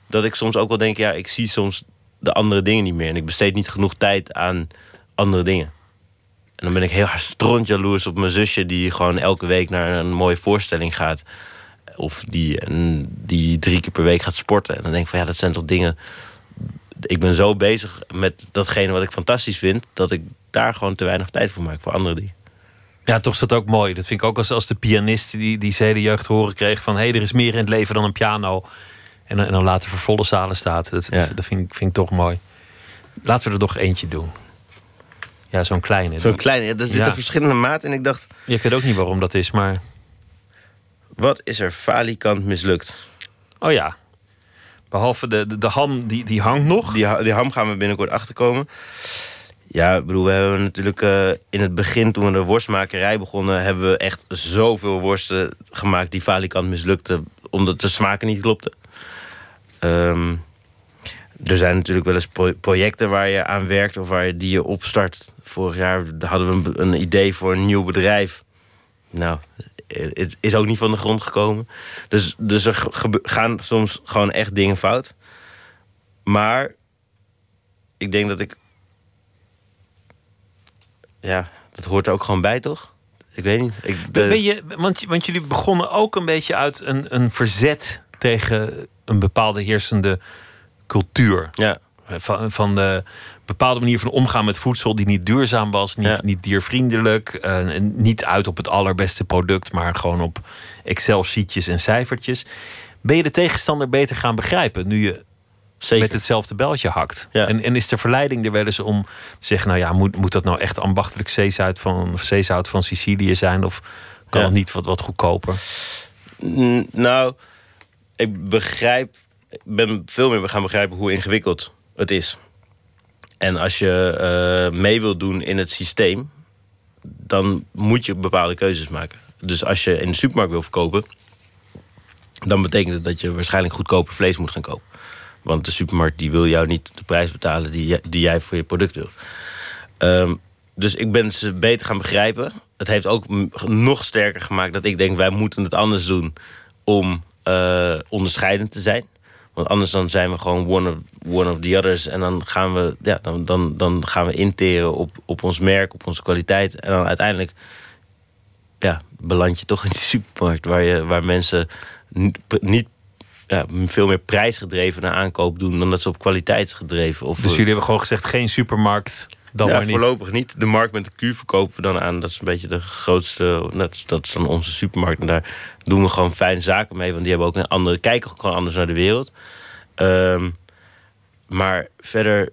dat ik soms ook wel denk, ja, ik zie soms de andere dingen niet meer. En ik besteed niet genoeg tijd aan andere dingen. Dan ben ik heel stront jaloers op mijn zusje, die gewoon elke week naar een mooie voorstelling gaat. Of die, die drie keer per week gaat sporten. En dan denk ik van ja, dat zijn toch dingen. Ik ben zo bezig met datgene wat ik fantastisch vind, dat ik daar gewoon te weinig tijd voor maak voor andere dingen. Ja, toch is dat ook mooi. Dat vind ik ook als, als de pianist die, die zijn jeugd te horen kreeg van... hé, hey, er is meer in het leven dan een piano. En, dan- en dan later voor volle zalen staat. Dat, Ja. dat vind, ik, vind ik toch mooi. Laten we er nog eentje doen. Ja, zo'n kleine. Zo'n kleine, er zitten Ja. verschillende maten. En ik dacht, Je weet ook niet waarom dat is, maar... wat is er falikant mislukt? Oh ja. Behalve de, de, de ham, die, die hangt nog. Die, die ham gaan we binnenkort achterkomen. Ja, ik bedoel, we hebben natuurlijk eh, in het begin, toen we de worstmakerij begonnen, hebben we echt zoveel worsten gemaakt die falikant mislukten, omdat de smaken niet klopten. Ehm, er zijn natuurlijk wel eens pro- projecten waar je aan werkt of waar je die je opstart. Vorig jaar hadden we een, een idee voor een nieuw bedrijf. Nou, het is ook niet van de grond gekomen. Dus, dus er gaan soms gewoon echt dingen fout. Maar ik denk dat ik. Ja, dat hoort er ook gewoon bij, toch? Ik weet niet. Ik, de- Ben je, want, want jullie begonnen ook een beetje uit een, een verzet tegen een bepaalde heersende cultuur. Ja. Van, van de bepaalde manier van omgaan met voedsel die niet duurzaam was, niet, Ja. niet diervriendelijk, en niet uit op het allerbeste product, maar gewoon op Excel-sheetjes en cijfertjes. Ben je de tegenstander beter gaan begrijpen nu je Zeker. met hetzelfde beltje hakt? Ja. En, en is de verleiding er wel eens om te zeggen, nou ja, moet, moet dat nou echt ambachtelijk zeezout van, zeezout van Sicilië zijn? Of kan Ja. het niet wat, wat goedkoper? Nou, ik begrijp. Ben veel meer gaan begrijpen hoe ingewikkeld het is. En als je eh, mee wilt doen in het systeem, dan moet je bepaalde keuzes maken. Dus als je in de supermarkt wil verkopen, dan betekent het dat je waarschijnlijk goedkoper vlees moet gaan kopen. Want de supermarkt die wil jou niet de prijs betalen die, die jij voor je product wilt. Ehm, dus ik ben ze beter gaan begrijpen. Het heeft ook nog sterker gemaakt dat ik denk... wij moeten het anders doen om eh, onderscheidend te zijn. Want anders dan zijn we gewoon one of, one of the others. En dan gaan we, ja, dan, dan, dan gaan we interen op, op ons merk, op onze kwaliteit. En dan uiteindelijk ja, beland je toch in die supermarkt... waar, je, waar mensen niet, ja, veel meer prijsgedreven naar aankoop doen... dan dat ze op kwaliteitsgedreven... Of Dus jullie hebben gewoon gezegd, geen supermarkt, dan ja, maar niet. voorlopig niet. De markt met de Q verkopen we dan aan. Dat is een beetje de grootste. Dat is, dat is dan onze supermarkt. En daar doen we gewoon fijne zaken mee. Want die hebben ook een andere. kijken ook gewoon anders naar de wereld. Ehm, maar verder.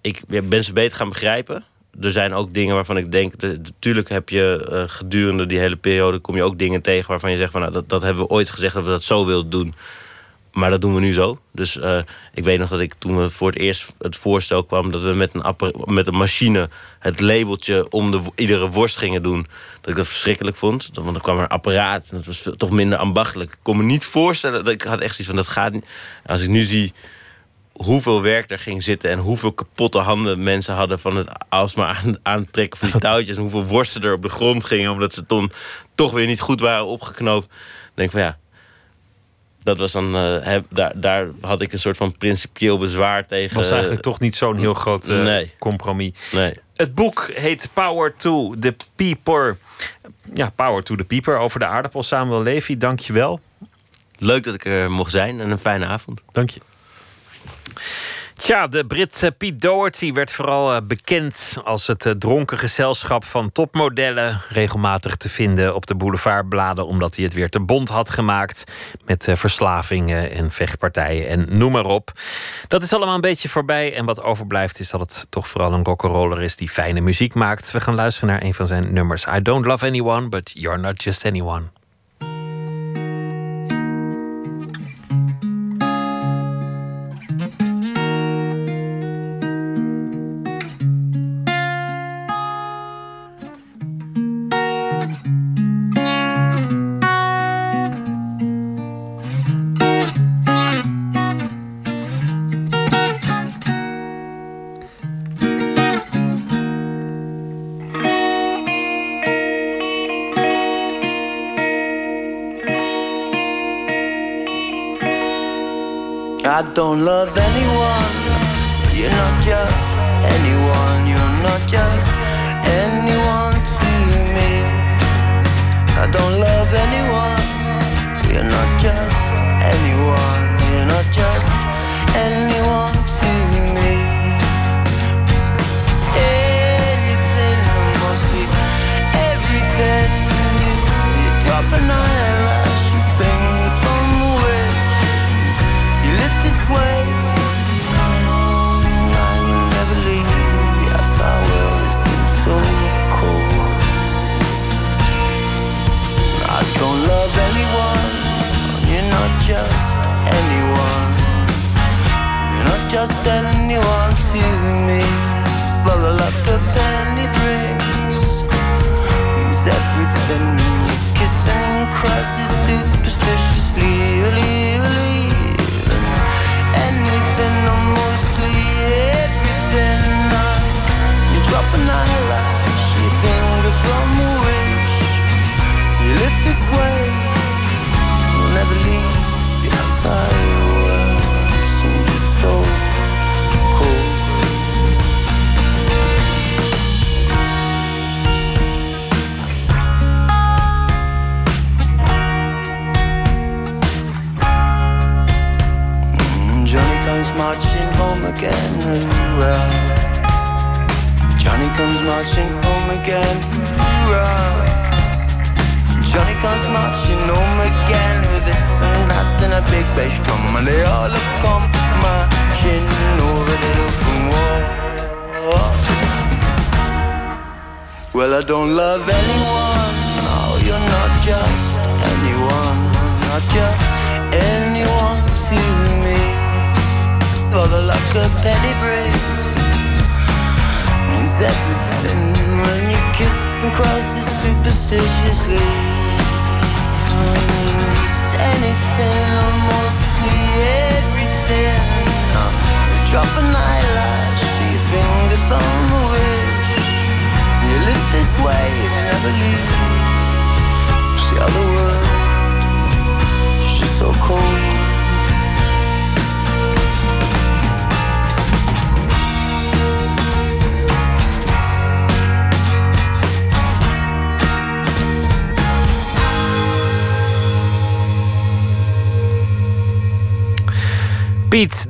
Ik ben ze beter gaan begrijpen. Er zijn ook dingen waarvan ik denk. de- Natuurlijk heb je eh, gedurende die hele periode. kom je ook dingen tegen waarvan je zegt van. Nou, dat, dat hebben we ooit gezegd dat we dat zo wilden doen. Maar dat doen we nu zo. Dus uh, ik weet nog dat ik toen we voor het eerst het voorstel kwam... dat we met een, met een machine het labeltje om de, iedere worst gingen doen... dat ik dat verschrikkelijk vond. Want dan kwam er een apparaat en dat was toch minder ambachtelijk. Ik kon me niet voorstellen, dat ik had echt zoiets van... dat gaat niet. Als ik nu zie hoeveel werk er ging zitten... en hoeveel kapotte handen mensen hadden van het alsmaar aantrekken van die touwtjes... en hoeveel worsten er op de grond gingen... omdat ze toen toch weer niet goed waren opgeknoopt. Dan denk ik van ja, dat was dan, uh, daar, daar had ik een soort van principieel bezwaar tegen. Was eigenlijk toch niet zo'n heel groot uh, nee. compromis. Nee. Het boek heet Power to the Peeper. Ja, Power to the Peeper over de aardappel. Samuel Levy, dank je wel. Leuk dat ik er mocht zijn en een fijne avond. Dank je. Tja, de Brit Pete Doherty werd vooral eh, bekend als het eh, dronken gezelschap van topmodellen. Regelmatig te vinden op de boulevardbladen, omdat hij het weer te bond had gemaakt. Met eh, verslavingen en vechtpartijen en noem maar op. Dat is allemaal een beetje voorbij. En wat overblijft is dat het toch vooral een rock'n'roller is die fijne muziek maakt. We gaan luisteren naar een van zijn nummers. I don't love anyone, but you're not just anyone.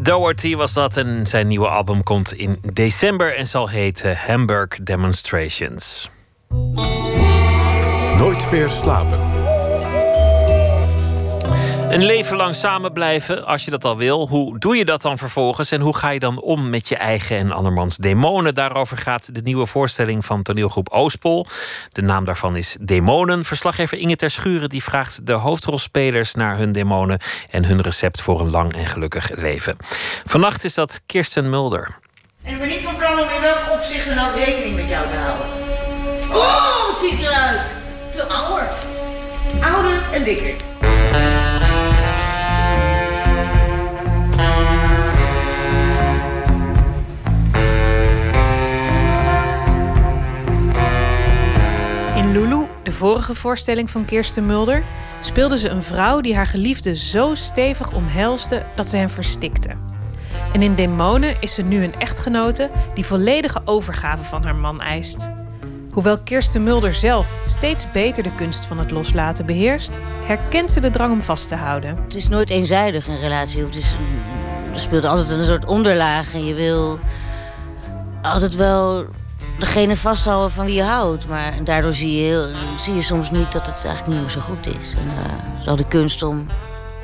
Pete Doherty was dat en zijn nieuwe album komt in december en zal heten Hamburg Demonstrations. Nooit meer slapen. Een leven lang samen blijven, als je dat al wil. Hoe doe je dat dan vervolgens? En hoe ga je dan om met je eigen en andermans demonen? Daarover gaat de nieuwe voorstelling van toneelgroep Oostpol. De naam daarvan is Demonen. Verslaggever Inge Terschuren die vraagt de hoofdrolspelers naar hun demonen en hun recept voor een lang en gelukkig leven. Vannacht is dat Kirsten Mulder. En ik ben niet van plan om in welk opzicht dan ook rekening met jou te houden. Oh, wat zie ik eruit? Veel ouder. Ouder en dikker. Vorige voorstelling van Kirsten Mulder, speelde ze een vrouw die haar geliefde zo stevig omhelste dat ze hem verstikte. En in Demonen is ze nu een echtgenote die volledige overgave van haar man eist. Hoewel Kirsten Mulder zelf steeds beter de kunst van het loslaten beheerst, herkent ze de drang om vast te houden. Het is nooit eenzijdig een relatie. Het is, er speelt altijd een soort onderlaag en je wil altijd wel degene vasthouden van wie je houdt. Maar daardoor zie je, heel, zie je soms niet dat het eigenlijk niet meer zo goed is. En uh, zo de kunst om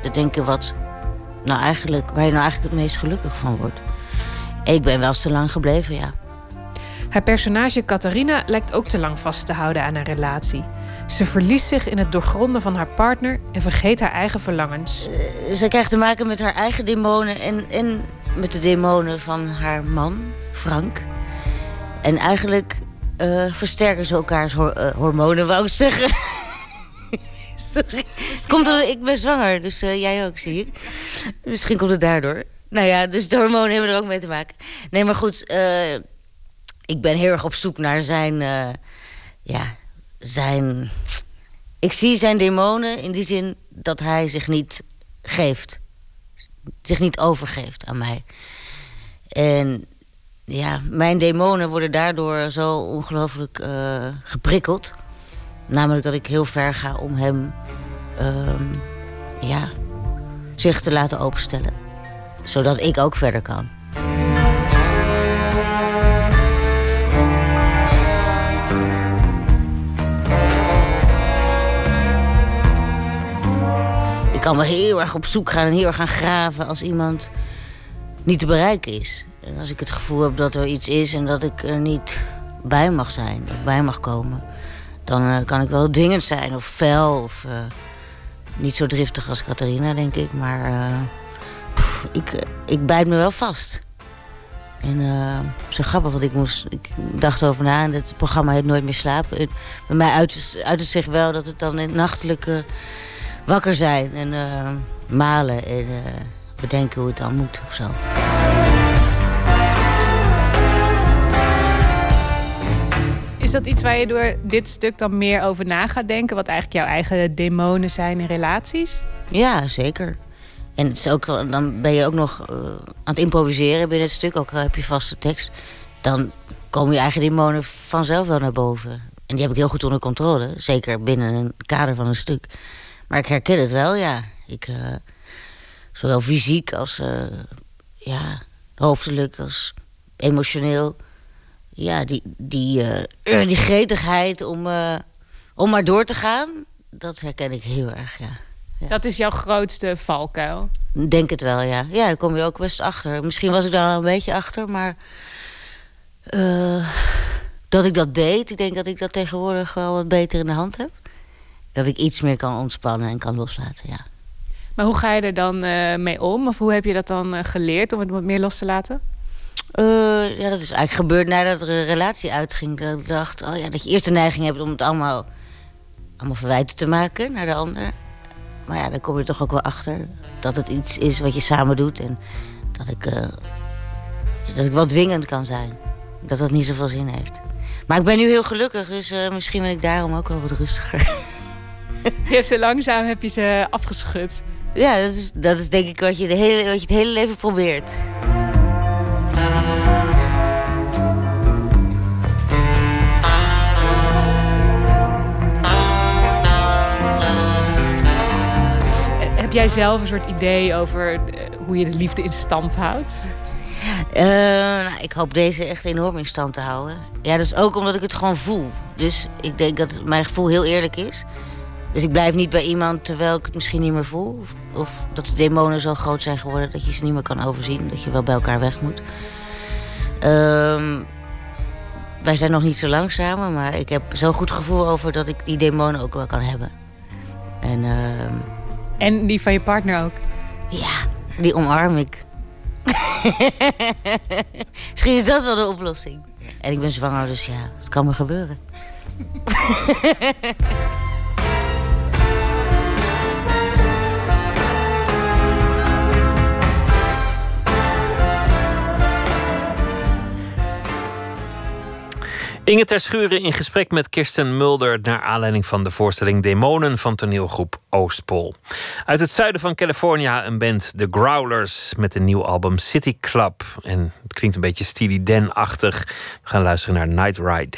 te denken wat nou eigenlijk, waar je nou eigenlijk het meest gelukkig van wordt. Ik ben wel eens te lang gebleven, ja. Haar personage Catharina lijkt ook te lang vast te houden aan een relatie. Ze verliest zich in het doorgronden van haar partner en vergeet haar eigen verlangens. Uh, ze krijgt te maken met haar eigen demonen en, en met de demonen van haar man, Frank. En eigenlijk uh, versterken ze elkaars uh, hormonen, wou ik zeggen. Sorry. Komt er, ik ben zwanger, dus uh, jij ook, zie ik. Misschien komt het daardoor. Nou ja, dus de hormonen hebben er ook mee te maken. Nee, maar goed, ik ben heel erg op zoek naar zijn... ja, zijn... Ik zie zijn demonen in die zin dat hij zich niet geeft. Zich niet overgeeft aan mij. En ja, mijn demonen worden daardoor zo ongelooflijk uh, geprikkeld. Namelijk dat ik heel ver ga om hem uh, ja, zich te laten openstellen. Zodat ik ook verder kan. Ik kan wel heel erg op zoek gaan en heel erg gaan graven als iemand niet te bereiken is. En als ik het gevoel heb dat er iets is en dat ik er niet bij mag zijn, of bij mag komen, dan uh, kan ik wel dwingend zijn of fel of uh, niet zo driftig als Catharina, denk ik. Maar pff, ik, ik bijt me wel vast. En zo grappig, want ik, moest, ik dacht over na en het programma heet Nooit meer slapen. En bij mij uit, uit het zich wel dat het dan in nachtelijke wakker zijn en malen en bedenken hoe het dan moet of zo. Is dat iets waar je door dit stuk dan meer over na gaat denken? Wat eigenlijk jouw eigen demonen zijn in relaties? Ja, zeker. En het is ook, dan ben je ook nog uh, aan het improviseren binnen het stuk. Ook al heb je vaste tekst. Dan komen je eigen demonen vanzelf wel naar boven. En die heb ik heel goed onder controle. Zeker binnen een kader van een stuk. Maar ik herken het wel, ja. Ik, uh, zowel fysiek als uh, ja, hoofdelijk als emotioneel ja, die, die, uh, die gretigheid om, uh, om maar door te gaan, dat herken ik heel erg, ja. ja. Dat is jouw grootste valkuil? Denk het wel, ja. Ja, daar kom je ook best achter. Misschien was ik daar al een beetje achter, maar... Uh, dat ik dat deed, ik denk dat ik dat tegenwoordig wel wat beter in de hand heb. Dat ik iets meer kan ontspannen en kan loslaten, ja. Maar hoe ga je er dan mee om? Of hoe heb je dat dan geleerd om het wat meer los te laten? Uh, ja, dat is eigenlijk gebeurd nadat er een relatie uitging. Dat ik dacht, oh ja, dat je eerst de neiging hebt om het allemaal, allemaal verwijten te maken naar de ander. Maar ja, dan kom je toch ook wel achter dat het iets is wat je samen doet. En dat ik, uh, dat ik wel dwingend kan zijn. Dat dat niet zoveel zin heeft. Maar ik ben nu heel gelukkig, dus uh, misschien ben ik daarom ook wel wat rustiger. Je hebt zo langzaam heb je ze afgeschud. Ja, dat is, dat is denk ik wat je, de hele, wat je het hele leven probeert. Heb jij zelf een soort idee over hoe je de liefde in stand houdt? Uh, nou, ik hoop deze echt enorm in stand te houden. Ja, dat is ook omdat ik het gewoon voel. Dus ik denk dat mijn gevoel heel eerlijk is. Dus ik blijf niet bij iemand terwijl ik het misschien niet meer voel. Of, dat de demonen zo groot zijn geworden dat je ze niet meer kan overzien. Dat je wel bij elkaar weg moet. Ehm, wij zijn nog niet zo lang maar ik heb zo'n goed gevoel over dat ik die demonen ook wel kan hebben. En, ehm, En die van je partner ook? ja, die omarm ik. Misschien is dat wel de oplossing. En ik ben zwanger, dus ja, het kan me gebeuren. Inge ter Schuren in gesprek met Kirsten Mulder... naar aanleiding van de voorstelling Demonen van toneelgroep Oostpol. Uit het zuiden van California een band, The Growlers... met een nieuw album City Club. En het klinkt een beetje Steely Dan-achtig. We gaan luisteren naar Night Ride.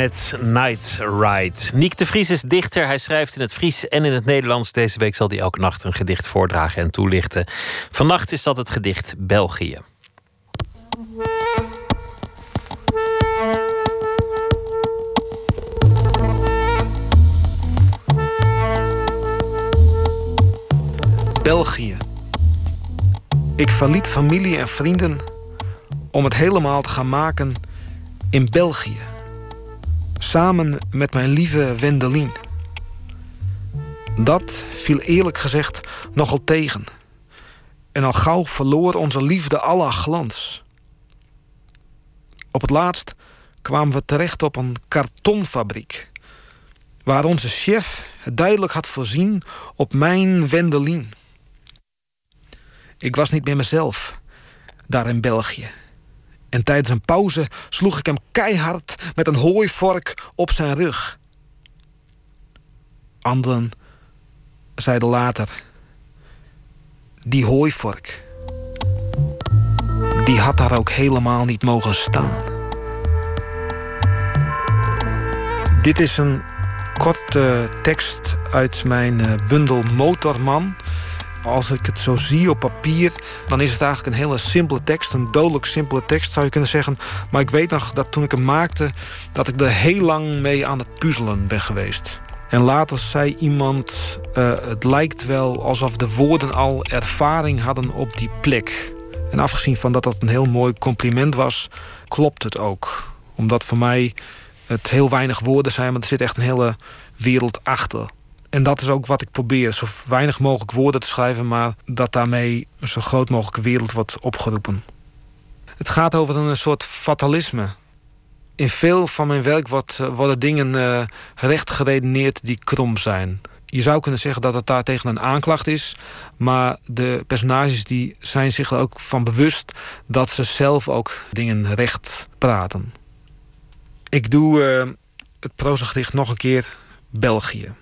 Met Night Ride. Niek de Vries is dichter. Hij schrijft in het Fries en in het Nederlands. Deze week zal hij elke nacht een gedicht voordragen en toelichten. Vannacht is dat het gedicht België. België. Ik verliet familie en vrienden om het helemaal te gaan maken in België. Samen met mijn lieve Wendelin. Dat viel eerlijk gezegd nogal tegen. En al gauw verloor onze liefde alle glans. Op het laatst kwamen we terecht op een kartonfabriek. Waar onze chef het duidelijk had voorzien op mijn Wendelin. Ik was niet meer mezelf, daar in België. En tijdens een pauze sloeg ik hem keihard met een hooivork op zijn rug. Anderen zeiden later: Die hooivork, die had daar ook helemaal niet mogen staan. Dit is een korte tekst uit mijn eh, bundel Motorman. Als ik het zo zie op papier, dan is het eigenlijk een hele simpele tekst. Een dodelijk simpele tekst zou je kunnen zeggen. Maar ik weet nog dat toen ik hem maakte, dat ik er heel lang mee aan het puzzelen ben geweest. En later zei iemand: eh, Het lijkt wel alsof de woorden al ervaring hadden op die plek. En afgezien van dat dat een heel mooi compliment was, klopt het ook. Omdat voor mij het heel weinig woorden zijn, maar er zit echt een hele wereld achter. En dat is ook wat ik probeer. Zo weinig mogelijk woorden te schrijven, maar dat daarmee een zo groot mogelijke wereld wordt opgeroepen. Het gaat over een soort fatalisme. In veel van mijn werk wordt, eh, worden dingen uh, recht geredeneerd die krom zijn. Je zou kunnen zeggen dat het daar tegen een aanklacht is. Maar de personages die zijn zich er ook van bewust dat ze zelf ook dingen recht praten. Ik doe uh, het prozagedicht nog een keer België.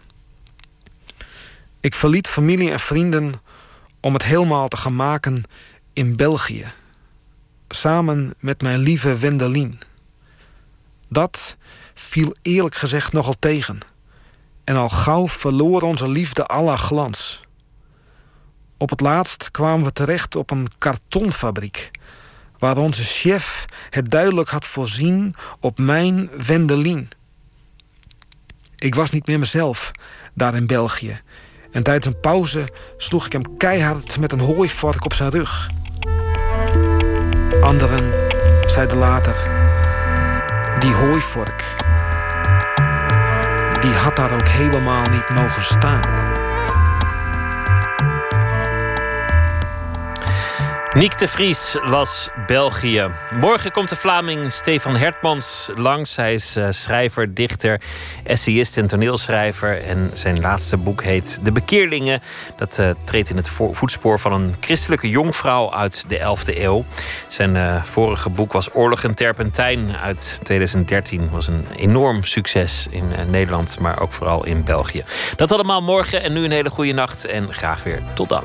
Ik verliet familie en vrienden om het helemaal te gaan maken in België. Samen met mijn lieve Wendelin. Dat viel eerlijk gezegd nogal tegen. En al gauw verloor onze liefde alle glans. Op het laatst kwamen we terecht op een kartonfabriek, waar onze chef het duidelijk had voorzien op mijn Wendelin. Ik was niet meer mezelf daar in België. En tijdens een pauze sloeg ik hem keihard met een hooivork op zijn rug. Anderen zeiden later: Die hooivork, die had daar ook helemaal niet mogen staan. Niek de Vries las België. Morgen komt de Vlaming Stefan Hertmans langs. Hij is uh, schrijver, dichter, essayist en toneelschrijver. En zijn laatste boek heet De Bekeerlingen. Dat uh, treedt in het voetspoor van een christelijke jongvrouw uit de 11e eeuw. Zijn uh, vorige boek was Oorlog en Terpentijn uit 2013. Was een enorm succes in Nederland, maar ook vooral in België. Dat allemaal morgen en nu een hele goede nacht en graag weer tot dan.